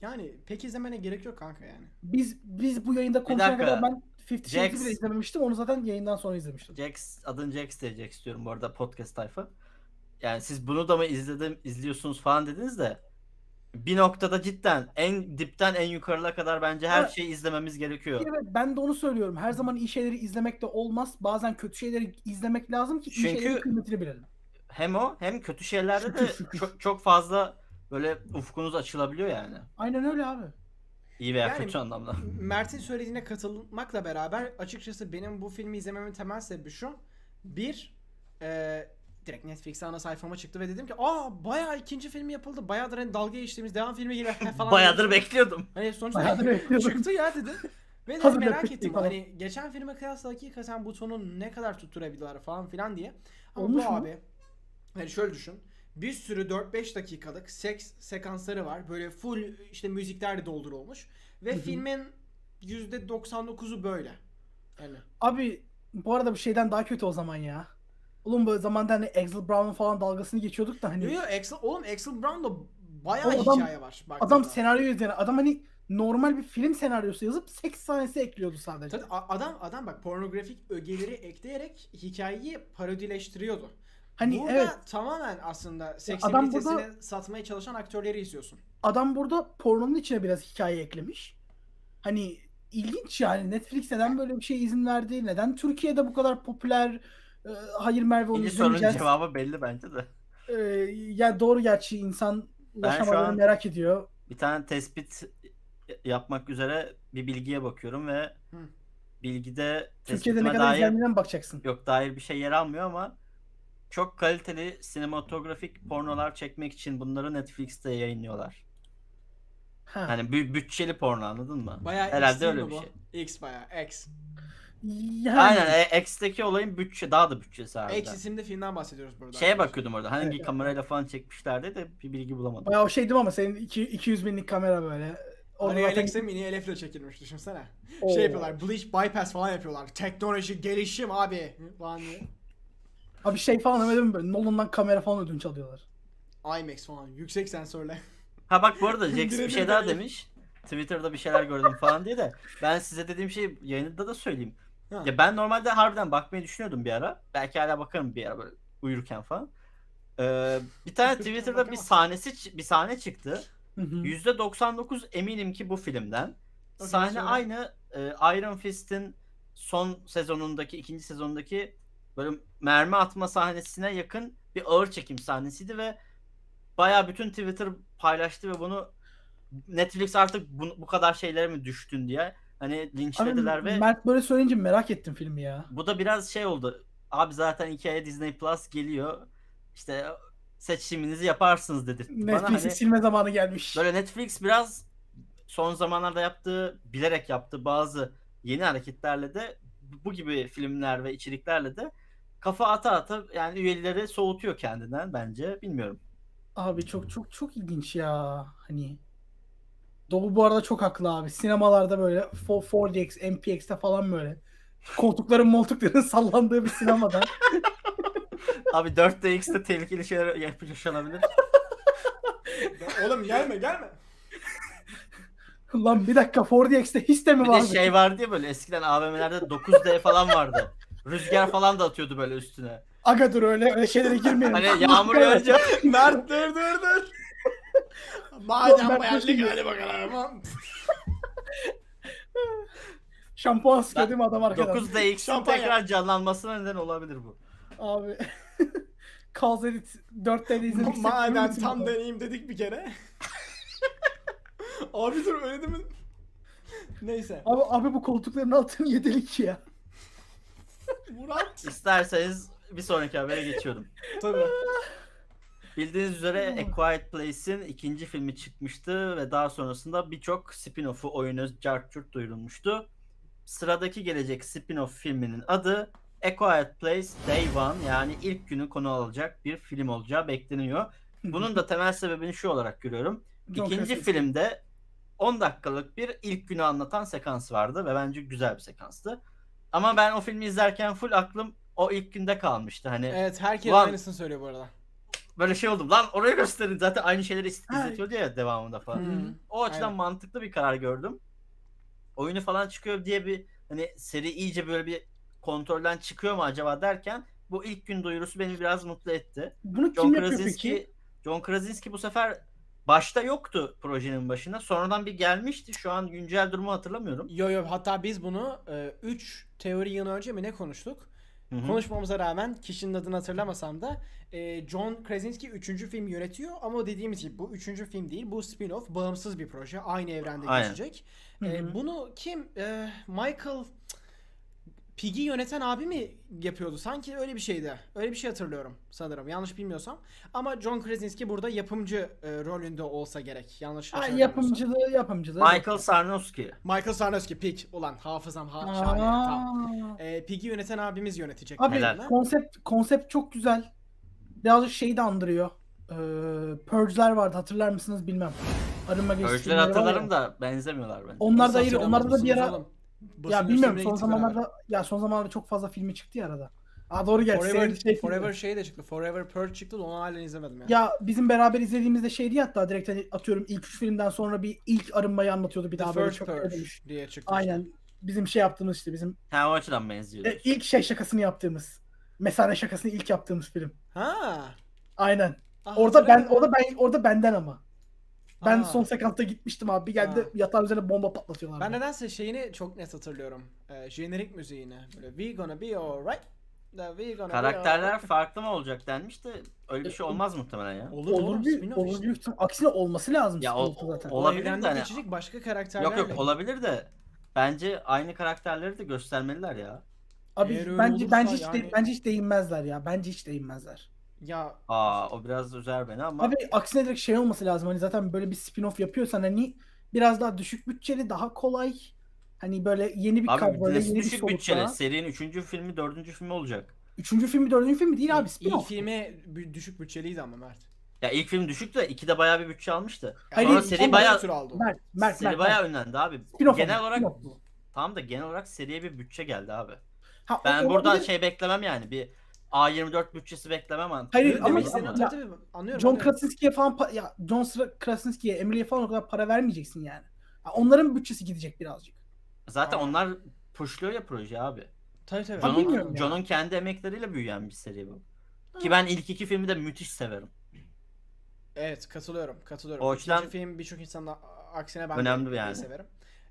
yani pek izlemene gerek yok kanka yani. Biz biz bu yayında konuşana dakika. kadar ben 50 Shades'i Jax- bile izlememiştim. Onu zaten yayından sonra izlemiştim. Jax, adını Jax diye Jax diyorum bu arada podcast tayfa. Yani siz bunu da mı izledim, izliyorsunuz falan dediniz de bir noktada cidden en dipten en yukarılara kadar bence her Evet. şeyi izlememiz gerekiyor. Evet ben de onu söylüyorum. Her zaman iyi şeyleri izlemek de olmaz. Bazen kötü şeyleri izlemek lazım ki iyi Çünkü- şeylerin kıymetini bilelim. Hem o hem kötü şeylerde de Şükür, şükür. çok, çok fazla böyle ufkunuz açılabiliyor yani. Aynen öyle abi. İyi veya Yani- kötü anlamda. Mert'in söylediğine katılmakla beraber açıkçası benim bu filmi izlememin temel sebebi şu. Bir, e, direkt Netflix'te ana sayfama çıktı ve dedim ki aa bayağı ikinci filmi yapıldı. Bayağıdır hani dalga geçtiğimiz devam filmi gibi falan. Bayağıdır dedim. bekliyordum. Hani sonuçta Bayağıdır bekliyordum. çıktı ya dedim. Ve dedim, Hazır merak ettim falan. hani geçen filme kıyasla hakikaten butonu ne kadar tutturabilirler falan filan diye. Ama Olmuş bu mu? abi hani şöyle düşün. Bir sürü 4-5 dakikalık seks sekansları var. Böyle full işte müziklerle doldurulmuş. Ve Hı hı. filmin %99'u böyle. Yani Abi bu arada bir şeyden daha kötü o zaman ya. Oğlum böyle zamanda hani Axel Brown'un falan dalgasını geçiyorduk da hani Yo yo Axel, oğlum Axel Brown'da bayağı O adam- hikaye var. adam baktığında. senaryo yazıyor. Adam hani normal bir film senaryosu yazıp seks sahnesi ekliyordu sadece. Tabii adam adam bak pornografik ögeleri ekleyerek hikayeyi parodileştiriyordu. Hani burada evet tamamen aslında adam seksibilitesini burada- satmaya çalışan aktörleri izliyorsun. adam burada pornonun içine biraz hikaye eklemiş. Hani ilginç yani Netflix neden böyle bir şey izin verdi? Neden Türkiye'de bu kadar popüler? Ee, hayır Merve onu İkinci sorunun izlemeyeceğiz. cevabı belli bence de. Ee, yani doğru gerçi insan ulaşamadığını an- merak ediyor. Bir tane tespit yapmak üzere bir bilgiye bakıyorum ve Hı. bilgide Türkiye'de ne tespitime kadar dair izlendiğine mi bakacaksın? yok dair bir şey yer almıyor ama çok kaliteli sinematografik pornolar çekmek için bunları Netflix'te yayınlıyorlar. Ha. Hani bü- bütçeli porno anladın mı? Bayağı X Herhalde değil öyle mi bir bu? şey. X bayağı X. Yani, Aynen e, X'teki olayın bütçe daha da bütçesi harbiden. X isimli filmden bahsediyoruz burada. Şeye arkadaşlar. bakıyordum orada hangi Evet. kamerayla falan çekmişlerdi de bir bilgi bulamadım. Bayağı o şeydim ama senin iki- 200 binlik kamera böyle. Orada Araya zaten- Alex'e mini elefle çekilmiş düşünsene. Oo. Şey yapıyorlar bleach bypass falan yapıyorlar. Teknoloji gelişim abi falan diye. Abi şey falan demedim mi böyle Nolan'dan kamera falan ödünç alıyorlar. IMAX falan yüksek sensörle. Ha bak bu arada Jax bir Birebir şey daha böyle. demiş. Twitter'da bir şeyler gördüm falan diye de ben size dediğim şeyi yayında da söyleyeyim. Ha. Ya ben normalde harbiden bakmayı düşünüyordum bir ara. Belki hala bakarım bir ara böyle uyurken falan. Ee, bir tane Twitter'da bir sahnesi bir sahne çıktı. Hı. %99 eminim ki bu filmden. Sahne aynı e, Iron Fist'in son sezonundaki, ikinci sezondaki böyle mermi atma sahnesine yakın bir ağır çekim sahnesiydi ve bayağı bütün Twitter paylaştı ve bunu Netflix artık bu, bu kadar şeylere mi düştün diye hani Abi, linçlediler ve Mert böyle söyleyince merak ettim filmi ya. bu da biraz şey oldu. Abi zaten hikaye Disney Plus geliyor. İşte seçiminizi yaparsınız bana. Netflix'i Hani silme zamanı gelmiş. böyle Netflix biraz son zamanlarda yaptığı, bilerek yaptığı bazı yeni hareketlerle de bu gibi filmler ve içeriklerle de kafa ata ata yani üyeleri soğutuyor kendinden bence. Bilmiyorum. Abi çok çok çok ilginç ya. Hani Doğu bu arada çok haklı abi. Sinemalarda böyle 4DX, MPX'te falan böyle koltukların moltukların sallandığı bir sinemada. Abi 4DX'te tehlikeli şeyler yaşanabilir. Oğlum gelme gelme. Lan bir dakika 4DX'te his de mi Bir de vardı? şey vardı ya böyle eskiden AVM'lerde 9D falan vardı. Rüzgar falan da atıyordu böyle üstüne. Aga dur öyle öyle şeylere girmeyelim. Hani yağmur yağınca Mert dur dur dur. Madem ben hadi bakalım. Şampuan sıkıyor değil mi adam arkadan? 9DX'in Şampanya. tekrar canlanmasına neden olabilir bu. Abi. Calls Edit 4D'de izledik. Madem tam deneyeyim dedik bir kere. Abi dur öyle değil mi? Neyse. Abi, abi bu koltukların altını yedelik ya. Murat. İsterseniz bir sonraki habere geçiyorum. Tabii. Bildiğiniz üzere A Quiet Place'in ikinci filmi çıkmıştı ve daha sonrasında birçok spin-off'u oyunu cart curt duyurulmuştu. Sıradaki gelecek spin-off filminin adı A Quiet Place Day One yani ilk günü konu alacak bir film olacağı bekleniyor. Bunun da temel sebebini şu olarak görüyorum. İkinci filmde 10 dakikalık bir ilk günü anlatan sekans vardı ve bence güzel bir sekanstı. Ama ben o filmi izlerken full aklım o ilk günde kalmıştı. Hani Evet herkes Ulan- aynısını söylüyor bu arada. Böyle şey oldum. Lan orayı gösterin. Zaten aynı şeyleri izletiyordu ya devamında falan. Hı. O açıdan Aynen. mantıklı bir karar gördüm. Oyunu falan çıkıyor diye bir hani seri iyice böyle bir kontrolden çıkıyor mu acaba derken bu ilk gün duyurusu beni biraz mutlu etti. Bunu John kim yapıyor peki? John Krasinski bu sefer başta yoktu projenin başında. Sonradan bir gelmişti. Şu an güncel durumu hatırlamıyorum. Yo yo hatta biz bunu 3 teori yıl önce mi ne konuştuk? Hı hı. Konuşmamıza rağmen kişinin adını hatırlamasam da e, John Krasinski 3. film yönetiyor ama dediğimiz gibi bu 3. film değil bu spin-off bağımsız bir proje aynı evrende Aynen. geçecek. Hı E, bunu kim e, Michael Piggy yöneten abi mi yapıyordu? Sanki öyle bir şeydi. Öyle bir şey hatırlıyorum sanırım. Yanlış bilmiyorsam. Ama John Krasinski burada yapımcı e, rolünde olsa gerek. Yanlış Ha, yapımcılığı yapımcılığı. Michael Sarnowski. Michael Sarnowski Pig. Ulan hafızam ha Aa. şahane. Tamam. E, Piggy yöneten abimiz yönetecek. Abi Helal. konsept konsept çok güzel. Birazcık şeyi de andırıyor. Ee, Purge'ler vardı hatırlar mısınız bilmem. Arınma geçişleri Ölçüler var ya. hatırlarım da benzemiyorlar bence. Onlar Nasıl da ayrı. Onlarda da bir ara oğlum? Basın ya bilmiyorum son gittik beraber. zamanlarda ya son zamanlarda çok fazla filmi çıktı ya arada. Aa doğru gerçi. Forever, senin şey Forever şey de çıktı. Forever Purge çıktı da onu halen izlemedim yani. Ya bizim beraber izlediğimizde şeydi ya hatta direkt hani atıyorum ilk üç filmden sonra bir ilk arınmayı anlatıyordu bir The daha böyle First çok Purge ödemiş. diye çıktı. Aynen. Bizim şey yaptığımız işte bizim Ha o açıdan benziyor. e, ilk şey şakasını yaptığımız. Mesane şakasını ilk yaptığımız film. Ha. Aynen. Ah, Orada ben orada ben orada benden ama. Ben Aa. son sekansta gitmiştim abi. Bir geldi Aa. yatağın üzerine bomba patlatıyorlar. Ben nedense şeyini çok net hatırlıyorum. Ee, jenerik müziğini. Böyle we gonna be alright. Da we gonna be Karakterler alright. farklı mı olacak denmiş de öyle bir şey olmaz muhtemelen ya. Olur, olur olur, bir spin-off olur işte. Aksine olması lazım. Ya o- zaten. o- olabilir de hani- geçecek başka karakterlerle. Yok yok olabilir de bence aynı karakterleri de göstermeliler ya. Abi Eğer öyle bence olursa bence hiç de- yani- bence hiç değinmezler ya. Bence hiç değinmezler. Ya Aa o biraz üzer beni ama Abi aksine direkt şey olması lazım. Hani zaten böyle bir spin-off yapıyorsan hani biraz daha düşük bütçeli, daha kolay. Hani böyle yeni bir abi kadroyla, yeni bir düşük solukla. bütçeli serinin 3. filmi 4. filmi olacak. Üçüncü filmi, dördüncü filmi değil abi ilk spin-off. filmi bü- düşük bütçeliydi ama Mert. Ya ilk film düşük de 2'de bayağı bir bütçe almıştı. Hayır, Sonra seri bayağı Tür aldı o. Mert, Mert, seri Mert, bayağı Mert. önlendi abi. Spin-off genel ama, olarak spin-off bu. tamam da genel olarak seriye bir bütçe geldi abi. Ha, Ben o- buradan olabilir. şey beklemem yani bir A24 bütçesi beklemem artık. Hayır, ama ama- ama- tabii tabii anlıyorum. John. Krasinski'ye falan pa- ya John Krasinski'ye, Emily'ye falan o kadar para vermeyeceksin yani. Ha, onların bütçesi gidecek birazcık. Zaten Aa. onlar pushluyor ya proje abi. Tabii tabii. John'un ya. John'un kendi emekleriyle büyüyen bir seri bu. Ki ben ilk iki filmi de müthiş severim. Evet katılıyorum katılıyorum. O İkinci film birçok insanın aksine ben önemli de yani. severim.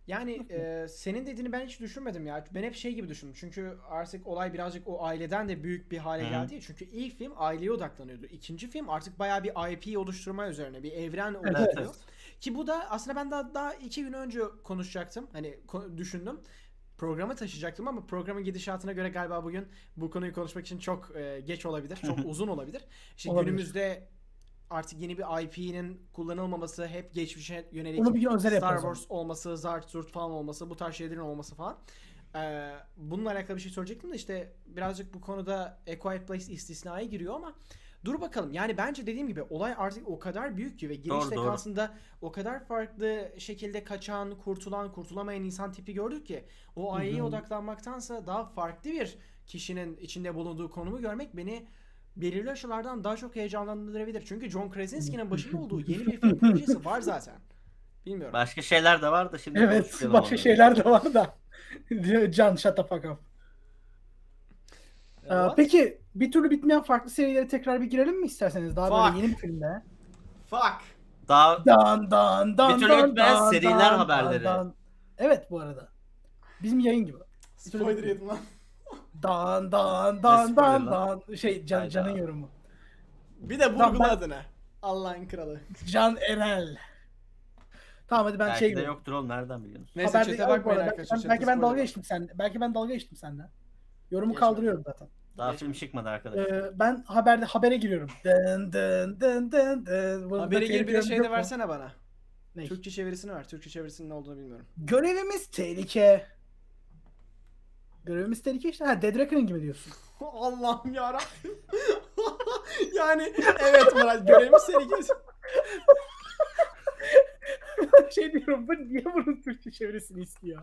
Yani e, senin dediğini ben hiç düşünmedim ya. Ben hep şey gibi düşündüm. Çünkü artık olay birazcık o aileden de büyük bir hale Hı. geldi. Çünkü ilk film aileye odaklanıyordu. İkinci film artık bayağı bir IP oluşturma üzerine, bir evren oluşturuyor. evet. Ki bu da aslında ben daha, daha iki gün önce konuşacaktım. Hani düşündüm. Programı taşıyacaktım ama programın gidişatına göre galiba bugün bu konuyu konuşmak için çok e, geç olabilir. Çok uzun olabilir. İşte Olabilir. günümüzde artık yeni bir IP'nin kullanılmaması, hep geçmişe yönelik Onu bir gün özel Star. Wars olması, Zart Zurt falan olması, bu tarz şeylerin olması falan. Ee, bununla alakalı bir şey söyleyecektim de işte birazcık bu konuda A Quiet Place istisnaya giriyor ama dur bakalım. Yani bence dediğim gibi olay artık o kadar büyük ki ve giriş sekansında o kadar farklı şekilde kaçan, kurtulan, kurtulamayan insan tipi gördük ki o aileye odaklanmaktansa daha farklı bir kişinin içinde bulunduğu konumu görmek beni belirli aşılardan daha çok heyecanlandırabilir. Çünkü John Krasinski'nin başında olduğu yeni bir film projesi var zaten. Bilmiyorum. Başka şeyler de var da şimdi Evet başka onları. şeyler de var da. Can shut the fuck up. Ee, What? peki bir türlü bitmeyen farklı serilere tekrar bir girelim mi isterseniz? Daha Fuck. böyle yeni bir filmde. Fuck. Daha Dan dan dan Bir türlü dan bitmeyen dan seriler dan haberleri. dan. Evet bu arada. Bizim yayın gibi. Spoiler yedim lan. Dan dan dan dan dan. Şey Can. Can'ın yorumu. Bir de Tamam, vurgula ben- adına. Allah'ın kralı. Can Erel. Tamam hadi ben belki şey de gibi. yoktur oğlum nereden biliyorsun? Neyse Haberde- Yok bu bakmayın arada, arkadaşlar. Belki, belki chat'te ben spoiler dalga geçtim sen. Belki ben dalga geçtim senden. Yorumu Geçme. kaldırıyorum zaten. Daha Geçme. film çıkmadı arkadaşlar. Ee, ben haberde habere giriyorum. Dın dın dın dın dın. Bunu Haberi gir bir de şey yok de mu? versene bana. Ne? Türkçe çevirisini ver. Türkçe çevirisinin ne olduğunu bilmiyorum. Görevimiz tehlike. Görevimiz tehlike işte. Ha Dead Reckoning gibi diyorsun. Allah'ım yarabbim. yani evet Murat görevimiz kes. şey diyorum bu niye bunun Türkçe çevirisini istiyor?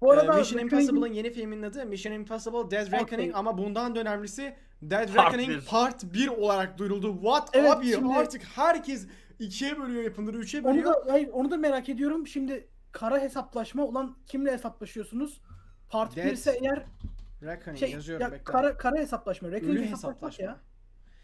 Bu arada Ee, Mission Impossible'ın yeni filminin adı Mission Impossible Dead Reckoning ama bundan da önemlisi Dead Part Reckoning bir. Part 1 olarak duyuruldu. What Evet, abi şimdi- artık herkes ikiye bölüyor yapımları, üçe onu bölüyor. da hayır onu da merak ediyorum. Şimdi kara hesaplaşma olan kimle hesaplaşıyorsunuz? Part Dead 1 ise eğer Reckoning şey yazıyorum ya bekle. kara kara hesaplaşma. Reckoning Ölü hesaplaşma. ya.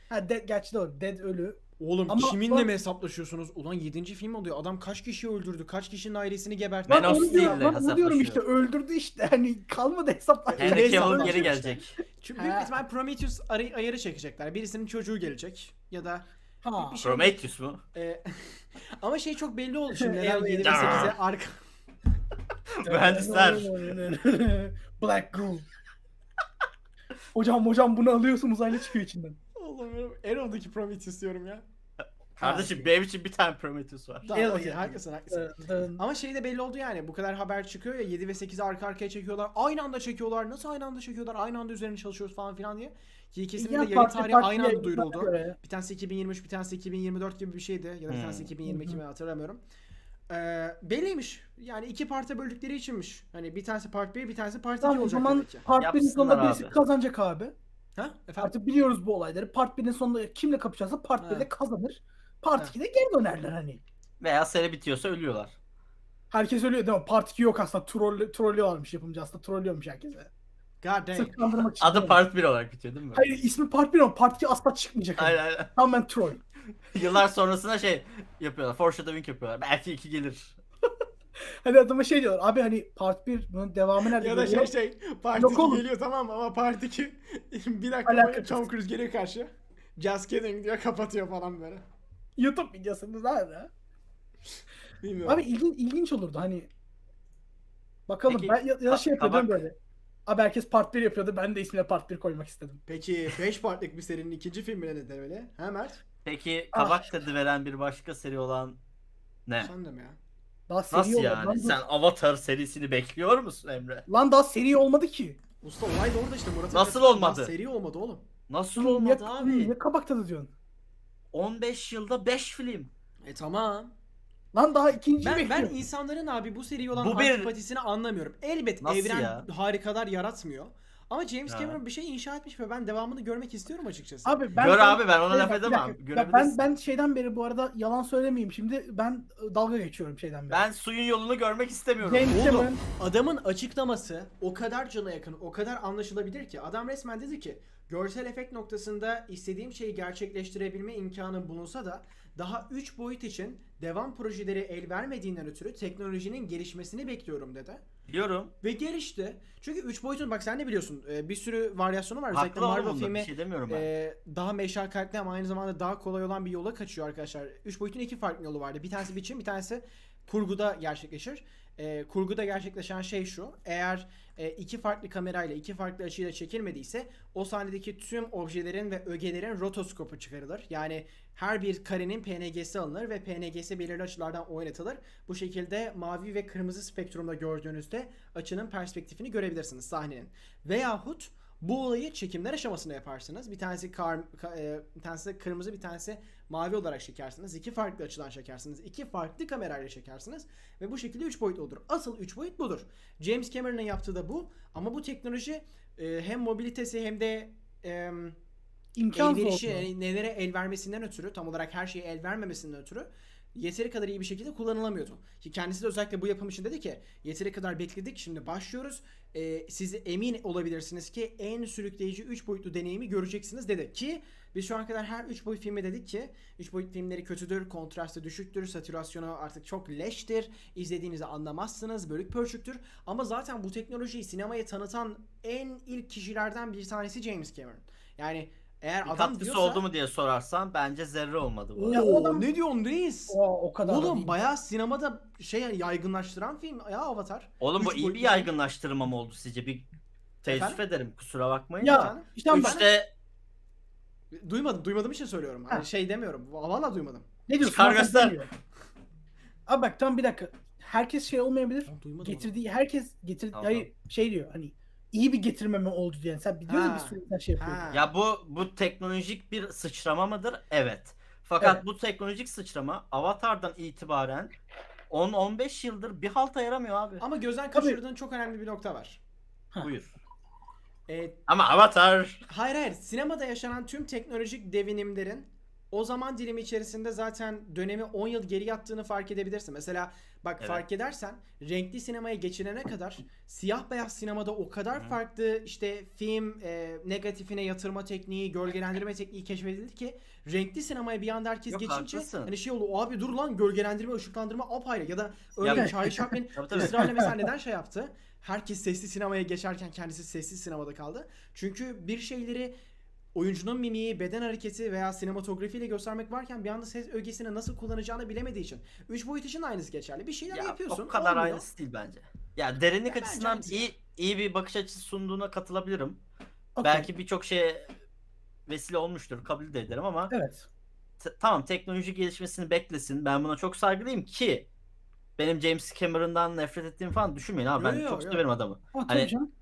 Ha dead, gerçi doğru. Dead ölü. Oğlum Ama kiminle bak- mi hesaplaşıyorsunuz? Ulan 7. film oluyor. Adam kaç kişiyi öldürdü? Kaç kişinin ailesini gebertti? Ben onu diyorum, lan onu diyorum işte öldürdü işte. Hani kalmadı hesaplaşma. Henry Cavill geri gelecek. Çünkü büyük ihtimal Prometheus arı- ayarı çekecekler. Birisinin çocuğu gelecek. Ya da Ha. bir şey. Prometheus mu? E, ama şey çok belli oldu şimdi. Neden Evet. 7 ve 8'e arka... Mühendisler. Black Goo. hocam hocam bunu alıyorsun uzaylı çıkıyor içinden. Oğlum benim Arrow'daki Prometheus diyorum ya. Kardeşim benim için bir tane Prometheus var. Tamam okey haklısın haklısın. Ama şey de belli oldu yani. Bu kadar haber çıkıyor ya 7 ve 8'i arka arkaya çekiyorlar. Aynı anda çekiyorlar. Nasıl aynı anda çekiyorlar? Aynı anda üzerine çalışıyoruz falan filan diye. Ki ikisinin Ya de yayın farklı tarihi aynı anda duyuruldu. göre. Bir tanesi 2023, bir tanesi 2024 gibi bir şeydi. Ya da bir Hmm. tanesi 2022 mi hatırlamıyorum. Ee, belliymiş. Yani iki parta böldükleri içinmiş. Hani bir tanesi part 1, bir tanesi part 2 Tamam o olacak zaman demek ki. part 1'in Yapsınlar sonunda birisi abi. kazanacak abi. Ha? Efendim? Artık biliyoruz bu olayları. Part 1'in sonunda kimle kapışacaksa part Ha. 1'de kazanır. Part Ha. 2'de geri dönerler hani. Veya seri bitiyorsa ölüyorlar. Herkes ölüyor değil mi? Part 2 yok aslında. Troll, trollüyorlarmış yapımcı aslında. Trollüyormuş herkese. God damn. Sırf kandırmak için. Adı part 1 olarak bitiyor değil mi? Hayır ismi part 1 ama part 2 asla çıkmayacak. Hani. Aynen aynen. Tamamen troll. Yıllar sonrasına şey yapıyorlar. Foreshadowing yapıyorlar. Belki 2 gelir. Hani adama şey diyorlar. Abi hani part 1 bunun devamı nerede? Ya da şey geliyor? şey part Yok 2 oğlum. geliyor tamam ama part 2 bir dakika Alakası boyunca Tom. Cruise geliyor karşı. Just kidding diyor kapatıyor falan böyle. YouTube videosunda nerede? Bilmiyorum. Abi ilginç, ilginç olurdu hani. Bakalım Peki, ben ya, ya da şey yapıyordum böyle. Abi herkes part 1 yapıyordu. Ben de ismine part 1 koymak istedim. Peki 5 partlık bir serinin ikinci filmine ne demeli? Ha Mert? Peki Ah. kabak tadı veren bir başka seri olan ne? Sen de mi ya? Daha seri Nasıl olmadı. yani? Lan, dur. Sen Avatar serisini bekliyor musun Emre? Lan daha seri olmadı ki. Usta olay da orada işte Murat. Nasıl olmadı? Daha Seri olmadı oğlum. Nasıl Niye- olmadı abi? Niye kabak tadı diyorsun? 15 yılda 5 film. E tamam. Lan daha ikinci Ben, ben bekliyorum. insanların abi bu seriye olan Bu bir- antipatisini anlamıyorum. Elbet Nasıl evren ya? harikalar yaratmıyor. Ama James. Cameron bir şey inşa etmiş ve ben devamını görmek istiyorum açıkçası. Abi ben Gör ben- abi ben ona Bir laf edemem. Ya ben ben şeyden beri bu arada yalan söylemeyeyim. Şimdi ben e, dalga geçiyorum şeyden beri. Ben suyun yolunu görmek istemiyorum. James Oğlum Cameron adamın açıklaması o kadar cana yakın, o kadar anlaşılabilir ki. Adam resmen dedi ki görsel efekt noktasında istediğim şeyi gerçekleştirebilme imkanı bulunsa da daha 3 boyut için devam projeleri el vermediğinden ötürü teknolojinin gelişmesini bekliyorum dedi. Biliyorum. Ve gelişti. Çünkü 3 boyutun bak sen de biliyorsun e, bir sürü varyasyonu var. Özellikle Haklı Marvel Marvel filmi bir şey demiyorum ben. e, daha meşakkatli ama aynı zamanda daha kolay olan bir yola kaçıyor arkadaşlar. 3 boyutun iki farklı yolu vardı. Bir tanesi biçim, bir tanesi kurguda gerçekleşir. E, kurguda gerçekleşen şey şu. Eğer e, iki farklı kamerayla, iki farklı açıyla çekilmediyse o sahnedeki tüm objelerin ve ögelerin rotoskopu çıkarılır. Yani her bir karenin PNG'si alınır ve PNG'si belirli açılardan oynatılır. Bu şekilde mavi ve kırmızı spektrumda gördüğünüzde açının perspektifini görebilirsiniz sahnenin. Veyahut bu olayı çekimler aşamasında yaparsınız. Bir tanesi kar, ka- e, bir tanesi kırmızı, bir tanesi mavi olarak çekersiniz. İki farklı açıdan çekersiniz. İki farklı kamerayla çekersiniz ve bu şekilde üç boyutlu olur. Asıl üç boyut budur. James Cameron'ın yaptığı da bu. Ama bu teknoloji e, hem mobilitesi hem de e, İmkansız elverişi, oldu. nelere el vermesinden ötürü, tam olarak her şeye el vermemesinden ötürü yeteri kadar iyi bir şekilde kullanılamıyordu. Ki kendisi de özellikle bu yapım için dedi ki yeteri kadar bekledik şimdi başlıyoruz. Ee, siz emin olabilirsiniz ki en sürükleyici 3 boyutlu deneyimi göreceksiniz dedi. Ki biz şu ana kadar her 3 boyut filmi dedik ki 3 boyut filmleri kötüdür, kontrastı düşüktür, satürasyonu artık çok leştir, izlediğinizi anlamazsınız, bölük pörçüktür. Ama zaten bu teknolojiyi sinemaya tanıtan en ilk kişilerden bir tanesi James Cameron. Yani eğer Bir adam katkısı diyorsa... oldu mu diye sorarsan bence zerre olmadı bu. Ya Oo, adam- ne diyorsun reis? O, o kadar da Oğlum bayağı sinemada şey yaygınlaştıran film ya Avatar. Oğlum bu iyi bir yaygınlaştırma mı oldu sizce? Bir teessüf Efendim? ederim kusura bakmayın. Ya Efendim? işte bak, İşte Duymadım, duymadığım için söylüyorum. Hani Ha. şey demiyorum. Valla duymadım. ne diyorsun? Demiyor. Abi bak tam bir dakika. Herkes şey olmayabilir. Ben. Getirdiği herkes getir Tamam, hayır şey diyor hani iyi bir getirme mi oldu diyen. Sen biliyor Ha. musun bir sürü şey yapıyor. Ha. ya bu bu teknolojik bir sıçrama mıdır? Evet. Fakat Evet. bu teknolojik sıçrama Avatar'dan itibaren 10-15 yıldır bir halta yaramıyor abi. Ama gözden Tabii. kaçırdığın çok önemli bir nokta var. Buyur. Ee, Ama Avatar hayır hayır. Sinemada yaşanan tüm teknolojik devinimlerin o zaman dilimi içerisinde zaten dönemi 10 yıl geri yattığını fark edebilirsin. Mesela bak Evet. fark edersen renkli sinemaya geçilene kadar siyah beyaz sinemada o kadar Hı. farklı işte film e, negatifine yatırma tekniği, gölgelendirme tekniği keşfedildi ki renkli sinemaya bir anda herkes Yok, geçince haklısın. hani şey oldu abi dur lan gölgelendirme, ışıklandırma apayrı ya da örneğin Ya- Charlie Chaplin ısrarla mesela neden şey yaptı? Herkes sesli sinemaya geçerken kendisi sessiz sinemada kaldı. Çünkü bir şeyleri oyuncunun mimiği, beden hareketi veya sinematografiyle göstermek varken bir anda ses ögesini nasıl kullanacağını bilemediği için. Üç boyut için aynısı geçerli. Bir şeyler ya, yapıyorsun. o kadar olmuyor. aynısı değil bence. Ya derinlik Ya açısından iyi iyi bir bakış açısı sunduğuna katılabilirim. Okey. Belki birçok şeye vesile olmuştur kabul de ederim ama Evet. t- tamam teknoloji gelişmesini beklesin. Ben buna çok saygılıyım ki benim James Cameron'dan nefret ettiğimi falan düşünmeyin abi. Ben Yo, yo, çok yo. severim adamı. Ha, Hani- canım.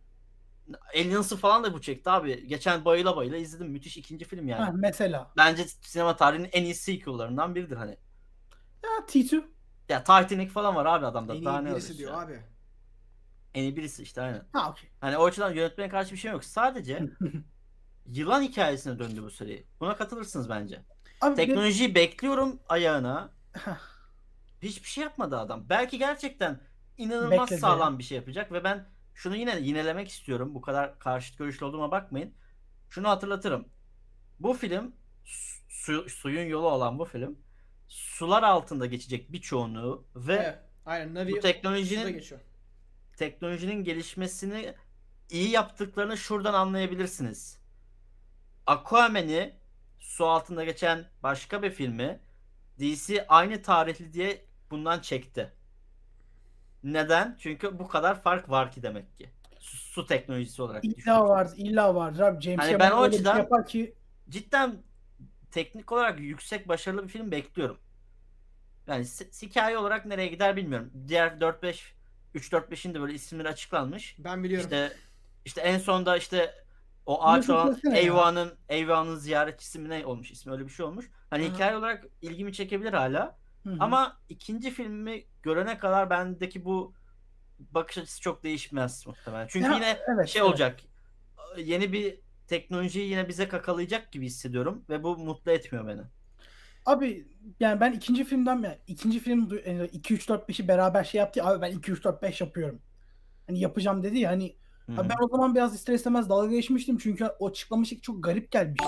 Aliens'ı falan da bu çekti abi. Geçen bayıla bayıla izledim. Müthiş ikinci film yani. Ha, mesela. Bence sinema tarihinin en iyi sequel'larından biridir hani. Ya T2. Ya Titanic falan var abi adamda. En Daha iyi birisi diyor ya? abi. En iyi birisi işte aynen. Ha okey. Hani o açıdan yönetmene karşı bir şey yok. Sadece yılan hikayesine döndü bu seri. Buna katılırsınız bence. Abi Teknolojiyi bekliyorum ayağına. Hiçbir şey yapmadı adam. Belki gerçekten inanılmaz Bekledi. sağlam bir şey yapacak ve ben şunu yine yinelemek istiyorum. Bu kadar karşıt görüşlü olduğuma bakmayın. Şunu hatırlatırım. Bu film su- suyun yolu olan bu film sular altında geçecek birçoğunu ve Evet. Aynen. Navi bu teknolojinin teknolojinin gelişmesini iyi yaptıklarını şuradan anlayabilirsiniz. Aquaman'i su altında geçen başka bir filmi DC aynı tarihli diye bundan çekti. Neden? Çünkü bu kadar fark var ki demek ki. Su, su teknolojisi olarak illa vardı, illa vardır abi. James Hani ben o bir şey açıdan- yapar ki Cidden teknik olarak yüksek başarılı bir film bekliyorum. Yani hikaye olarak nereye gider bilmiyorum. Diğer 4-5 3-4-5'in de böyle isimleri açıklanmış. Ben biliyorum. İşte işte en sonda işte o ağaç olan. Eyva'nın Eyva'nın ziyaretçisi mi ne olmuş ismi öyle bir şey olmuş. Hani Aha. hikaye olarak ilgimi çekebilir hala. Hı hı. Ama ikinci filmi görene kadar bendeki bu bakış açısı çok değişmez muhtemelen. Çünkü Ya, yine evet, şey evet. olacak. Yeni bir teknolojiyi yine bize kakalayacak gibi hissediyorum ve bu mutlu etmiyor beni. Abi yani ben ikinci filmden yani ikinci film 2 3 4 5'i beraber şey yaptı. ya, Abi ben 2 3 4 5 yapıyorum. Hani yapacağım dedi ya hani Hı Abi hı. ben o zaman biraz ister istemez dalga geçmiştim çünkü o açıklama şekli çok garip gelmişti.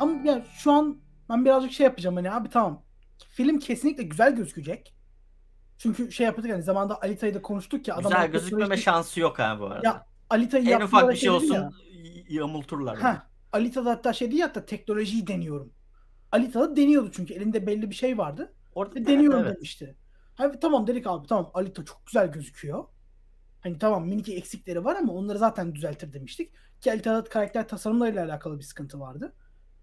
Ama yani şu an ben birazcık şey yapacağım hani abi tamam film kesinlikle güzel gözükecek. Çünkü şey yapıyorduk hani zamanda Alita'yı da konuştuk ya. Güzel adamlar gözükmeme teknoloji- şansı yok ha bu arada. Ya Alita'yı en ufak bir şey olsun ya. yamulturlar. Ha, Alita da hatta şey ya, hatta teknolojiyi deniyorum. Alita da deniyordu çünkü elinde belli bir şey vardı. Orada deniyorum evet. demişti. Abi tamam dedik abi tamam Alita çok güzel gözüküyor. Hani tamam minik eksikleri var ama onları zaten düzeltir demiştik. Ki Alita'da karakter tasarımlarıyla alakalı bir sıkıntı vardı.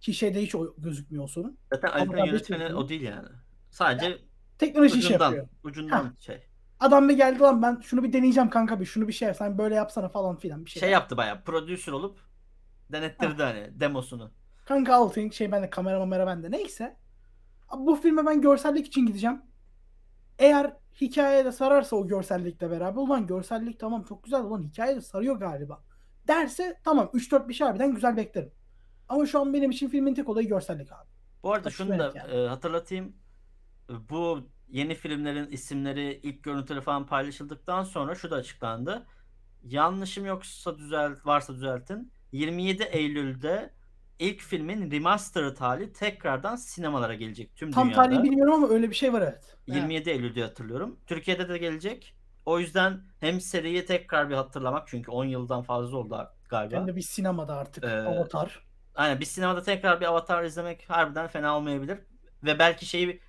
Ki şeyde hiç o gözükmüyor o sorun. Zaten tabii yönetmeni o değil yani. Sadece Teknoloji iş ucundan, yapıyor. ucundan şey. Adam bir geldi lan ben şunu bir deneyeceğim kanka bir şunu bir şey. Sen böyle yapsana falan filan bir şey. Şey yaptı bayağı. Producer olup denettirdi hani demosunu. Kanka al senin şey bende kamera mamera bende neyse. Abi bu filme ben görsellik için gideceğim. Eğer hikayede sararsa o görsellikle beraber ulan görsellik tamam çok güzel ulan hikaye de sarıyor galiba derse tamam 3-4 bir şey harbiden güzel beklerim. Ama şu an benim için filmin tek olayı görsellik abi. Bu arada Açık şunu da yani. e, hatırlatayım. Bu yeni filmlerin isimleri ilk görüntüleri falan paylaşıldıktan sonra şu da açıklandı. Yanlışım yoksa düzelt varsa düzeltin. 27 Eylül'de ilk filmin remastered hali tekrardan sinemalara gelecek tüm Tam dünyada. tarihi bilmiyorum ama öyle bir şey var evet. 27 Eylül diye hatırlıyorum. Türkiye'de de gelecek. O yüzden hem seriyi tekrar bir hatırlamak çünkü 10 yıldan fazla oldu galiba. Hem de bir sinemada artık Ee, Avatar. Aynen bir sinemada tekrar bir Avatar izlemek harbiden fena olmayabilir. Ve belki şeyi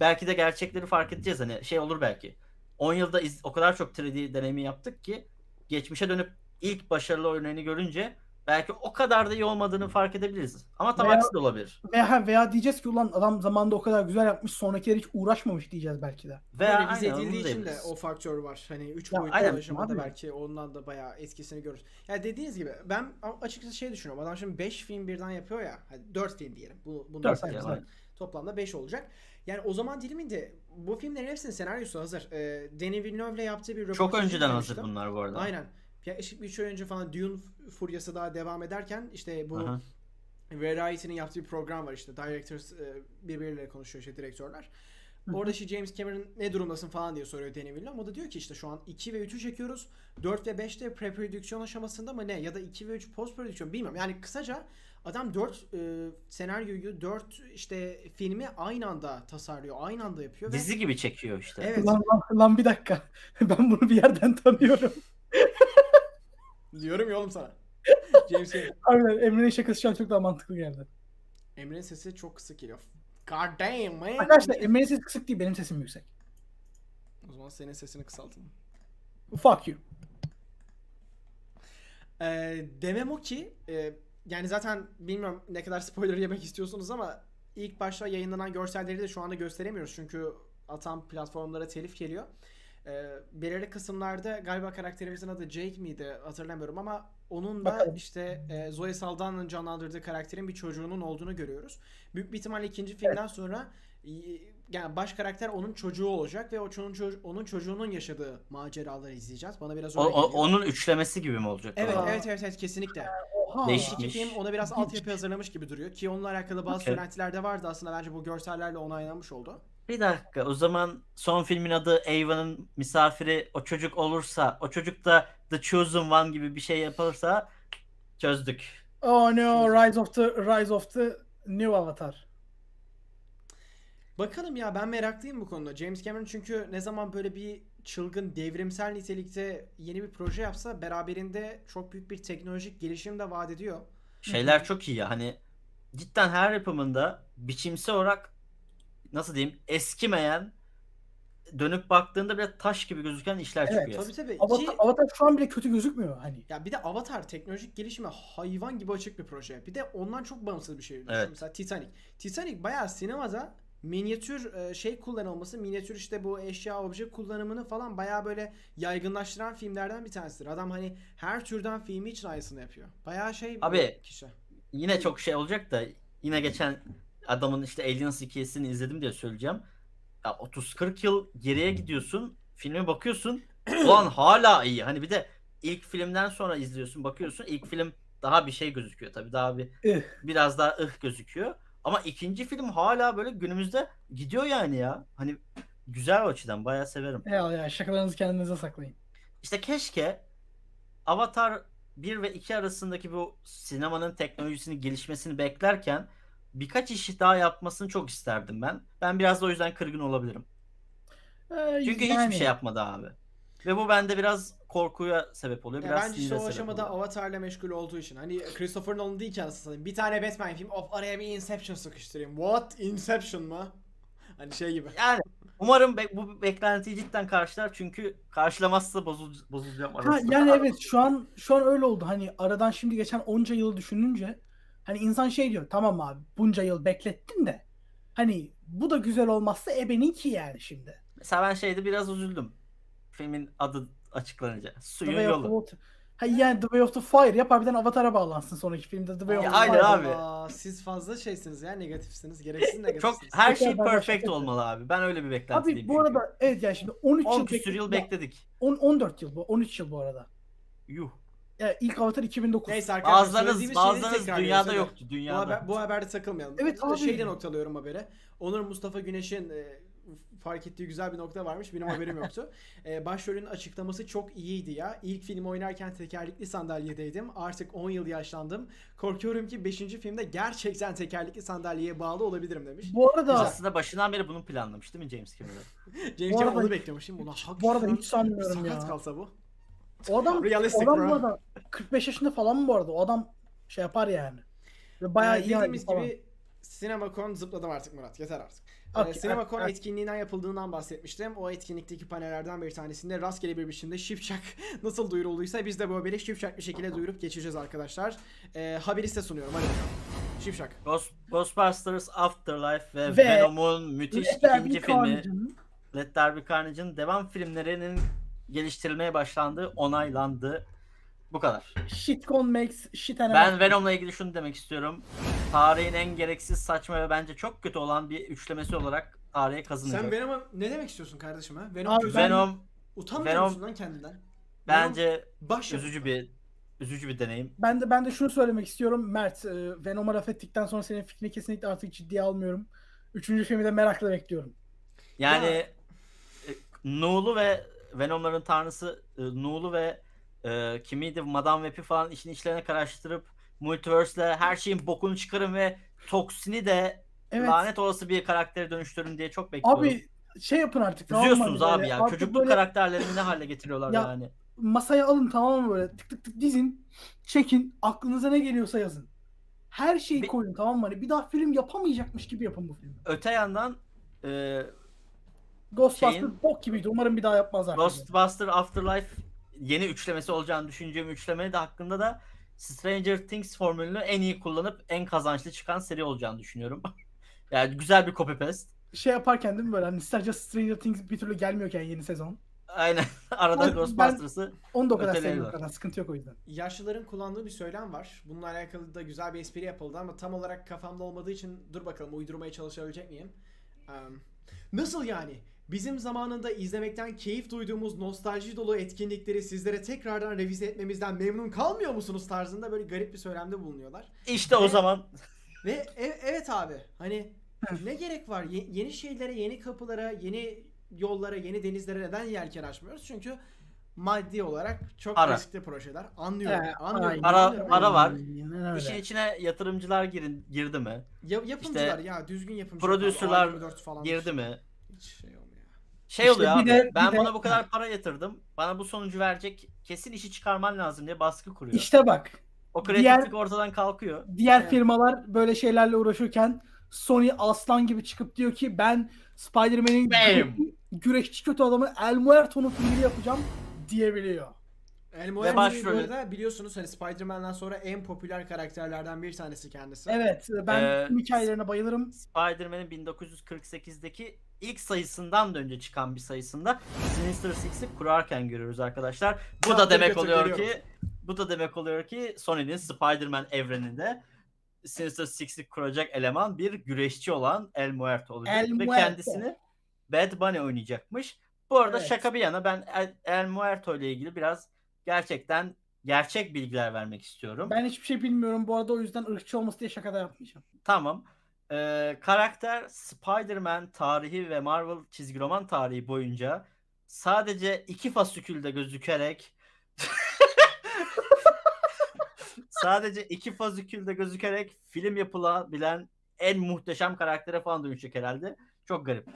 belki de gerçekleri fark edeceğiz hani şey olur belki. 10 yılda iz- o kadar çok 3D deneyimi yaptık ki geçmişe dönüp ilk başarılı örneğini görünce belki o kadar da iyi olmadığını fark edebiliriz. Ama tam Veya- aksi de olabilir. Veya, veya diyeceğiz ki ulan adam zamanında o kadar güzel yapmış sonrakiler hiç uğraşmamış diyeceğiz belki de. Veya aynen, onu edildiği için de o faktör var. Hani 3 Ya, boyutlu aşamada belki ondan da bayağı etkisini görürüz. Ya dediğiniz gibi ben açıkçası şey düşünüyorum. Adam şimdi 5 film birden yapıyor ya. Hadi 4 film diyelim. Bu bundan sayarsak toplamda 5 olacak. Yani o zaman diliminde bu filmlerin hepsinin senaryosu hazır. Ee, Denis Villeneuve'le yaptığı bir Çok röportajı önceden hazır bunlar bu arada. Aynen. Yaklaşık 3 ay önce falan Dune furyası daha devam ederken işte bu Aha. Variety'nin yaptığı bir program var işte. Directors e, birbirleriyle konuşuyor işte direktörler. Orada işte James Cameron ne durumdasın falan diye soruyor Denis Villeneuve. O da diyor ki işte şu an 2 ve 3'ü çekiyoruz. 4 ve 5'te pre-prodüksiyon aşamasında mı ne? Ya da 2 ve 3 post-prodüksiyon bilmiyorum. Yani kısaca adam 4 e, senaryoyu 4 işte filmi aynı anda tasarlıyor. Aynı anda yapıyor. ve- Dizi gibi çekiyor işte. Evet. Lan, lan, lan bir dakika. ben bunu bir yerden tanıyorum. Diyorum ya oğlum sana. James Cameron. Harbiden Emre'nin şakası şu an çok daha mantıklı geldi. Emre'nin sesi çok kısık geliyor. God damn man. Arkadaşlar Emre'nin sesi kısık değil benim sesim yüksek. O zaman senin sesini kısaltalım. Fuck you. Ee, demem o ki e, yani zaten bilmiyorum ne kadar spoiler yemek istiyorsunuz ama ilk başta yayınlanan görselleri de şu anda gösteremiyoruz çünkü atan platformlara telif geliyor. Ee, belirli kısımlarda galiba karakterimizin adı Jake miydi hatırlamıyorum ama onun da Bakalım. işte e, Zoe Saldana'nın canlandırdığı karakterin bir çocuğunun olduğunu görüyoruz. Büyük bir ihtimalle ikinci filmden sonra e, yani baş karakter onun çocuğu olacak ve o çocuğun, çocuğu- onun çocuğunun yaşadığı maceraları izleyeceğiz. Bana biraz O, öyle o- onun üçlemesi gibi mi olacak? Evet, Aa. evet, evet, evet, kesinlikle. Oha. Değişik. İki film ona biraz altyapı hazırlamış gibi duruyor ki onunla alakalı bazı Okey. söylentiler de vardı aslında bence bu görsellerle onaylanmış oldu. Bir dakika o zaman son filmin adı Ava'nın misafiri o çocuk olursa o çocuk da The Chosen One gibi bir şey yapılırsa çözdük. Oh no, Rise of the Rise of the New Avatar. Bakalım ya ben meraklıyım bu konuda. James Cameron çünkü ne zaman böyle bir çılgın devrimsel nitelikte yeni bir proje yapsa beraberinde çok büyük bir teknolojik gelişim de vaat ediyor. Şeyler çok iyi ya hani cidden her yapımında biçimsel olarak nasıl diyeyim eskimeyen dönüp baktığında biraz taş gibi gözüken işler Evet, çıkıyor. Tabii tabii. Avatar, Ki, Avatar şu an bile kötü gözükmüyor hani. ya bir de Avatar teknolojik gelişime hayvan gibi açık bir proje. Bir de ondan çok bağımsız bir şey. düşün. Evet. Mesela Titanic. Titanic bayağı sinemada minyatür e, şey kullanılması, minyatür işte bu eşya obje kullanımını falan bayağı böyle yaygınlaştıran filmlerden bir tanesidir. Adam hani her türden filmi için aynısını yapıyor. Bayağı şey bir Abi, kişi. Yine çok şey olacak da yine geçen adamın işte Aliens hikayesini izledim diye söyleyeceğim. Ya 30-40 yıl geriye gidiyorsun, filme bakıyorsun. Ulan hala iyi. Hani bir de ilk filmden sonra izliyorsun, bakıyorsun. ilk film daha bir şey gözüküyor tabii. Daha bir biraz daha ıh gözüküyor. Ama ikinci film hala böyle günümüzde gidiyor yani ya. Hani güzel o açıdan bayağı severim. Ya ya şakalarınızı kendinize saklayın. İşte keşke Avatar 1 ve 2 arasındaki bu sinemanın teknolojisini gelişmesini beklerken birkaç iş daha yapmasını çok isterdim ben. Ben biraz da o yüzden kırgın olabilirim. Ee, Çünkü yani- hiçbir şey yapmadı abi. Ve bu bende biraz korkuya sebep oluyor. Ya Biraz bence işte o aşamada oluyor. Avatar'la meşgul olduğu için. Hani Christopher Nolan değil ki satayım. Bir tane Batman film of araya bir Inception sıkıştırayım. What? Inception mı? Hani şey gibi. Yani umarım be- bu beklentiyi cidden karşılar çünkü karşılamazsa bozul bozulacağım Ha, arasında. yani evet şu an şu an öyle oldu. Hani aradan şimdi geçen onca yılı düşününce hani insan şey diyor tamam abi bunca yıl beklettin de hani bu da güzel olmazsa ebeninki yani şimdi. Mesela ben şeyde biraz üzüldüm. Filmin adı açıklanınca. Suyun yolu. Ha yani The Way of the Fire yap harbiden Avatar'a bağlansın sonraki filmde The Way of the aynen Fire. abi. Aa, siz fazla şeysiniz ya negatifsiniz. Gereksiz Çok negatifsiniz. her Peki, şey perfect olmalı abi. Ben öyle bir beklentiyim. Abi bu arada evet yani şimdi 13 10 yıl küsür yıl bekledik. bekledik. 10 14 yıl bu 13 yıl bu arada. Yuh. Yani ilk Avatar 2009. Neyse arkadaşlar Bazılarınız, söylediğimiz şeyleri bazılarınız dünyada hadi. yoktu. Bu, Dünyada. haber, bu haberde takılmayalım. Evet Burada abi. Şeyle noktalıyorum haberi. Onur Mustafa Güneş'in e, fark ettiği güzel bir nokta varmış. Benim haberim yoktu. E, başrolün açıklaması çok iyiydi ya. İlk film oynarken tekerlekli sandalyedeydim. Artık 10 yıl yaşlandım. Korkuyorum ki 5. filmde gerçekten tekerlekli sandalyeye bağlı olabilirim demiş. Bu arada Aslında başından beri bunu planlamış değil mi James Cameron? James Bu Cameron arada-. Buna hak bu arada hiç sanmıyorum sakat ya. kalsa bu. O adam Realistic o adam bro. bu arada 45 yaşında falan mı bu arada? O adam şey yapar yani. Ve bayağı iyi dediğimiz halde gibi CinemaCon zıpladım artık Murat. Yeter artık. Okey, Ee, CinemaCon evet. etkinliğinden yapıldığından bahsetmiştim. O etkinlikteki panellerden bir tanesinde rastgele bir biçimde Şipşak nasıl duyurulduysa biz de bu haberi Şipşak bir şekilde duyurup geçeceğiz arkadaşlar. Ee, haberi size sunuyorum. Hadi bakalım. Şipşak. Ghost, Ghostbusters Afterlife ve, Ve- Venom'un müthiş ikinci filmi Let There Be Carnage'ın devam filmlerinin geliştirilmeye başlandığı onaylandı. Bu kadar. Shitcon makes shit and Ben Venom'la ilgili şunu demek istiyorum. Tarihin en gereksiz, saçma ve bence çok kötü olan bir üçlemesi olarak tarihe kazınacak. Sen Venom'a ne demek istiyorsun kardeşim ha? Venom Abi Venom Utanmıyor Venom- musun lan kendinden? bence baş üzücü bir üzücü bir deneyim. Ben de ben de şunu söylemek istiyorum. Mert, e, Venom'a laf ettikten sonra senin fikrini kesinlikle artık ciddiye almıyorum. Üçüncü filmi de merakla bekliyorum. Yani Ya. e, Nuğlu ve Venom'ların tanrısı e, Nuğlu ve e, kimiydi Madame Web'i falan işin içlerine karıştırıp Multiverse'le her şeyin bokunu çıkarın ve Toksini de Evet. lanet olası bir karaktere dönüştürün diye çok bekliyorum. Abi şey yapın artık tamam? Üzüyorsunuz Hani abi ya. artık Çocukluk böyle karakterlerini ne hale getiriyorlar Ya, yani. Masaya alın tamam mı böyle tık tık tık dizin. Çekin. Aklınıza ne geliyorsa yazın. Her şeyi Bir- koyun tamam mı? Hani bir daha film yapamayacakmış gibi yapın bu filmi. Öte yandan e, Ghostbusters Şeyin- bok gibiydi. Umarım bir daha yapmazlar. Ghostbuster Afterlife yeni üçlemesi olacağını düşüneceğim üçleme de hakkında da Stranger Things formülünü en iyi kullanıp en kazançlı çıkan seri olacağını düşünüyorum. yani güzel bir copy paste. Şey yaparken değil mi böyle hani sadece Stranger Things bir türlü gelmiyorken yeni sezon. Aynen. Arada Ben- Ghostbusters'ı Onu da o kadar sevmiyorum kadar. Sıkıntı yok o yüzden. Yaşlıların kullandığı bir söylem var. Bununla alakalı da güzel bir espri yapıldı ama tam olarak kafamda olmadığı için dur bakalım uydurmaya çalışabilecek miyim? Em, nasıl yani? Bizim zamanında izlemekten keyif duyduğumuz nostalji dolu etkinlikleri sizlere tekrardan revize etmemizden memnun kalmıyor musunuz tarzında böyle garip bir söylemde bulunuyorlar. işte o Ve- zaman Ve e- evet abi hani ne gerek var? Ye- yeni şeylere, yeni kapılara, yeni yollara, yeni denizlere neden yelken açmıyoruz? Çünkü maddi olarak çok Para. riskli projeler. Anlıyorum. Ee, anlıyorum. aynen. Para- anlıyorum. para var. Aynen işin içine yatırımcılar girin, girdi mi? Ya, yapımcılar ya düzgün yapımcılar. Producerlar A24 falan. Girdi mi? Hiç şey olmuyor. Şey İşte oluyor bir abi. de- ben bir de- buna bu kadar para yatırdım. Bana bu sonucu verecek. Kesin işi çıkarman lazım diye baskı kuruyor. İşte bak. o diğer- kreatiflik ortadan kalkıyor. Diğer Evet. firmalar böyle şeylerle uğraşırken Sony aslan gibi çıkıp diyor ki ben Spider-Man'in Bam! güreşçi kötü adamı El Muerto'nun filmini yapacağım diyebiliyor. El Ve Muerto bu başrolü- arada biliyorsunuz hani Spider-Man'den sonra en popüler karakterlerden bir tanesi kendisi. Evet ben Ee, hikayelerine bayılırım. Spider-Man'in 1948'deki ilk sayısından da önce çıkan bir sayısında Sinister Six'i kurarken görüyoruz arkadaşlar. Bu da demek kötü oluyor ki bu da demek oluyor ki Sony'nin Spider-Man evreninde Sinister Six'i kuracak eleman bir güreşçi olan El Muerto olacak El ve Muerto. kendisini Bad Bunny oynayacakmış. Bu arada Evet. şaka bir yana ben El, El Muerto ile ilgili biraz gerçekten gerçek bilgiler vermek istiyorum. Ben hiçbir şey bilmiyorum bu arada o yüzden ırkçı olması diye şaka da yapmayacağım. Tamam. Ee, karakter Spider-Man tarihi ve Marvel çizgi roman tarihi boyunca sadece iki fasikülde gözükerek sadece iki fasikülde gözükerek film yapılabilen en muhteşem karaktere falan dönüşecek herhalde. Çok garip.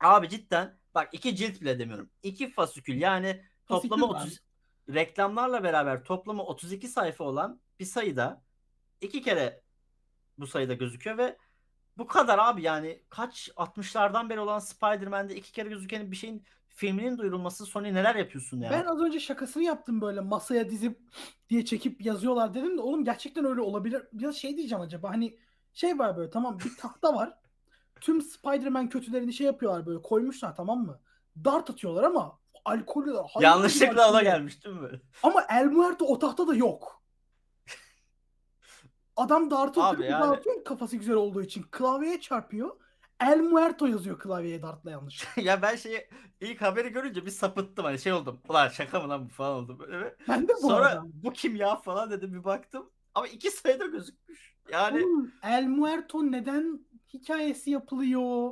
Abi cidden bak iki cilt bile demiyorum. İki fasikül yani toplamı Fasikül 30 reklamlarla beraber toplamı 32 sayfa olan bir sayıda iki kere bu sayıda gözüküyor ve bu kadar abi yani kaç 60'lardan beri olan Spider-Man'de iki kere gözüken bir şeyin filminin duyurulması Sony neler yapıyorsun ya? Ben az önce şakasını yaptım böyle masaya dizip diye çekip yazıyorlar dedim de oğlum gerçekten öyle olabilir. Biraz şey diyeceğim acaba hani şey var böyle tamam bir tahta var. Tüm Spider-Man kötülerini şey yapıyorlar böyle koymuşlar tamam mı? Dart atıyorlar ama alkolü hayvan Yanlışlıkla gibi ona gelmiş değil mi? Ama El Muerto o tahta da yok. Adam dartı Abi yani- dağıtıyor kafası güzel olduğu için. Klavyeye çarpıyor. El Muerto yazıyor klavyeye dartla yanlış. ya ben şeyi ilk haberi görünce bir sapıttım hani şey oldum. Ulan şaka mı lan bu falan oldum böyle. ve Ben de bu Sonra arada. bu kim ya falan dedim bir baktım. Ama iki sayıda gözükmüş. Yani Oğlum, El Muerto neden hikayesi yapılıyor?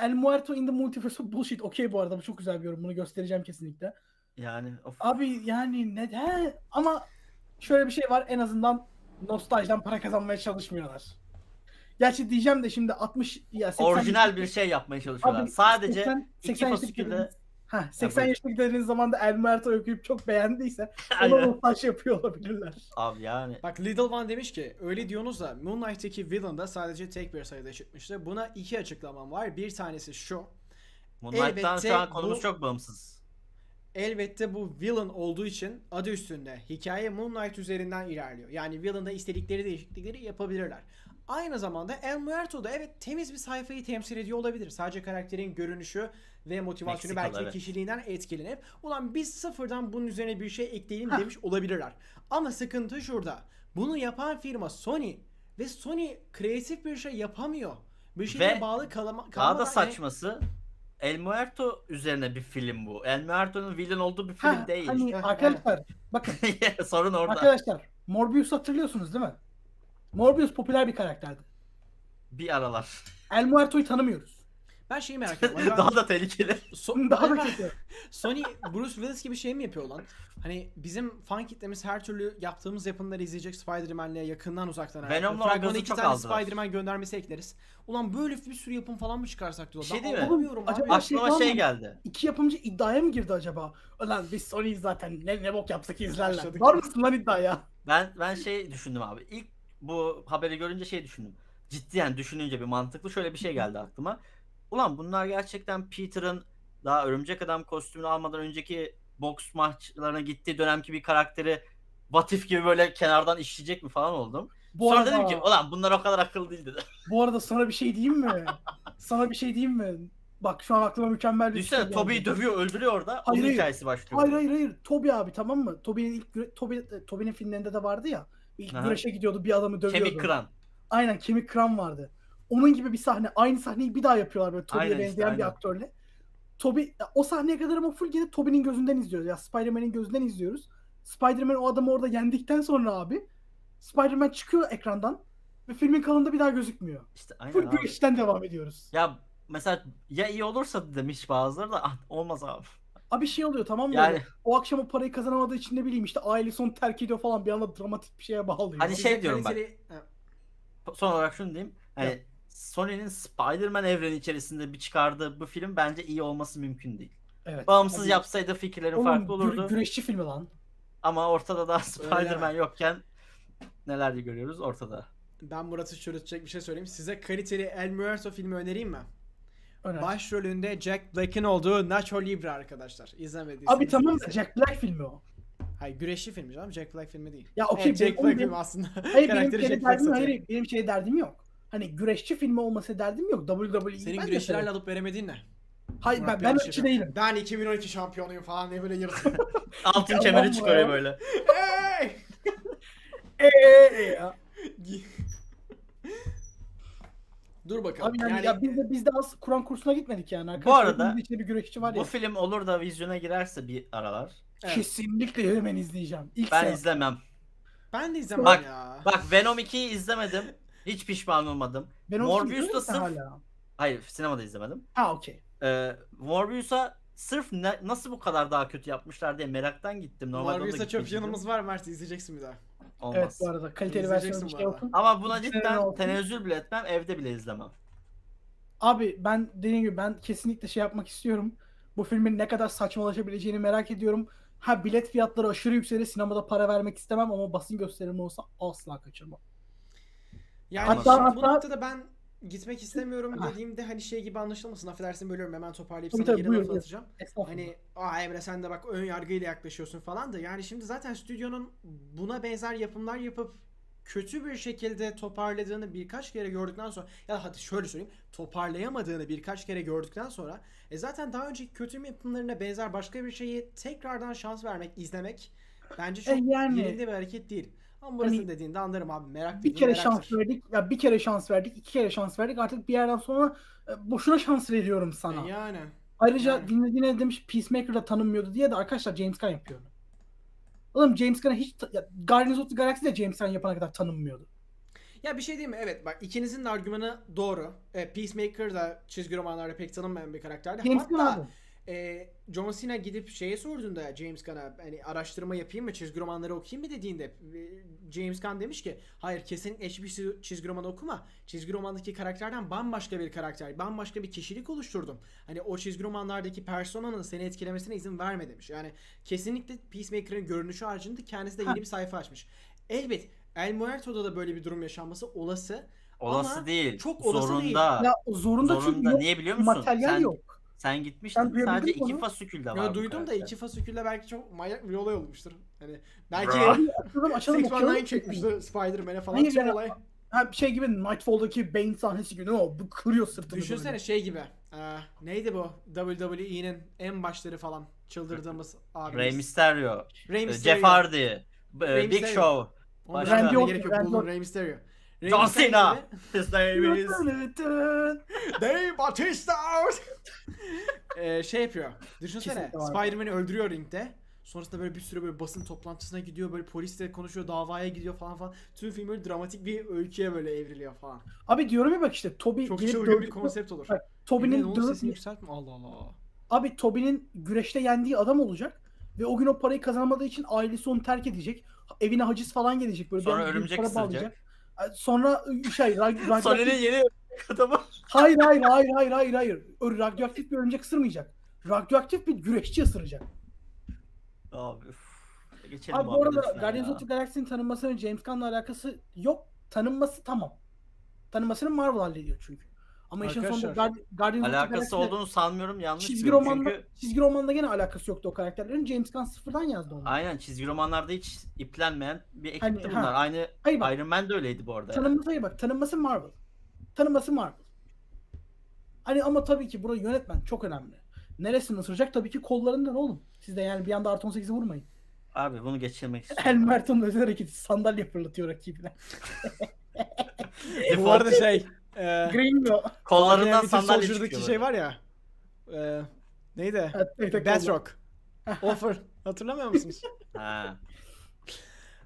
El Muerto in the Multiverse of Bullshit. Okey bu arada bu çok güzel bir yorum. Bunu göstereceğim kesinlikle. yani of. Abi yani neden? Ama şöyle bir şey var. En azından nostaljiden para kazanmaya çalışmıyorlar. Gerçi diyeceğim de şimdi 60 ya 80 orijinal bir şey yapmaya çalışıyorlar. Abi, Sadece 80, iki 80 yaşındaki fasikülde Ha, 80 buyur. yaşındaki dediğiniz zaman da El Muerto okuyup çok beğendiyse ona nostalji yapıyor olabilirler. abi yani Bak Little One demiş ki öyle diyorsunuz da Moonlight'teki villain da sadece tek bir sayıda çıkmıştı. Buna iki açıklamam var. Bir tanesi şu. Moonlight'tan Elbette şu an konumuz bu- çok bağımsız. Elbette bu villain olduğu için adı üstünde hikaye Moonlight üzerinden ilerliyor. Yani villain'da istedikleri değişiklikleri yapabilirler. Aynı zamanda El Muerto da evet temiz bir sayfayı temsil ediyor olabilir. Sadece karakterin görünüşü ve motivasyonu Meksikalı, belki kişiliğinden etkilenip ulan biz sıfırdan bunun üzerine bir şey ekleyelim demiş olabilirler. Ama sıkıntı şurada. Bunu yapan firma Sony ve Sony kreatif bir şey yapamıyor. Bir şeye Ve bağlı kalama, Daha kalmadan da saçması El Muerto üzerine bir film bu. El Muerto'nun villain olduğu bir film Ha, değil. hani arkadaşlar bakın Sorun orada. arkadaşlar Morbius hatırlıyorsunuz değil mi? Morbius popüler bir karakterdi. Bir aralar. El Muerto'yu tanımıyoruz. Ben şeyi merak ediyorum. Acaba- Daha da tehlikeli. So- Daha da kötü. Sony Bruce Willis gibi şey mi yapıyor lan? Hani bizim fan kitlemiz her türlü yaptığımız yapımları izleyecek Spider-Man'le yakından uzaktan. Venom'la o Fragmana gazı iki çok tane. Spider-Man göndermesi ekleriz. Ulan böyle bir sürü yapım falan mı çıkarsak diyor. Bir şey Ben değil mi? anlamıyorum abi. Acaba- Aklıma şey şey geldi. İki yapımcı iddiaya mı girdi acaba? Ulan biz Sony'yiz zaten ne, ne bok yapsak izlerler. Başladık. Var mısın lan iddiaya? Ben ben şey düşündüm abi. İlk bu haberi görünce şey düşündüm. Ciddiyen düşününce bir mantıklı şöyle bir şey geldi aklıma. Ulan bunlar gerçekten Peter'ın daha örümcek adam kostümünü almadan önceki boks maçlarına gittiği dönemki bir karakteri Batif gibi böyle kenardan işleyecek mi falan oldum. Bu Sonra arada, dedim ki ulan bunlar o kadar akıllı değil dedim. bu arada sana bir şey diyeyim mi? sana bir şey diyeyim mi? Bak şu an aklıma mükemmel bir Düşünsene şey Toby'yi dövüyor öldürüyor orada. Hayır, Onun hikayesi başlıyor. Hayır hayır hayır. Toby abi tamam mı? Toby'nin ilk Toby, Toby'nin filmlerinde de vardı ya. İlk Aha. güreşe gidiyordu bir adamı dövüyordu. Kemik kıran. Aynen kemik kıran vardı. Onun gibi bir sahne. Aynı sahneyi bir daha yapıyorlar böyle Toby'ye Aynen işte, benzeyen bir aynen. aktörle. Toby o sahneye kadar ama full gene Toby'nin gözünden izliyoruz. Ya Spider-Man'in gözünden izliyoruz. Spider-Man o adamı orada yendikten sonra abi Spider-Man çıkıyor ekrandan ve filmin kalanında bir daha gözükmüyor. İşte aynen Full abi. güreşten devam ediyoruz. Ya mesela ya iyi olursa demiş bazıları da ah, olmaz abi. Abi şey oluyor tamam mı? Yani Böyle, O akşam o parayı kazanamadığı için ne bileyim işte ailesi onu terk ediyor falan bir anda dramatik bir şeye bağlıyor. Hani şey diyorum Ha, son olarak şunu diyeyim. Hani Sony'nin Spider-Man evreni içerisinde bir çıkardığı bu film bence iyi olması mümkün değil. evet. Bağımsız Abi, yapsaydı fikirlerin oğlum, farklı olurdu. güreşçi filmi lan. Ama ortada da Spider-Man yokken neler görüyoruz ortada. Ben Murat'ı çürütecek bir şey söyleyeyim. Size kaliteli El Muerto filmi önereyim mi? Önemli. Başrolünde Jack Black'in olduğu Nacho Libre arkadaşlar. İzlemediyseniz. Abi tamam da. Jack Black filmi o. Hayır güreşli filmi canım. Jack Black filmi değil. Ya okey, Evet, Jack Black benim- filmi aslında. Hayır benim şey derdim. Hayır benim şey derdim yok. Hani güreşçi filmi olması derdim yok. WWE Senin ben güreşçilerle alıp veremediğin ne? Hayır Murat ben, ben Bey, şey değilim. Ben 2012 şampiyonuyum falan diye böyle yırtıyor. Altın Yalan kemeri bu çıkarıyor ya. böyle. hey! Eee ya. Dur bakalım. Abi yani, yani, ya biz de biz de az Kur'an kursuna gitmedik yani. Arkadaşlar, arada, hepimizin içinde bir güreşçi var Bu ya. film olur da vizyona girerse bir aralar. Evet. Kesinlikle hemen izleyeceğim. İlk Ben seans. izlemem. ben de izlemem Bak- ya. Bak Venom 2'yi izlemedim. Hiç pişman olmadım. Ben onu Morbius izliyorum da sen sırf- hala. Hayır sinemada izlemedim. Ha okey. Ee, Morbius'a sırf ne- nasıl bu kadar daha kötü yapmışlar diye meraktan gittim. Normalde Morbius'a çöp gitmeyecektim. yanımız var Mert izleyeceksin bir daha. Olmaz. Evet bu arada kaliteli versiyonu bir şey okun. Ama buna cidden tenezzül bile etmem. Evde bile izlemem. Abi ben dediğim gibi ben kesinlikle şey yapmak istiyorum. Bu filmin ne kadar saçmalaşabileceğini merak ediyorum. Ha bilet fiyatları aşırı yükselir. Sinemada para vermek istemem ama basın gösterimi olsa asla kaçırmam. Yani Hatta- şimdi bu hatta- noktada ben gitmek istemiyorum dediğimde hani şey gibi anlaşılmasın. Affedersin bölüyorum hemen toparlayıp sana geri laf atacağım. Hani aa Emre sen de bak ön yargıyla yaklaşıyorsun falan da yani şimdi zaten stüdyonun buna benzer yapımlar yapıp kötü bir şekilde toparladığını birkaç kere gördükten sonra ya hadi şöyle söyleyeyim toparlayamadığını birkaç kere gördükten sonra e zaten daha önceki kötü yapımlarına benzer başka bir şeyi tekrardan şans vermek, izlemek bence çok E yani- yerinde bir hareket değil. Ama burası Hani dediğinde anlarım abi merak bir kere meraktır. şans verdik. Ya bir kere şans verdik, iki kere şans verdik. Artık bir yerden sonra e, boşuna şans veriyorum sana. E yani. Ayrıca yani. dinlediğine demiş Peacemaker da tanınmıyordu diye de arkadaşlar James Gunn yapıyordu. Oğlum James Gunn'a hiç ya, Guardians of the Galaxy de James Gunn yapana kadar tanınmıyordu. Ya bir şey diyeyim mi? Evet bak ikinizin de argümanı doğru. E, Peacemaker da çizgi romanlarda pek tanınmayan bir karakterdi. James Hatta abi. E, John Cena gidip şeye sorduğunda James Gunn'a hani araştırma yapayım mı çizgi romanları okuyayım mı dediğinde e, James Gunn demiş ki hayır kesinlikle hiçbir çiz- çizgi roman okuma. Çizgi romandaki karakterden bambaşka bir karakter, bambaşka bir kişilik oluşturdum. Hani o çizgi romanlardaki personanın seni etkilemesine izin verme demiş. Yani kesinlikle Peacemaker'ın görünüşü haricinde kendisi de Ha. yeni bir sayfa açmış. Elbet El Muerto'da da böyle bir durum yaşanması olası. Olası Ama değil. çok olası zorunda. değil. Ya zorunda, çünkü Zorunda. yok. Niye biliyor musun? Materyal sen, yok. Sen gitmiştin. Ben duyabildin sadece mi iki onu? fasikülde var. Ya bu duydum da karakter. iki fasikülle belki çok manyak bir olay olmuştur. Hani belki Bra. Abi açalım açalım okuyalım. Nine çekmişti Spider-Man'e falan Hayır yani- olay. Ha, bir şey gibi Nightfall'daki Bane sahnesi gibi o? Bu kırıyor sırtını Düşünsene böyle. şey gibi. e, neydi bu? WWE'nin en başları falan çıldırdığımız abimiz. Rey Mysterio. Rey e, Mysterio. Jeff Hardy. Rey Big Mysterio. Show. Onun Başka- Randy Randy Orton, Orton, gerek yok. Randy Bulun Orton. Rey Mysterio. John Cena. His name is... Dave Batista. Ee, şey yapıyor. Düşünsene. Spider-Man'i öldürüyor ringde. Sonrasında böyle bir sürü böyle basın toplantısına gidiyor. Böyle polisle konuşuyor. Davaya gidiyor falan falan. Tüm film böyle dramatik bir öyküye böyle evriliyor falan. Abi diyorum ya bak işte Toby Çok gelip çılgın bir konsept olur. Bak, Toby'nin dövüp sesini yükseltme. Allah Allah. Abi Toby'nin güreşte yendiği adam olacak ve o gün o parayı kazanamadığı için ailesi onu terk edecek. Evine haciz falan gelecek böyle. Sonra örümcek para ısıracak. bağlayacak. Sonra şey rag- radyoaktif- Sony'nin yeni adamı. Hayır hayır hayır hayır hayır hayır. O radyoaktif bir örümcek ısırmayacak. Radyoaktif bir güreşçi ısıracak. Abi üf. Geçelim Abi bu arada Guardians of the Galaxy'nin tanınmasının James Gunn'la alakası yok. Tanınması tamam. Tanınmasını Marvel hallediyor çünkü. Ama işin sonunda Guard- Guardians of the Alakası olduğunu sanmıyorum yanlış çizgi biliyorum. romanda Çünkü çizgi romanda gene alakası yoktu o karakterlerin. James Gunn sıfırdan yazdı onu. aynen çizgi romanlarda hiç iplenmeyen bir ekipti Hani, ha. bunlar. Aynı Hayır bak Iron Man de öyleydi bu arada. yani. tanınması hayır bak tanınması Marvel. Tanınması Marvel. Hani ama tabii ki burada yönetmen çok önemli. Neresini ısıracak? Tabii ki kollarından oğlum. Siz de yani bir anda artı 18'i vurmayın. Abi bunu geçirmek El istiyorum. Merton'un özel hareketi sandalye fırlatıyor rakibine. Bu arada şey. E, Gringo. Kollarından sandalye Soldier'daki çıkıyor. şey böyle. var ya. E, neydi? Tek tek. Offer. Hatırlamıyor musunuz? Ha.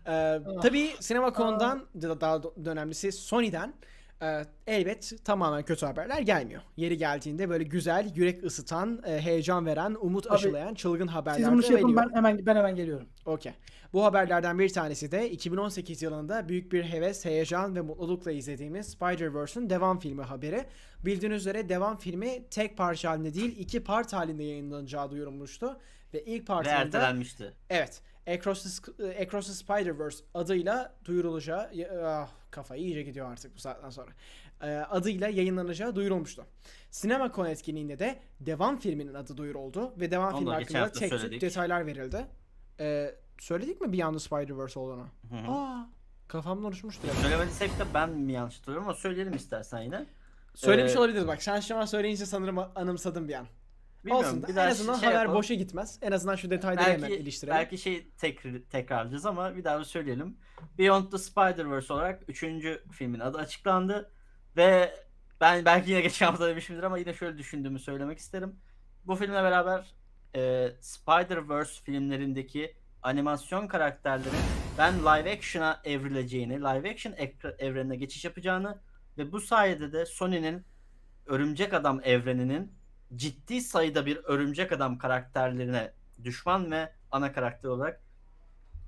Ee, tabii Sinema.com'dan da- daha da önemlisi Sony'den e, elbet tamamen kötü haberler gelmiyor. Yeri geldiğinde böyle güzel, yürek ısıtan, e, heyecan veren, umut Abi, aşılayan çılgın haberler Siz de bunu şey yapın geliyor. ben hemen ben hemen geliyorum. Okey. Bu haberlerden bir tanesi de 2018 yılında büyük bir heves, heyecan ve mutlulukla izlediğimiz Spider-Verse'ün devam filmi haberi. Bildiğiniz üzere devam filmi tek parça halinde değil iki part halinde yayınlanacağı duyurulmuştu. Ve ilk Ve partında ertelenmişti. Evet. Across the, Across the Spider-Verse adıyla duyurulacağı ah, kafa iyice gidiyor artık bu saatten sonra. Ee, adıyla yayınlanacağı duyurulmuştu. CinemaCon etkinliğinde de devam filminin adı duyuruldu ve devam Onu filmi hakkında tek tük detaylar verildi. Ee, söyledik mi bir yanda Spider-Verse olduğunu? Hı hı. Aa, kafamdan uçmuştu. Söylemediysek de ben mi yanlış hatırlıyorum ama söyleyelim istersen yine. Söylemiş Ee, olabiliriz bak. Sen şu an söyleyince sanırım anımsadım bir an. Bilmiyorum, Olsun bir en daha azından şey haber yapalım. boşa gitmez. En azından şu detayları hemen Belki, iliştirelim. belki şey tekrar, tekrarlayacağız ama bir daha bir söyleyelim. Beyond the Spider-Verse olarak 3. filmin adı açıklandı. Ve ben belki yine geçen hafta demişimdir ama yine şöyle düşündüğümü söylemek isterim. Bu filmle beraber e, Spider-Verse filmlerindeki animasyon karakterlerin ben live action'a evrileceğini, live action evrenine geçiş yapacağını ve bu sayede de Sony'nin Örümcek Adam evreninin ciddi sayıda bir Örümcek Adam karakterlerine düşman ve ana karakter olarak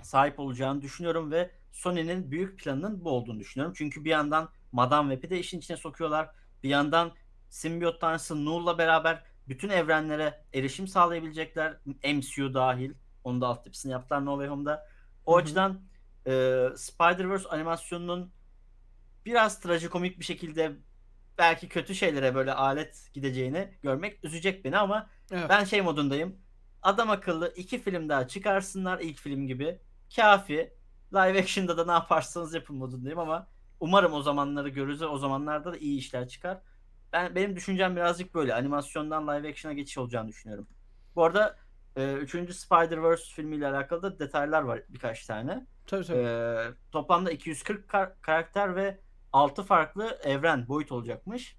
sahip olacağını düşünüyorum ve Sony'nin büyük planının bu olduğunu düşünüyorum. Çünkü bir yandan Madame Web'i de işin içine sokuyorlar. Bir yandan simbiyot tanrısı Null'la beraber bütün evrenlere erişim sağlayabilecekler. MCU dahil. Onun da altyapısını yaptılar No Way Home'da. O Hı hı. açıdan e, Spider-Verse animasyonunun biraz trajikomik bir şekilde belki kötü şeylere böyle alet gideceğini görmek üzecek beni ama Evet. ben şey modundayım. Adam akıllı iki film daha çıkarsınlar ilk film gibi. Kafi. Live action'da da ne yaparsanız yapın modundayım ama umarım o zamanları görürüz o zamanlarda da iyi işler çıkar. Ben benim düşüncem birazcık böyle. Animasyondan live action'a geçiş olacağını düşünüyorum. Bu arada e, 3. Spider-Verse filmiyle alakalı da detaylar var birkaç tane. Tabii tabii. Ee, toplamda 240 kar- karakter ve 6 farklı evren boyut olacakmış.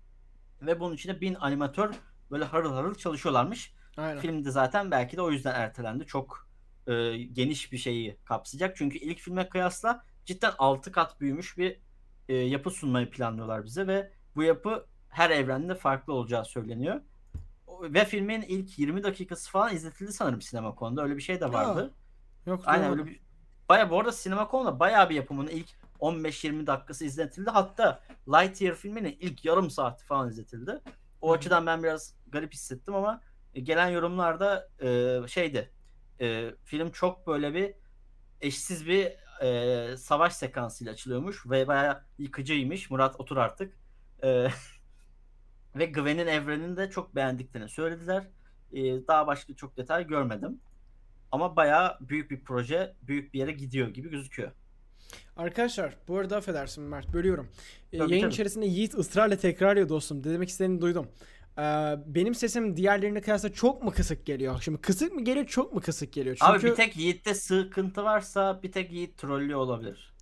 Ve bunun içinde 1000 animatör böyle harıl harıl çalışıyorlarmış. Aynen. Film de zaten belki de o yüzden ertelendi. Çok e, geniş bir şeyi kapsayacak. Çünkü ilk filme kıyasla cidden 6 kat büyümüş bir e, yapı sunmayı planlıyorlar bize ve bu yapı her evrende farklı olacağı söyleniyor. Ve filmin ilk 20 dakikası falan izletildi sanırım sinema Öyle bir şey de vardı. Yok Aynen öyle bir Baya bu arada CinemaCon'da bayağı bir yapımının ilk 15-20 dakikası izletildi. Hatta Lightyear filminin ilk yarım saati falan izletildi. O açıdan ben biraz garip hissettim ama e, gelen yorumlarda e, şeydi. e, film çok böyle bir eşsiz bir e, savaş sekansıyla açılıyormuş ve bayağı yıkıcıymış. Murat otur artık. E, ve Gwen'in evrenini de çok beğendiklerini söylediler. E, daha başka çok detay görmedim. Ama bayağı büyük bir proje, büyük bir yere gidiyor gibi gözüküyor. Arkadaşlar bu arada affedersin Mert bölüyorum. Ee, Tabii, yayın tabii. içerisinde Yiğit ısrarla tekrarlıyor dostum. Ne Demek istediğini duydum. Ee, benim sesim diğerlerine kıyasla çok mu kısık geliyor? Şimdi kısık mı geliyor çok mu kısık geliyor? Çünkü Abi bir tek Yiğit'te sıkıntı varsa bir tek Yiğit trollüyor olabilir.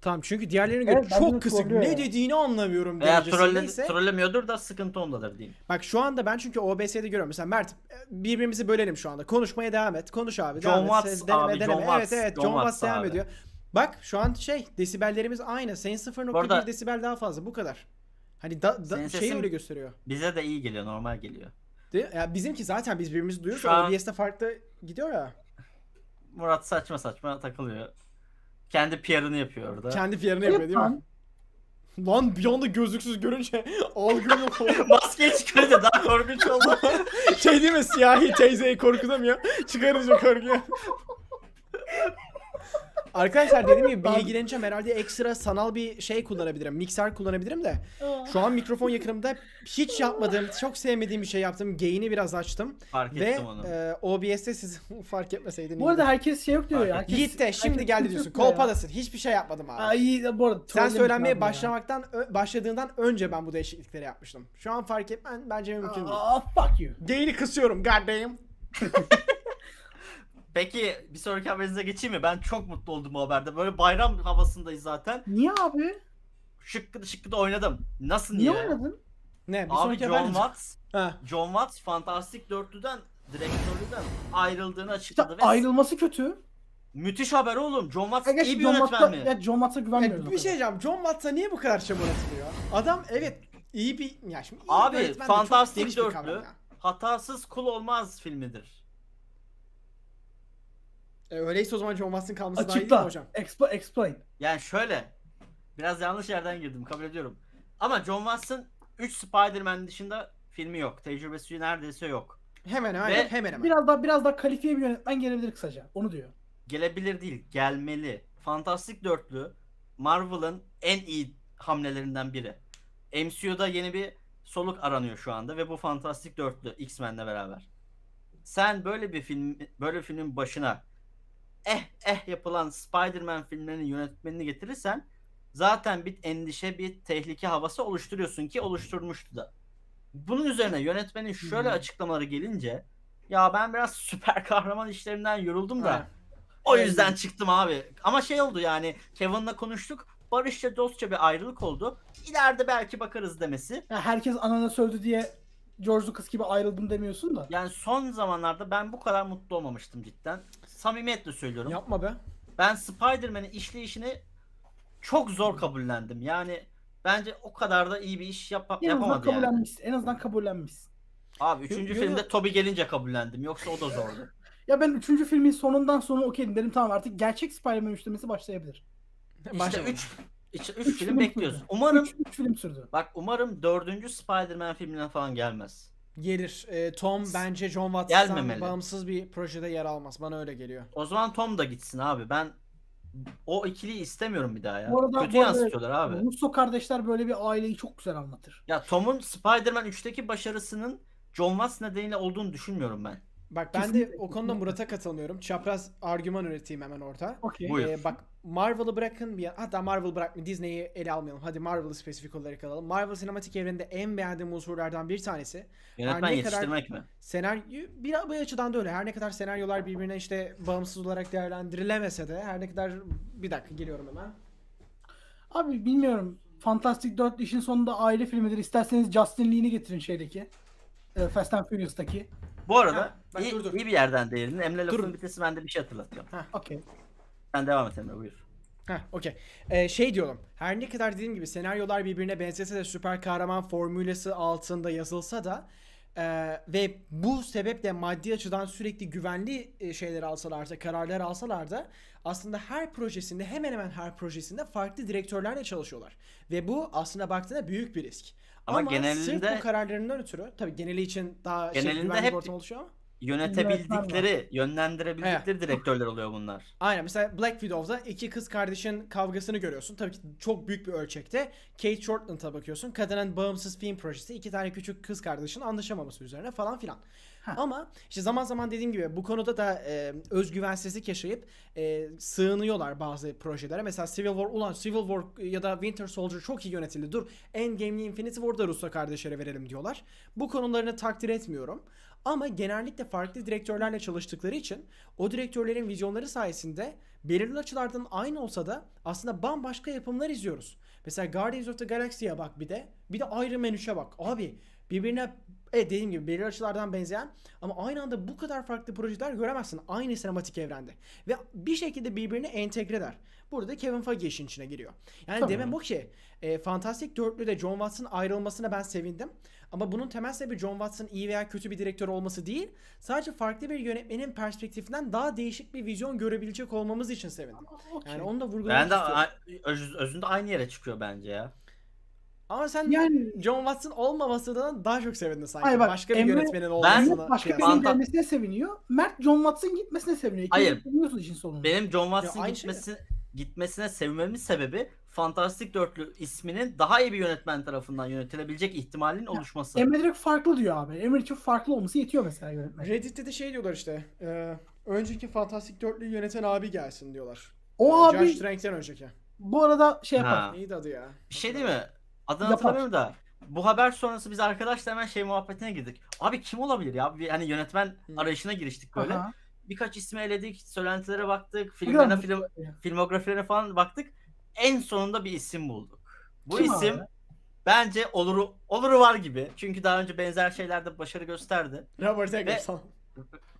tamam çünkü diğerlerine göre Evet, çok kısık. Ne ya. dediğini anlamıyorum Veya trolle, trollemiyordur da sıkıntı ondadır diyeyim. Bak şu anda ben çünkü OBS'de görüyorum. Mesela Mert birbirimizi bölelim şu anda. Konuşmaya devam et. Konuş abi. John devam et. Watts Ses- deneme, abi, deneme. John Evet Watts, evet John John Watts Watts devam abi. ediyor. Bak şu an şey desibellerimiz aynı. Senin 0.1 Bu arada- desibel daha fazla bu kadar. Hani da, da şey sesin- öyle gösteriyor. Bize de iyi geliyor, normal geliyor. Değil mi? Ya bizimki zaten biz birbirimizi duyuyoruz. Şu an- OBS'de farklı gidiyor ya. Murat saçma saçma takılıyor. Kendi PR'ını yapıyor orada. Kendi yerine yapıyor değil mi? Lan, Lan bir anda gözlüksüz görünce algım yok oldu. Maskeyi çıkarınca daha korkunç oldu. şey değil mi siyahi teyzeyi korkutamıyor. Çıkarınca korkuyor. Arkadaşlar dediğim gibi bilgileneceğim herhalde ekstra sanal bir şey kullanabilirim. Mikser kullanabilirim de. Şu an mikrofon yakınımda hiç yapmadığım, çok sevmediğim bir şey yaptım. Gain'i biraz açtım. Fark Ve ettim onu. e, OBS'te siz fark etmeseydin. Bu arada herkes şey yok diyor ya. Herkes, Yiğit de şimdi herkes geldi diyorsun. yok ya. Kolpadasın. Hiçbir şey yapmadım abi. İyi de bu arada Sen trollemiş söylenmeye abi ya. başlamaktan ö- başladığından önce ben bu değişiklikleri yapmıştım. Şu an fark etmen bence mümkün değil. Aa fuck you. Gain'i kısıyorum goddamn. Peki bir sonraki haberinize geçeyim mi? Ben çok mutlu oldum bu haberde. Böyle bayram havasındayız zaten. Niye abi? Şıkkıda şıkkıda oynadım. Nasıl niye? Niye oynadın? Ne? Bir Abi sonraki John haber- Watts, Ha. John Watts Fantastik Dörtlü'den direktörlüğünden ayrıldığını İşte açıkladı ve ayrılması kötü. müthiş haber oğlum. John Watts geç iyi bir John yönetmen Watts'a, mi? ya John Watts'a güvenmiyoruz. Ya o bir şey diyeceğim. John Watts'a niye bu kadar çamur atılıyor? Adam evet iyi bir ya şimdi iyi Abi, bir yönetmen de çok fantastik geniş bir dörtlü. kavram ya. Hatasız kul olmaz filmidir. E, öyleyse o zaman John Watts'ın kalması daha iyi değil mi Açıkla. hocam? Expo, explain. Yani şöyle. Biraz yanlış yerden girdim kabul ediyorum. Ama John Watts'ın 3 Spider-Man dışında filmi yok. Tecrübesi neredeyse yok. Hemen hemen Ve hemen hemen. Biraz daha biraz daha kalifiye bir yönetmen gelebilir kısaca. Onu diyor. Gelebilir değil, gelmeli. Fantastik Dörtlü Marvel'ın en iyi hamlelerinden biri. MCU'da yeni bir soluk aranıyor şu anda ve bu Fantastik Dörtlü X-Men'le beraber. Sen böyle bir film böyle bir filmin başına eh eh yapılan Spider-Man filmlerinin yönetmenini getirirsen zaten bir endişe, bir tehlike havası oluşturuyorsun ki oluşturmuştu da. Bunun üzerine yönetmenin şöyle açıklamaları gelince ya ben biraz süper kahraman işlerinden yoruldum da Ha. o yüzden çıktım abi. Ama şey oldu yani Kevin'la konuştuk. Barışça dostça bir ayrılık oldu. İleride belki bakarız demesi. Ya herkes anana sövdü diye George Lucas gibi ayrıldım demiyorsun da. Yani son zamanlarda ben bu kadar mutlu olmamıştım cidden. Samimiyetle söylüyorum. Yapma be. Ben Spider-Man'in işleyişini çok zor kabullendim. Yani bence o kadar da iyi bir iş yap En azından yapamadı yani. kabullenmişsin. En azından kabullenmişsin. Abi üçüncü Yo- yo- filmde Toby gelince kabullendim. Yoksa o da zordu. Ya ben 3. filmin sonundan sonra okeydim dedim tamam artık gerçek Spider-Man üçlemesi başlayabilir. İşte Başlayalım. 3 3 Üç film film bekliyoruz. sürdü. Umarım 3 film sürdü. bak umarım 4. Spider-Man filmine falan gelmez. Gelir. Ee, Tom bence John Watts'tan Gelmemeli. bağımsız bir projede yer almaz. Bana öyle geliyor. O zaman Tom da gitsin abi. Ben o ikiliyi istemiyorum bir daha ya. Bu arada- Kötü bu arada- yansıtıyorlar abi. Russo kardeşler böyle bir aileyi çok güzel anlatır. Ya Tom'un Spider-Man 3'teki başarısının John Watts nedeniyle olduğunu düşünmüyorum ben. Bak ben de Kesinlikle, o konuda. Murat'a katılmıyorum. Çapraz argüman üreteyim hemen orada. Buyur. Ee, bak Marvel'ı bırakın bir hatta Marvel bırakma Disney'i ele almayalım. Hadi Marvel'ı spesifik olarak alalım. Marvel sinematik evreninde en beğendiğim unsurlardan bir tanesi. Yönetmen ne kadar- yetiştirmek mi? Senaryo bir, bir açıdan da öyle. Her ne kadar senaryolar birbirine işte bağımsız olarak değerlendirilemese de her ne kadar bir dakika geliyorum hemen. Abi bilmiyorum. Fantastic 4 işin sonunda aile filmidir. İsterseniz Justin Lee'ni getirin şeydeki. e, Fast and Furious'taki. Bu arada Ha, bak iyi, dur, dur. iyi bir yerden değildin. Emre lafın Dur. bitesi ben de bir şey hatırlatıyorum. Okey. Sen devam et Emre buyur. Heh, okey. Ee, şey diyorum. Her ne kadar dediğim gibi senaryolar birbirine benzese de süper kahraman formülesi altında yazılsa da e, ve bu sebeple maddi açıdan sürekli güvenli e, şeyler alsalar da kararlar alsalar da aslında her projesinde hemen hemen her projesinde farklı direktörlerle çalışıyorlar. Ve bu aslında baktığında büyük bir risk. Ama Ama, sırf genelinde- bu kararlarından ötürü tabii geneli için daha şey, Genelinde güvenli hep- ortam oluşuyor ama. Yönetebildikleri, yönlendirebildikleri direktörler oluyor bunlar. Aynen mesela Black Widow'da iki kız kardeşin kavgasını görüyorsun. Tabii ki çok büyük bir ölçekte. Kate Shortland'a bakıyorsun. Kadının bağımsız film projesi. iki tane küçük kız kardeşin anlaşamaması üzerine falan filan. Ha. Ama işte zaman zaman dediğim gibi bu konuda da e, özgüvensizlik yaşayıp e, sığınıyorlar bazı projelere. Mesela Civil War ulan Civil War ya da Winter Soldier çok iyi yönetildi. Dur Endgame'li Infinity War'da Russo kardeşlere verelim diyorlar. Bu konularını takdir etmiyorum. Ama genellikle farklı direktörlerle çalıştıkları için o direktörlerin vizyonları sayesinde belirli açılardan aynı olsa da aslında bambaşka yapımlar izliyoruz. Mesela Guardians of the Galaxy'ye bak bir de. Bir de Iron Man 3'e bak. Abi birbirine evet dediğim gibi belirli açılardan benzeyen ama aynı anda bu kadar farklı projeler göremezsin aynı sinematik evrende. Ve bir şekilde birbirine entegreler. Burada Kevin Feige işin içine giriyor. Yani Tabii. demem o ki e, Fantastic Dörtlü'de John Watts'ın ayrılmasına ben sevindim. Ama bunun temel sebebi John Watts'ın iyi veya kötü bir direktör olması değil. Sadece farklı bir yönetmenin perspektifinden daha değişik bir vizyon görebilecek olmamız için sevindim. Yani onu da vurgulamak Ben de istiyorum. a- öz- özünde aynı yere çıkıyor bence ya. Ama sen Yani John Watts'ın olmamasından daha çok sevindin sanki. Hayır bak, Başka bir Emre- yönetmenin Ben- olmasına. başka kıyasla. birinin Fanta- gelmesine seviniyor. Mert John Watts'ın gitmesine seviniyor. İkiniz Hayır. Biliyorsun işin sonunda. Benim John aynı şey gitmesi, gitmesine sevmemin sebebi Fantastic Dörtlü isminin daha iyi bir yönetmen tarafından yönetilebilecek ihtimalin oluşması. Emre direkt farklı diyor abi. Emre için farklı olması yetiyor mesela yönetmen. Reddit'te de şey diyorlar işte. e, önceki Fantastic Dörtlü'yü yöneten abi gelsin diyorlar. O E, abi Josh Trank'ten önceki. bu arada şey yapar. Ha. Neydi adı ya? Bir şey değil mi? Adını Yapar. hatırlamıyorum da. Bu haber sonrası biz arkadaşlar hemen şey muhabbetine girdik. Abi kim olabilir ya? Bir, hani yönetmen Hı. arayışına giriştik böyle. Aha. Birkaç ismi eledik, söylentilere baktık, filmlerine, film, filmografilerine falan baktık. En sonunda bir isim bulduk. Bu Kim isim abi? bence oluru oluru var gibi. Çünkü daha önce benzer şeylerde başarı gösterdi. Robert Eggers.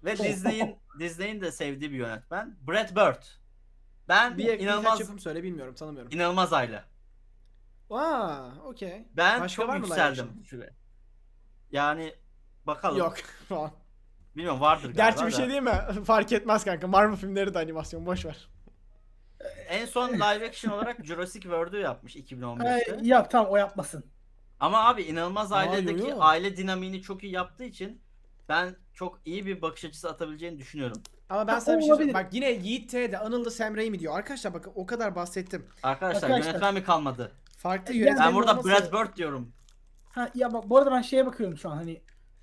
Ve Disney'in Disney'in de sevdiği bir yönetmen. Brad Bird. Ben Bir inanılmaz yapım söyle bilmiyorum tanımıyorum. inanılmaz aile. Aa, okey. Ben Başka çok var yükseldim. şuraya. Yani bakalım. Yok falan. Bilmiyorum vardır galiba Gerçi bir şey değil mi? Fark etmez kanka. Marvel filmleri de animasyon boş ver. En son live action olarak Jurassic World'u yapmış Ee, 2015'te. yap tamam o yapmasın. Ama abi inanılmaz Aa, ailedeki yo, yo. aile dinamiğini çok iyi yaptığı için ben çok iyi bir bakış açısı atabileceğini düşünüyorum. Ama ben sana bir şey söyleyeyim. Bak yine Yiğit T de Anıl da Sam Raimi diyor. Arkadaşlar bakın o kadar bahsettim. Arkadaşlar, Arkadaşlar. yönetmen mi kalmadı? Farklı Ben yönetmenin Ben burada olması- Brad Bird diyorum. Ha, ya bak bu arada ben şeye bakıyorum şu an hani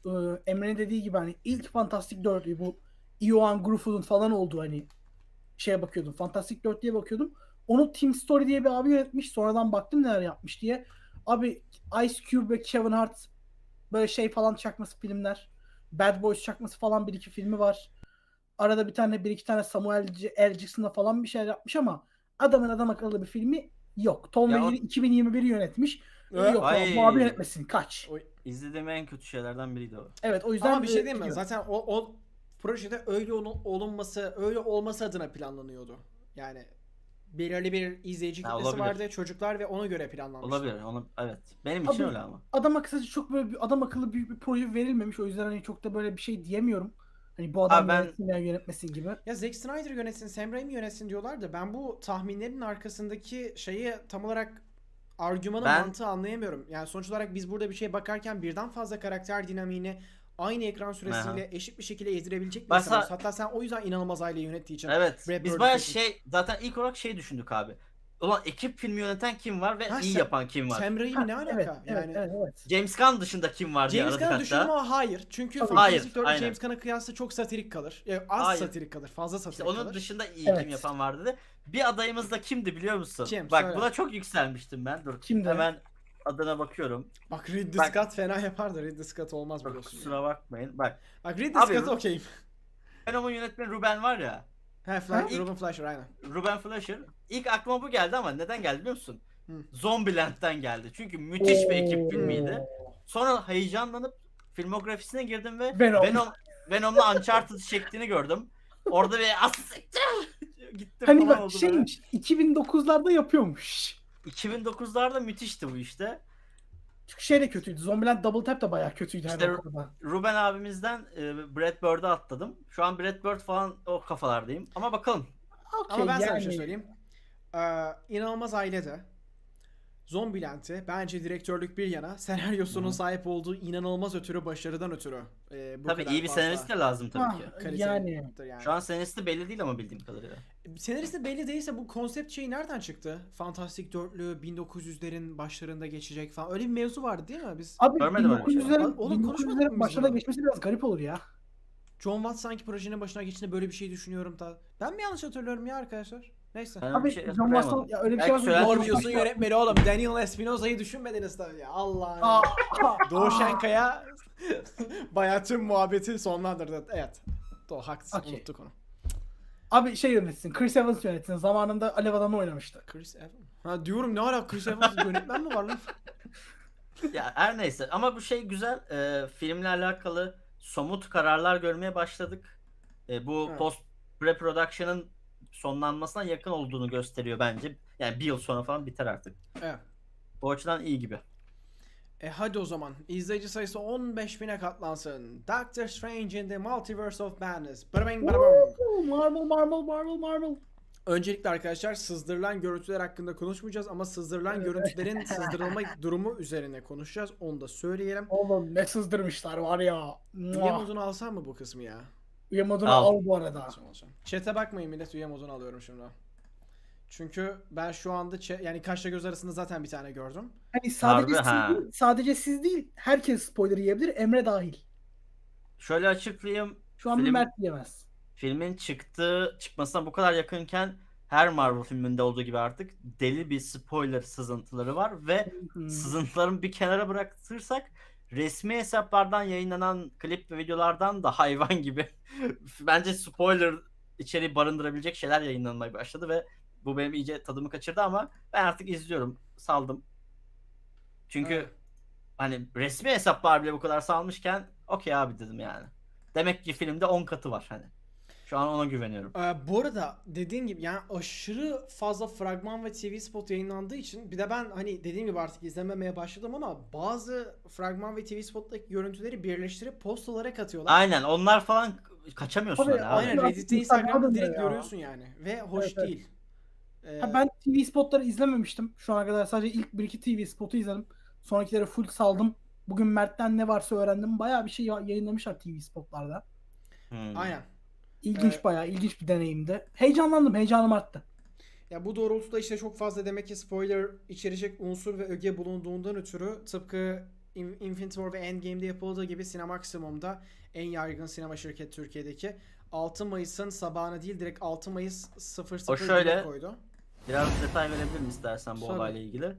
e, Emre'nin dediği gibi hani ilk Fantastic 4'lü bu Ioan Gruffudd'un falan olduğu hani şeye bakıyordum. Fantastic 4 diye bakıyordum. Onu Team Story diye bir abi yönetmiş. Sonradan baktım neler yapmış diye. Abi Ice Cube ve Kevin Hart böyle şey falan çakması filmler. Bad Boys çakması falan bir iki filmi var. Arada bir tane bir iki tane Samuel L. Jackson'la falan bir şeyler yapmış ama adamın adam akıllı bir filmi yok. Tom Ya ve o- Jerry 2021'i yönetmiş. Ee, yok ay. abi, bu abi yönetmesin kaç. Oy. İzlediğim en kötü şeylerden biriydi o. Evet o yüzden Ama bir şey diyeyim mi? Zaten o, o projede öyle olu- olunması, öyle olması adına planlanıyordu. Yani belirli bir izleyici Ha, kitlesi olabilir. vardı, çocuklar ve ona göre planlanmış. Olabilir. Onu, evet. Benim için Abi- öyle ama. adam akıllı çok böyle bir adam akıllı büyük bir proje verilmemiş o yüzden hani çok da böyle bir şey diyemiyorum. Hani bu adam Abi ben- yönetsin veya yönetmesin gibi. Ya Zack Snyder yönetsin, Sam Raimi yönetsin diyorlar da ben bu tahminlerin arkasındaki şeyi tam olarak argümanı Ben- mantığı anlayamıyorum. Yani sonuç olarak biz burada bir şeye bakarken birden fazla karakter dinamiğini aynı ekran süresiyle eşit bir şekilde yedirebilecek bir sa- Hatta sen o yüzden inanılmaz aile yönettiği için. Evet. Brad Biz seçtik. şey zaten ilk olarak şey düşündük abi. Ulan ekip filmi yöneten kim var ve Ha, iyi sen- yapan kim var? Sam Raimi ne alaka? Evet, yani evet, evet. James Gunn dışında kim var diye James Gunn'ı düşündüm ama hayır. Çünkü. Fantastic Hayır, Four'da aynen. James Gunn'a kıyasla çok satirik kalır. Ya, az Hayır. satirik kalır. Fazla satirik İşte onun kalır. dışında iyi Evet. kim yapan vardı dedi. Bir adayımız da kimdi biliyor musun? Kim? Bak Söyle. buna çok yükselmiştim ben. Dur. Kimdi? Hemen adına bakıyorum. Bak Ridley Bak- Scott fena yapar da Ridley Scott olmaz Bak, biliyorsun. kusura bakmayın. Bak Bak Ridley Abi- Scott'a okeyim. Venom'un yönetmeni Ruben var ya. He, Ha? Fla- Ruben Fleischer aynen. Ruben Fleischer. İlk aklıma bu geldi ama neden geldi biliyor musun? Hı. Zombieland'den geldi. Çünkü müthiş bir ekip filmiydi. Sonra heyecanlanıp filmografisine girdim ve Venom. Venom Venom'la Uncharted çektiğini gördüm. Orada bir as siktir gittim Hani falan bak oldu böyle. şeymiş 2009'larda yapıyormuş. 2009'larda müthişti bu işte. Çünkü şey de kötüydü. Zombieland Double Tap da bayağı kötüydü İşte- her noktada. Ruben abimizden e, Brad Bird'e atladım. Şu an Brad Bird falan o kafalardayım. Ama bakalım. Okey, Ama ben sana bir yani. şey söyleyeyim. Ee, İnanılmaz Aile'de Zombieland'i bence direktörlük bir yana senaryosunun Hı. sahip olduğu inanılmaz ötürü başarıdan ötürü e, bu Tabii kadar iyi bir fazla senarist de lazım tabii Ha, ki. kaliteli yani. yani. Şu an senaristi belli değil ama bildiğim kadarıyla. Senaristi belli değilse bu konsept şeyi nereden çıktı? Fantastik Dörtlü 1900'lerin başlarında geçecek falan. Öyle bir mevzu vardı değil mi? Biz Abi Görmedim öyle bir şey. 1900'lerin Oğlum konuşmadık mı 1900'lerin biz başına bunu? geçmesi biraz garip olur ya. John Watts sanki projenin başına geçtiğinde böyle bir şey düşünüyorum da. Ben mi yanlış hatırlıyorum ya arkadaşlar? Neyse. Ben Abi bir şey John. Watson ya öyle bir Belki şey var. söyler- John Morbius'un Watson- yönetmeni oğlum. Daniel Espinoza'yı düşünmediniz tabii ya. Allah. Aa, Doğu aa. Şenkaya bayağı tüm muhabbeti sonlandırdı. Evet. Doğu haklısın. Okey. Unuttuk onu. Abi şey yönetsin. Chris Evans yönetsin. Zamanında Alev Adam'ı oynamıştı. Chris Evans. Ha diyorum ne ara Chris Evans yönetmen mi var lan? Ya her neyse ama bu şey güzel. Ee, filmle alakalı somut kararlar görmeye başladık. Ee, bu Evet. post pre-production'ın sonlanmasına yakın olduğunu gösteriyor bence. Yani bir yıl sonra falan biter artık. Evet. Bu açıdan iyi gibi. E hadi o zaman. İzleyici sayısı 15 bine katlansın. Doctor Strange in the Multiverse of Madness. Bırabing barabong. Oo, Marvel, Marvel, Marvel, Marvel. Öncelikle arkadaşlar sızdırılan görüntüler hakkında konuşmayacağız ama sızdırılan görüntülerin sızdırılma durumu üzerine konuşacağız. Onu da söyleyelim. Oğlum ne sızdırmışlar var ya. Muah. modunu alsam mı bu kısmı ya? Üye modunu Al. al bu arada. Chat'e bakmayın millet üye modunu alıyorum şimdi. Çünkü ben şu anda chat- yani kaşla göz arasında zaten bir tane gördüm. Hani sadece Harbi siz ha. değil, sadece siz değil, herkes spoiler yiyebilir, Emre dahil. Şöyle açıklayayım. Şu an bir Film- Mert yiyemez. Filmin çıktığı çıkmasına bu kadar yakınken her Marvel filminde olduğu gibi artık deli bir spoiler sızıntıları var ve Hı. sızıntılarını bir kenara bırakırsak resmi hesaplardan yayınlanan klip ve videolardan da hayvan gibi bence spoiler içeriği barındırabilecek şeyler yayınlanmaya başladı ve bu benim iyice tadımı kaçırdı ama ben artık izliyorum. Saldım. Çünkü Evet. hani resmi hesaplar bile bu kadar salmışken okey abi dedim yani. Demek ki filmde 10 katı var hani. Şu an ona güveniyorum. Ee, bu arada dediğim gibi yani aşırı fazla fragman ve TV spot yayınlandığı için bir de ben hani dediğim gibi artık izlememeye başladım ama bazı fragman ve TV spottaki görüntüleri birleştirip post olarak atıyorlar. Aynen onlar falan kaçamıyorsun Abi, hani abi. Aynen Reddit'te Instagram'da Instagram'da da direkt ya. görüyorsun yani ve hoş Evet, evet. değil. Ee, Ha, ben TV spotları izlememiştim. Şu ana kadar sadece ilk bir iki TV spotu izledim. Sonrakileri full saldım. Bugün Mert'ten ne varsa öğrendim. Bayağı bir şey ya- yayınlamışlar TV spotlarda. Hmm. Aynen. İlginç Evet. bayağı ilginç bir deneyimdi. Heyecanlandım, heyecanım arttı. Ya bu doğrultuda işte çok fazla demek ki spoiler içerecek unsur ve öge bulunduğundan ötürü tıpkı In- Infinity War ve Endgame'de yapıldığı gibi Cinemaksimum'da en yaygın sinema şirketi Türkiye'deki 6 Mayıs'ın sabahına değil direkt 6 Mayıs 00 O şöyle- koydu. Biraz detay verebilirim istersen bu Tabii. olayla ilgili.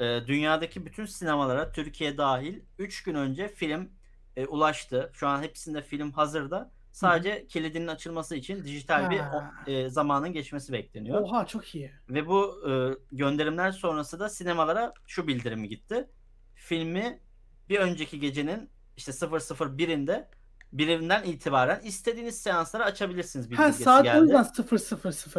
Ee, dünyadaki bütün sinemalara Türkiye dahil 3 gün önce film e, ulaştı. Şu an hepsinde film hazırda. Sadece kilidinin açılması için dijital bir Ha. o- e, zamanın geçmesi bekleniyor. Oha çok iyi. Ve bu e, gönderimler sonrası da sinemalara şu bildirimi gitti. Filmi bir önceki gecenin işte 001'inde birinden itibaren istediğiniz seanslara açabilirsiniz Ha bildirgesi saat o geldi. yüzden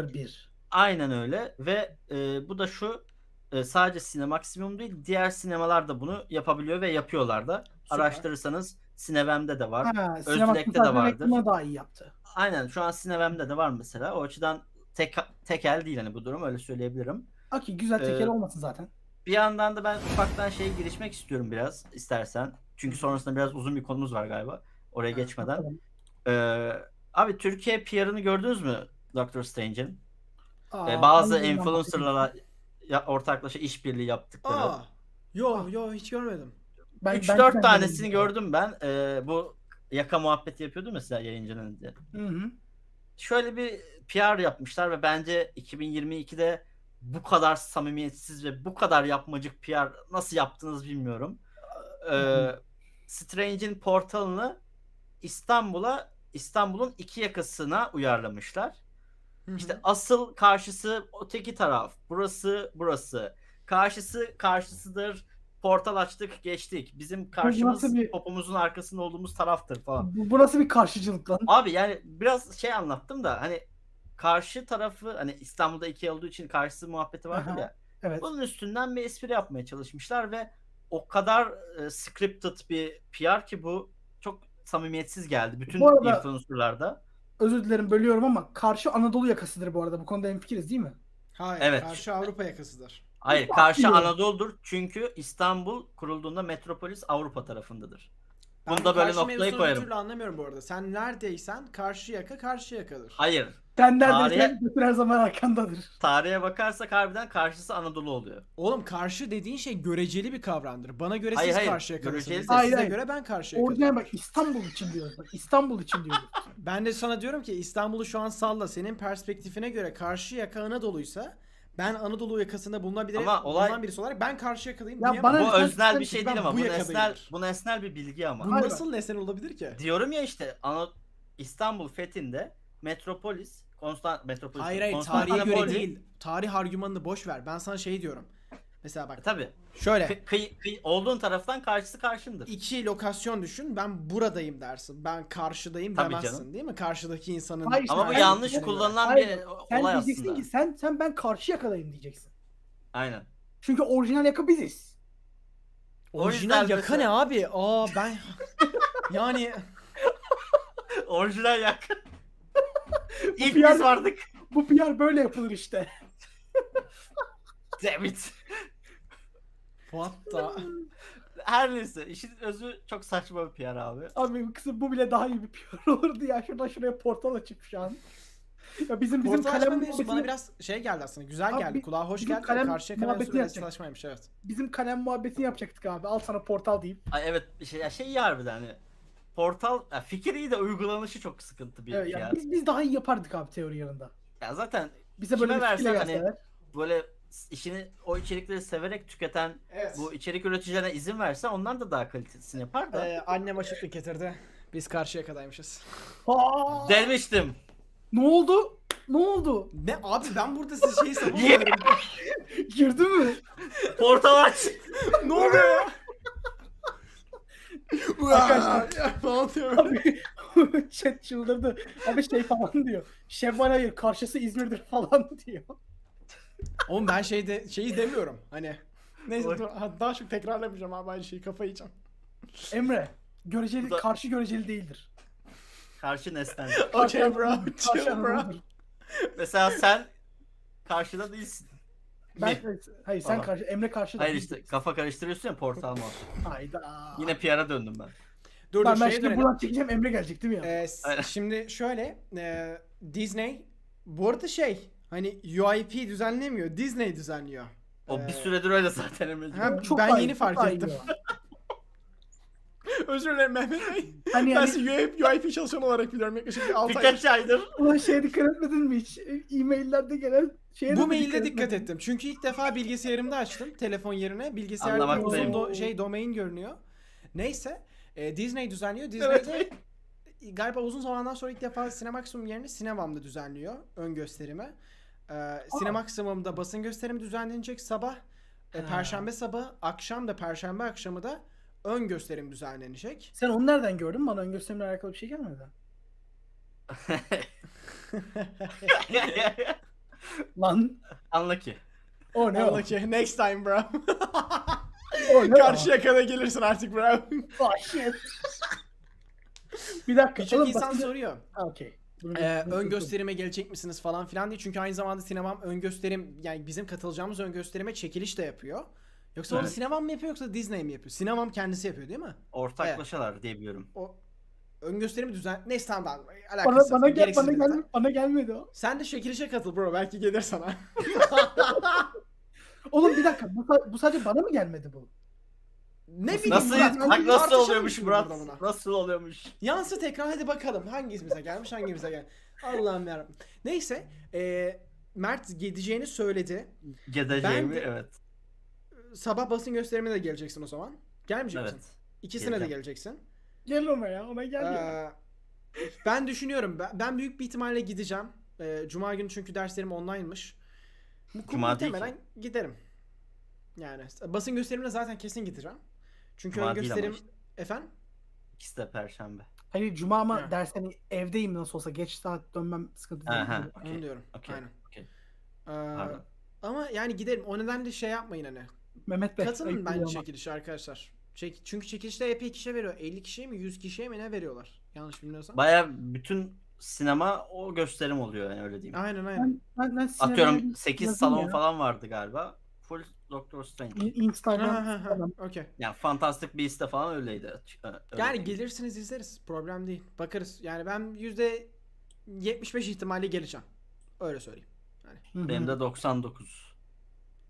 0001. Aynen öyle ve e, bu da şu e, sadece Sinemaksimum değil diğer sinemalar da bunu yapabiliyor ve yapıyorlar da. Süper. Araştırırsanız Cinevem'de de var. Ha, sinematik de vardır. daha iyi yaptı. Aynen şu an Cinevem'de de var mesela. O açıdan tek tekel değil hani bu durum öyle söyleyebilirim. Okey güzel teker Ee, olmasın zaten. Bir yandan da ben ufaktan şeye girişmek istiyorum biraz istersen. Çünkü sonrasında biraz uzun bir konumuz var galiba. Oraya geçmeden. Bakalım. Ee, abi Türkiye PR'ını gördünüz mü Doctor Strange'in? Aa, Ee, bazı ya, ortaklaşa işbirliği yaptıkları. Aa. Yo yo hiç görmedim. Ben- 3-4 ben- tanesini gördüm ben. Ee, bu yaka muhabbeti yapıyordu mesela yayıncının önünde. Hı hı. Şöyle bir PR yapmışlar ve bence 2022'de bu kadar samimiyetsiz ve bu kadar yapmacık PR nasıl yaptınız bilmiyorum. Ee, Strange'in portalını İstanbul'a İstanbul'un iki yakasına uyarlamışlar. Hı hı. İşte asıl karşısı öteki taraf. Burası burası. Karşısı karşısıdır. Portal açtık geçtik. Bizim karşımız bir- popomuzun arkasında olduğumuz taraftır falan. Bu, bu nasıl bir karşıcılık lan? Abi yani biraz şey anlattım da hani karşı tarafı hani İstanbul'da iki olduğu için karşısı muhabbeti vardır Aha. ya. Evet. Bunun üstünden bir espri yapmaya çalışmışlar ve o kadar e, scripted bir PR ki bu çok samimiyetsiz geldi bütün Bu arada- influencerlarda. Özür dilerim bölüyorum ama karşı Anadolu yakasıdır bu arada. Bu konuda hemfikiriz değil mi? Hayır. Evet. Karşı Avrupa yakasıdır. Hayır karşı. Anadolu'dur çünkü İstanbul kurulduğunda metropolis Avrupa tarafındadır. Ben Bunu da böyle noktayı koyarım. Türlü anlamıyorum bu arada. Sen neredeysen karşı yaka karşı yakadır. Hayır. Sen neredeysen götür her zaman arkandadır. Tarihe bakarsak harbiden karşısı Anadolu oluyor. Oğlum karşı dediğin şey göreceli bir kavramdır. Bana göre Hayır, siz hayır. karşı yakalısınız. Göreceli Size Hayır, hayır. göre ben karşı Orijinal yakalıyım. bak İstanbul için diyoruz. Bak İstanbul için diyoruz. Ben de sana diyorum ki İstanbul'u şu an salla. Senin perspektifine göre karşı yaka Anadolu'ysa ben Anadolu yakasında bulunabilirim. Ama olay- Bulunan birisi olarak ben karşı yakalıyım Ya diyemem. bana- Bu öznel bir şey değil ama bu bu nesnel, yakadayımdır. bu nesnel bir bilgi ama. Bu Hayır. nasıl nesen olabilir ki? Diyorum ya işte Ana- İstanbul fethinde metropolis Konstant metropolis Hayır hayır tarihe göre değil. Tarih argümanını boş ver. Ben sana şey diyorum. Mesela E, bak Tabii. şöyle Kı- kıy- kıy- olduğun taraftan karşısı karşındır. iki lokasyon düşün. Ben buradayım dersin. Ben karşıdayım Tabii demezsin canım. değil mi? Karşıdaki insanın Hayır, Ama bu Sen- yanlış sen- kullanılan Hayır, bir Sen olay diyeceksin aslında. ki sen sen ben karşı yakadayım diyeceksin. Aynen. Çünkü orijinal yaka biziz. Orijinal yaka mesela- ne abi? Aa ben yani Orijinal yak. İlk bir yer- biz vardık. Bu PR böyle yapılır işte. Damn it. What the Her neyse işin özü çok saçma bir PR abi. Abi kızım bu bile daha iyi bir PR olurdu ya. Şuradan şuraya portal açıp şu an. Ya bizim bizim Portal açma kalem mevzusu bana biraz şey geldi aslında. Güzel Abi geldi. Kulağa hoş bizim geldi. kalem Karşıya kadar muhabbeti yapacak. çalışmaymış evet. bizim kalem muhabbetini yapacaktık abi. Al sana portal deyip. Ay evet bir şey ya şey iyi harbiden hani portal ya fikir iyi de uygulanışı çok sıkıntı bir Evet, PR. yani biz, biz daha iyi yapardık abi teori yanında. Ya zaten Bize böyle Kime bir fikirle versen hani- gelseler. böyle işini o içerikleri severek tüketen Evet. bu içerik üreticilerine izin verse onlar da daha kalitesini yapar da. Ee, annem açıklık getirdi. Biz karşıya kadaymışız. Aa, Demiştim. ne oldu? Ne oldu? Ne abi ben burada size şeyi savunuyorum. Girdi mi? Portal aç. ne oluyor ya? Arkadaşlar- falan diyorum. Abi chat çıldırdı. Abi şey falan diyor. Şevval hayır karşısı İzmir'dir falan diyor. Oğlum ben şeyde şeyi demiyorum. Hani neyse dur, ha, daha çok tekrarlamayacağım abi aynı şeyi kafayı yiyeceğim. Emre göreceli Bu da- karşı göreceli değildir. Karşı nesnen. Okay bro, Karşı chill bro. Anadolu'dur. Mesela sen karşıda değilsin. Ben Mi? hayır sen Tamam. karşı Emre karşı da Hayır değildir. işte kafa karıştırıyorsun ya portal muhabbeti. Hayda. Yine PR'a döndüm ben. Dur ben, dur ben şeye şimdi dönelim. buradan çekeceğim Emre gelecek değil mi ya? Ee, s- Aynen. şimdi şöyle e, Disney bu arada şey hani UIP düzenlemiyor. Disney düzenliyor. O Ee, bir süredir öyle zaten Emre'ciğim. Ha, Çok ben daha yeni fark çok iyi ettim. Özür dilerim Mehmet Bey. Hani Ben yani sizi UIP, UIP çalışanı olarak biliyorum yaklaşık bir 6 ay. Birkaç aydır. ulan şeye dikkat etmedin mi hiç? E-maillerde gelen şeye Bu mailde dikkat etmedin? ettim. Çünkü ilk defa bilgisayarımda açtım. Telefon yerine. Bilgisayarda uzun do- şey domain görünüyor. Neyse. e, Disney düzenliyor. Disney'de galiba uzun zamandan sonra ilk defa Cinemaximum yerine Cinemam'da düzenliyor ön gösterimi. Ee, Cinemaximum'da basın gösterimi düzenlenecek sabah. e, Ha. Perşembe sabahı, akşam da Perşembe akşamı da ön gösterim düzenlenecek. Sen onu nereden gördün? Bana ön gösterimle alakalı bir şey gelmedi. Lan Anla ki. o ne o? Next time bro. O ne Karşı yakada gelirsin artık bro. o? Oh shit. Bir dakika. Birçok oğlum, insan basınca- soruyor. Ha, okey. Bunu- Ee, ön gösterime gelecek misiniz falan filan diye. Çünkü aynı zamanda sinemam ön gösterim yani bizim katılacağımız ön gösterime çekiliş de yapıyor. Yoksa onu Evet. sinemam mı yapıyor yoksa Disney mi yapıyor? Sinemam kendisi yapıyor değil mi? Ortaklaşalar diye biliyorum. O ön gösterimi düzen... Neyse tamam tamam. Bana, Alakası yok. bana, gel, Gereksiz bana, bir detay. gel, bana gelmedi o. Sen de çekilişe katıl bro. Belki gelir sana. Oğlum bir dakika. Bu, sa- bu sadece bana mı gelmedi bu? Ne bileyim. Nasıl Murat, bak nasıl oluyormuş Murat? burada buna. Nasıl oluyormuş? Yansıt ekran hadi bakalım hangimize gelmiş hangimize gel. Allah'ım yarabbim. Neyse e, Mert gideceğini söyledi. Gideceğimi Ben de- evet. Sabah basın gösterimine de geleceksin o zaman. Gelmeyecek Evet. misin? İkisine de Geleceğim. geleceksin. Gel ona ya. Ona gel. Ee, ben düşünüyorum. Ben, ben büyük bir ihtimalle gideceğim. Ee, Cuma günü çünkü derslerim online'mış. Bu Cuma değil muhtemelen giderim. Yani basın gösterimine zaten kesin gideceğim. Çünkü Cuma ön değil ama gösterim işte. efendim İkisi de perşembe. Hayır cuma ama Ha. ders hani evdeyim nasıl olsa geç saat dönmem sıkıntı değil. Aha. onu Okey, diyorum. okey, Aynen. okey. Ee, Pardon. ama yani giderim. O nedenle şey yapmayın hani. Mehmet Bey. Katılın ayıp bence oluyor ama. çekilişe arkadaşlar. Çek, çünkü çekilişte epey kişiye veriyor. 50 kişiye mi 100 kişiye mi ne veriyorlar? Yanlış bilmiyorsam. Baya bütün sinema o gösterim oluyor yani öyle diyeyim. Aynen aynen. Ben, ben, ben sinemaya Atıyorum bir 8 yazayım salon ya. falan vardı galiba. Full Doctor Strange. İn- Instagram falan. Okey. Yani Fantastic Beast'te falan öyleydi. Öyle Yani değil. gelirsiniz izleriz. Problem değil. Bakarız. Yani ben yüzde 75 ihtimalle geleceğim. Öyle söyleyeyim. Hı. Benim de 99.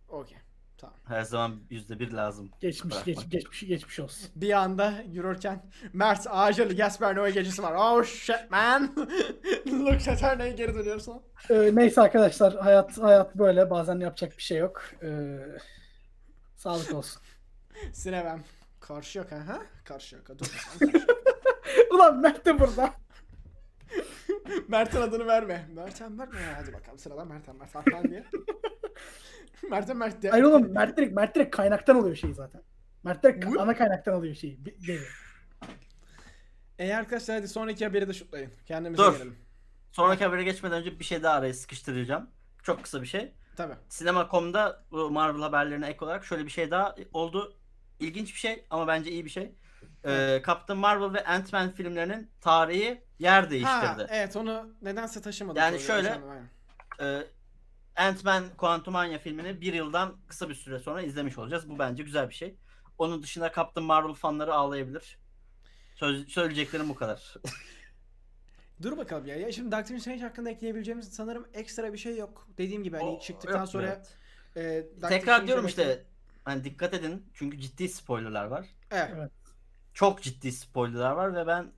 Okey. Tamam. Her zaman %1 lazım. Geçmiş Bırakmak. geç, geçmiş geçmiş olsun. Bir anda yürürken Mert acil Gasper Noé gecesi var. Oh shit man. Look at her neye geri dönüyorsun. Ee, neyse arkadaşlar hayat hayat böyle bazen yapacak bir şey yok. Ee, sağlık olsun. Sinemem. Karşı yok ha? Karşı yok. Dur bakalım. Karşı yok. Ulan Mert de burada. Mert'in adını verme. Mert'en Mert mi? Hadi bakalım sıradan Mert'en Mert falan diye. Mert'en Mert diye. Hayır oğlum Mert direkt, Mert direkt kaynaktan alıyor şeyi zaten. Mert direkt Bu- ana kaynaktan alıyor şeyi. Geliyor. E arkadaşlar hadi sonraki haberi de şutlayın. Kendimize Dur. gelelim. Sonraki habere geçmeden önce bir şey daha araya sıkıştıracağım. Çok kısa bir şey. Tabii. Sinema.com'da bu Marvel haberlerine ek olarak şöyle bir şey daha oldu. İlginç bir şey ama bence iyi bir şey. Ee, Captain Marvel ve Ant-Man filmlerinin tarihi yer Ha, değiştirdi. evet onu nedense taşımadık. Yani şöyle-. Ee, Ant-Man Quantumania filmini bir yıldan kısa bir süre sonra izlemiş olacağız. Bu bence güzel bir şey. Onun dışında Captain Marvel fanları ağlayabilir. Söz, söyleyeceklerim bu kadar. Dur bakalım ya. ya. Şimdi Doctor Strange hakkında ekleyebileceğimiz sanırım ekstra bir şey yok. Dediğim gibi hani O- çıktıktan yok, sonra evet. e, Doctor Tekrar Strange'e diyorum işte hani dikkat edin çünkü ciddi spoilerlar var. Evet. Çok ciddi spoilerlar var ve ben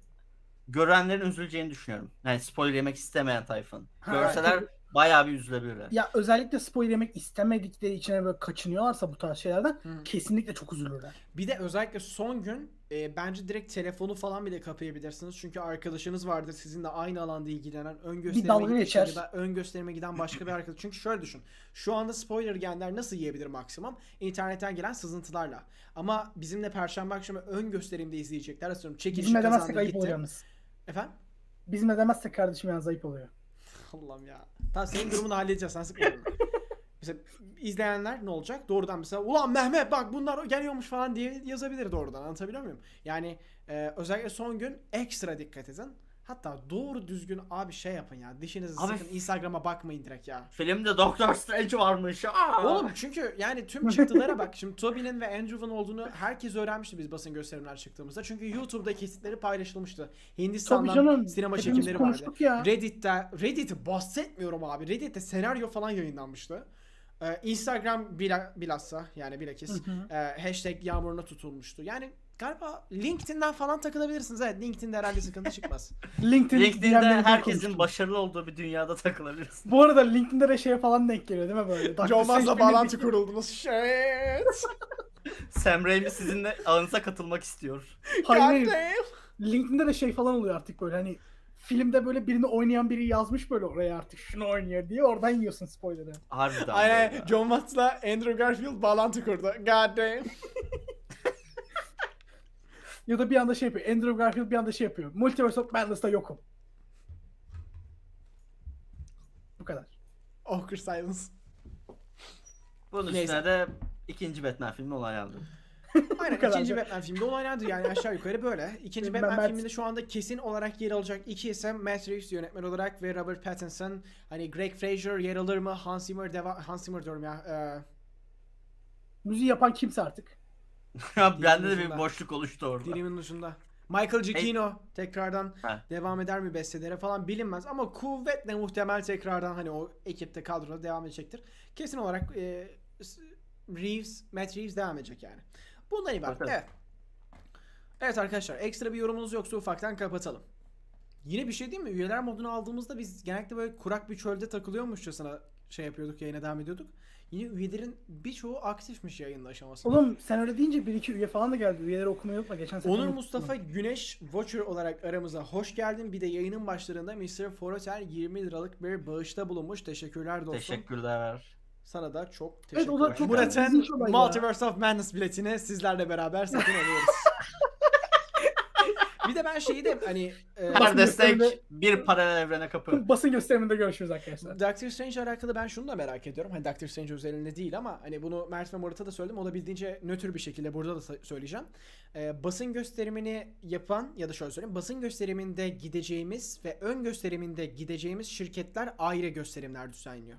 görenlerin üzüleceğini düşünüyorum. Yani spoiler yemek istemeyen tayfın. Görseler. Bayağı bir üzülebilirler. Ya özellikle spoiler yemek istemedikleri içine böyle kaçınıyorlarsa bu tarz şeylerden Hı. kesinlikle çok üzülürler. Bir de özellikle son gün e, bence direkt telefonu falan bile kapayabilirsiniz. Çünkü arkadaşınız vardır sizinle aynı alanda ilgilenen ön gösterime geçer. da ön gösterime giden başka bir arkadaş. Çünkü şöyle düşün. Şu anda spoiler gelenler nasıl yiyebilir maksimum? İnternetten gelen sızıntılarla. Ama bizimle perşembe akşamı ön gösterimde izleyecekler. Atıyorum çekilişi Bizim kazandı ayıp gitti. Efendim? Bizim demezsek kardeşim yalnız ayıp oluyor. Allah'ım ya. Tamam senin durumunu halledeceğiz. Sen sıkma canını. Mesela izleyenler ne olacak? Doğrudan mesela ulan Mehmet bak bunlar geliyormuş falan diye yazabilir doğrudan. Anlatabiliyor muyum? Yani e, özellikle son gün ekstra dikkat edin. Hatta doğru düzgün abi şey yapın ya. Dişinizi Abi- sıkın. Instagram'a bakmayın direkt ya. Filmde Doctor Strange varmış. Aa! Oğlum çünkü yani tüm çıktılara bak. Şimdi Tobey'nin ve Andrew'un olduğunu herkes öğrenmişti biz basın gösterimler çıktığımızda. Çünkü YouTube'da kesitleri paylaşılmıştı. Hindistan'dan canım. sinema çekimleri vardı. ya. Reddit'te, Reddit'i bahsetmiyorum abi. Reddit'te senaryo falan yayınlanmıştı. Ee, Instagram bila, bilhassa yani bilakis Hı hı. e, hashtag yağmuruna tutulmuştu. Yani galiba LinkedIn'den falan takılabilirsiniz. Evet LinkedIn'de herhalde sıkıntı çıkmaz. LinkedIn LinkedIn'de herkesin başarılı olduğu bir dünyada takılabilirsin. Bu arada LinkedIn'de de şeye falan denk geliyor değil mi böyle? Strange bağlantı kuruldu. Nasıl shit? Sam Raimi sizinle aranıza katılmak istiyor. Hayır. LinkedIn'de de şey falan oluyor artık böyle hani filmde böyle birini oynayan biri yazmış böyle oraya artık şunu oynuyor diye oradan yiyorsun spoiler'ı. Harbiden. Aynen. John Watts'la Andrew Garfield bağlantı kurdu. God damn. Ya da bir anda şey yapıyor. Andrew Garfield bir anda şey yapıyor. Multiverse of Madness'ta yokum. Bu kadar. Awkward silence. Bunun Neyse. üstüne de ikinci Batman filmi olay aldı. Aynen kadar. ikinci Batman filminde olaylardı yani aşağı yukarı böyle. İkinci Ben- Batman ben- filminde şu anda kesin olarak yer alacak iki isim Matt Reeves yönetmen olarak ve Robert Pattinson. Hani Greg Fraser yer alır mı? Hans Zimmer deva Hans Zimmer diyorum ya. Ee, Müziği yapan kimse artık. Bende de ucunda. bir boşluk oluştu orada. dilimin ucunda. Michael Giacchino tekrardan Ha. devam eder mi bestelere falan bilinmez ama kuvvetle muhtemel tekrardan hani o ekipte kadroda devam edecektir. Kesin olarak e, s- Reeves, Matt Reeves devam edecek yani. Bundan ibaret. Evet. Evet arkadaşlar ekstra bir yorumunuz yoksa ufaktan kapatalım. Yine bir şey değil mi? Üyeler modunu aldığımızda biz genellikle böyle kurak bir çölde takılıyormuşçasına şey yapıyorduk, yayına devam ediyorduk. Yine üyelerin birçoğu aktifmiş yayın aşamasında. Oğlum sen öyle deyince bir iki üye falan da geldi. Üyeleri okumayı unutma. Geçen sefer Onur. Mustafa Güneş Watcher olarak aramıza hoş geldin. Bir de yayının başlarında Mr. Forotel 20 liralık bir bağışta bulunmuş. Teşekkürler dostum. Teşekkürler. Sana da çok Evet, teşekkür o da ederim. çok Murat'ın. Multiverse of Madness biletini sizlerle beraber satın alıyoruz. bir de ben şeyi de hani e, Her destek bir paralel evrene kapı. Basın gösteriminde görüşürüz arkadaşlar. Doctor Strange alakalı ben şunu da merak ediyorum. Hani Doctor Strange özelinde değil ama hani bunu Mert ve Murat'a da söyledim. Olabildiğince nötr bir şekilde burada da sa- söyleyeceğim. Ee, basın gösterimini yapan ya da şöyle söyleyeyim. Basın gösteriminde gideceğimiz ve ön gösteriminde gideceğimiz şirketler ayrı gösterimler düzenliyor.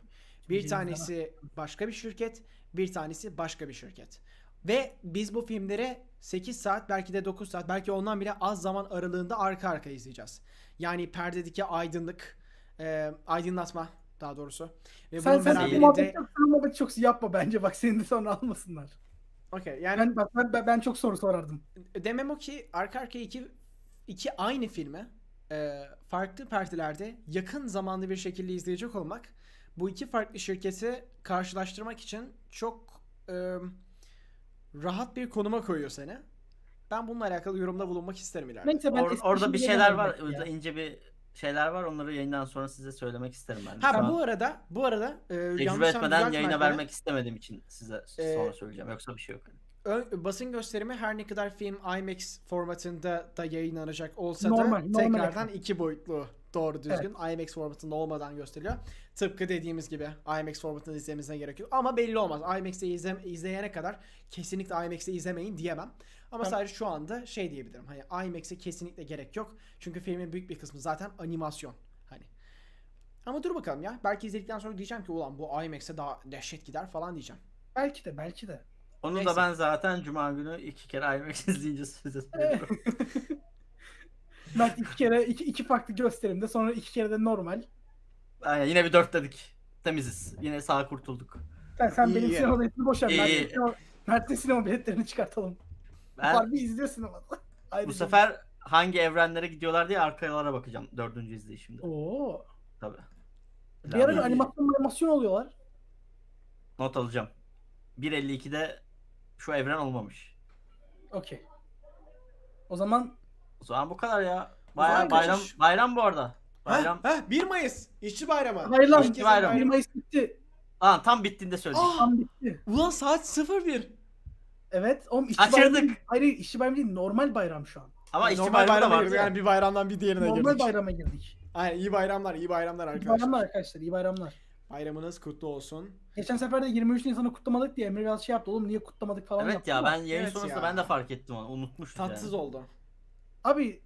Bir tanesi başka bir şirket, bir tanesi başka bir şirket. Ve biz bu filmlere 8 saat belki de 9 saat belki ondan bile az zaman aralığında arka arkaya izleyeceğiz. Yani perdedeki aydınlık, e, aydınlatma daha doğrusu. Ve Sen bunun sen beraberinde muhabbeti çok, çok yapma bence. Bak seni de sonra almasınlar. Okey yani Ben, bak, ben, ben, çok soru sorardım. demem o ki arka arkaya iki, iki aynı filmi e, farklı partilerde yakın zamanda bir şekilde izleyecek olmak bu iki farklı şirketi karşılaştırmak için çok e, rahat bir konuma koyuyor seni. Ben bununla alakalı yorumda bulunmak isterim ileride. Neyse ben Or- eski orada bir şeyler var. ya. İnce bir şeyler var. Onları yayından sonra size söylemek isterim ben. Ha an bu arada bu arada e, tecrübe yanlışsam etmeden yayına beni. vermek istemediğim için size Ee, sonra söyleyeceğim. Yoksa bir şey yok. Ön- basın gösterimi her ne kadar film IMAX formatında da yayınlanacak olsa Normal, da normal tekrardan ekran. iki boyutlu doğru düzgün IMAX formatında olmadan gösteriliyor. Tıpkı dediğimiz gibi IMAX formatında izlememize gerekiyor. Ama belli olmaz. IMAX'te izle, izleyene kadar kesinlikle IMAX'te izlemeyin diyemem. Ama Tamam. sadece şu anda şey diyebilirim. Hani IMAX'e kesinlikle gerek yok. Çünkü filmin büyük bir kısmı zaten animasyon. Hani. Ama dur bakalım ya. Belki izledikten sonra diyeceğim ki ulan bu IMAX'e daha dehşet gider falan diyeceğim. Belki de belki de. Onu Neyse. da ben zaten Cuma günü iki kere IMAX izleyince size söylüyorum. Ben iki kere iki, iki farklı gösterimde sonra iki kere de normal. Aynen, yine bir dört dedik. Temiziz. Yine sağ kurtulduk. Sen, sen İyi, benim iyi. sinema biletini boş ver. İyi, Mert'in sinema, Mert'in sinema biletlerini çıkartalım. Ben Harbi izliyor sinemada. bu Ayrıca- sefer hangi evrenlere gidiyorlar diye arkalara bakacağım dördüncü izleyişimde. Oo. Tabii. Bir ara bir animasyon animasyon oluyorlar. Not alacağım. 1.52'de şu evren olmamış. Okey. O zaman O zaman bu kadar ya. Bayram, bayram, kaçış. bayram bu arada. Bayram. Ha, ha, 1 Mayıs. İşçi bayramı. hayır lan Herkese bayram. 1 Mayıs bitti. Aa, tam bittiğinde söyleyeyim. Aa, Tam bitti. ulan saat 01. Evet. Oğlum işçi Kaçırdık. bayramı değil. Hayır hayır, işçi bayramı değil. Normal bayram şu an. Ama işçi Normal bayramı da girdik. ya. Yani bir bayramdan bir diğerine Normal girdik. bayrama girdik. Aynen iyi bayramlar, iyi bayramlar İyi arkadaşlar. bayramlar arkadaşlar. iyi bayramlar. Bayramınız kutlu olsun. Geçen sefer de 23 Nisan'ı kutlamadık diye Emre biraz şey yaptı. Oğlum niye kutlamadık falan Evet yaptı ya ama- ben yayın Evet sonrasında ya. ben de fark ettim onu. Unutmuştum Tatsız yani. oldu. Abi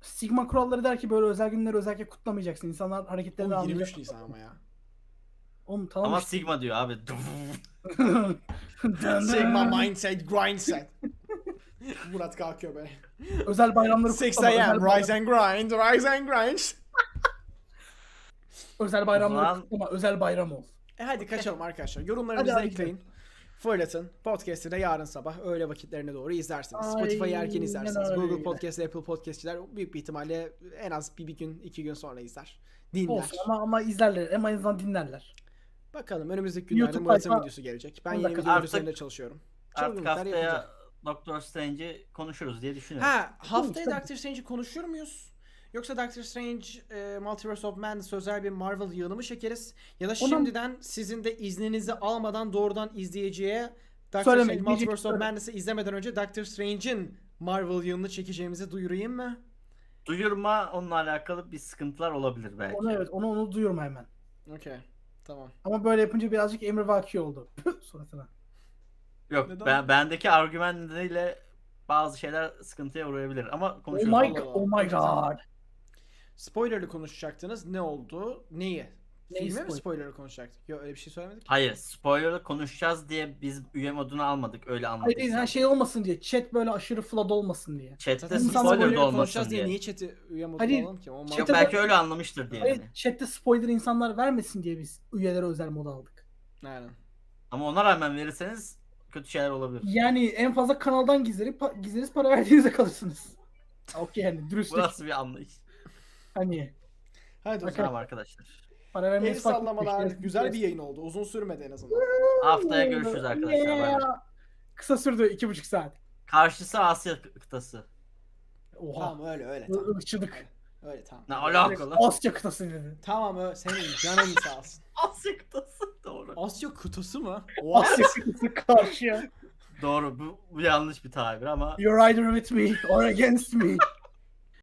Sigma kuralları der ki böyle özel günleri özellikle kutlamayacaksın. İnsanlar hareketlerini Oğlum, anlayacak. 23 Nisan ama ya. Oğlum tamam Ama işte. Sigma diyor abi. Sigma mindset, grind set. Murat kalkıyor böyle. özel bayramları 6 kutlama. Özel, a.m. bayram- Rise and grind, rise and grind. özel bayramları kutlama. Özel bayram ol. E hadi kaçalım arkadaşlar. Yorumlarınızı ekleyin. Fırlatın. Podcast'ı da yarın sabah öğle vakitlerine doğru izlersiniz. Aynen Spotify'ı erken izlersiniz. öyle. Google Podcast, Apple Podcast'çiler büyük bir ihtimalle en az bir, bir gün, iki gün sonra izler. Dinler. Olsun ama, ama izlerler. En azından dinlerler. Bakalım önümüzdeki günlerde YouTube Murat'ın sayfa- videosu gelecek. Ben yeni videolar Artık- üzerinde çalışıyorum. Artık haftaya yapacağım. Doctor Strange'i konuşuruz diye düşünüyorum. Ha haftaya. Doctor Strange'i konuşur muyuz? Yoksa Doctor Strange e, Multiverse of Madness özel bir Marvel yığını mı çekeriz? Ya da Ondan- şimdiden sizin de izninizi almadan doğrudan izleyiciye Doctor Söylemeyin, Strange Multiverse of Madness'ı izlemeden önce Doctor Strange'in Marvel yığını çekeceğimizi duyurayım mı? Duyurma onunla alakalı bir sıkıntılar olabilir belki. Onu evet onu onu duyurma hemen. Okey. Tamam. Ama böyle yapınca birazcık emrivaki oldu. Suratına. Yok Neden? ben bendeki argüman nedeniyle bazı şeyler sıkıntıya uğrayabilir ama Oh konuşuruz. my, Allah Allah. oh my god. Spoiler'lı konuşacaktınız. Ne oldu? Neyi? Neyi Filme mi spoiler? spoiler'lı konuşacaktık? Yok öyle bir şey söylemedik. Hayır spoiler'ı konuşacağız diye biz üye modunu almadık öyle Hayır anladık. değil, her şey olmasın diye. Chat böyle aşırı flood olmasın diye. Chat'te Zaten spoiler spoiler'lı da olmasın konuşacağız diye diye. niye chat'i üye moduna Hayır, alalım ki? O Yok chat'e mantıklı. belki öyle anlamıştır diye. Hayır, yani. chatte spoiler insanlar vermesin diye biz üyelere özel mod aldık. Aynen. Ama ona rağmen verirseniz kötü şeyler olabilir. Yani en fazla kanaldan gizlenip pa- gizleniz para verdiğinizde kalırsınız. Okey yani Bu dürüstlük nasıl bir anlayış? Hani Hadi o zaman. Arkadaşlar. para El vermeyiz farklı sallamalar. müşteri- Güzel bir yayın oldu. Uzun sürmedi en azından. Haftaya görüşürüz arkadaşlar. Bay bay. Yeah. Kısa sürdü iki buçuk saat. Karşısı Asya kıtası. Oha. Tamam öyle öyle. Tamam. Irkçılık. Öyle tamam. Ne alakalı? Asya kıtası dedi. Tamam öyle. Senin canın sağ olsun. Asya kıtası. Doğru. Asya kıtası mı? What? Asya kıtası karşıya. Doğru. Bu, bu yanlış bir tabir ama You're either with me or against me.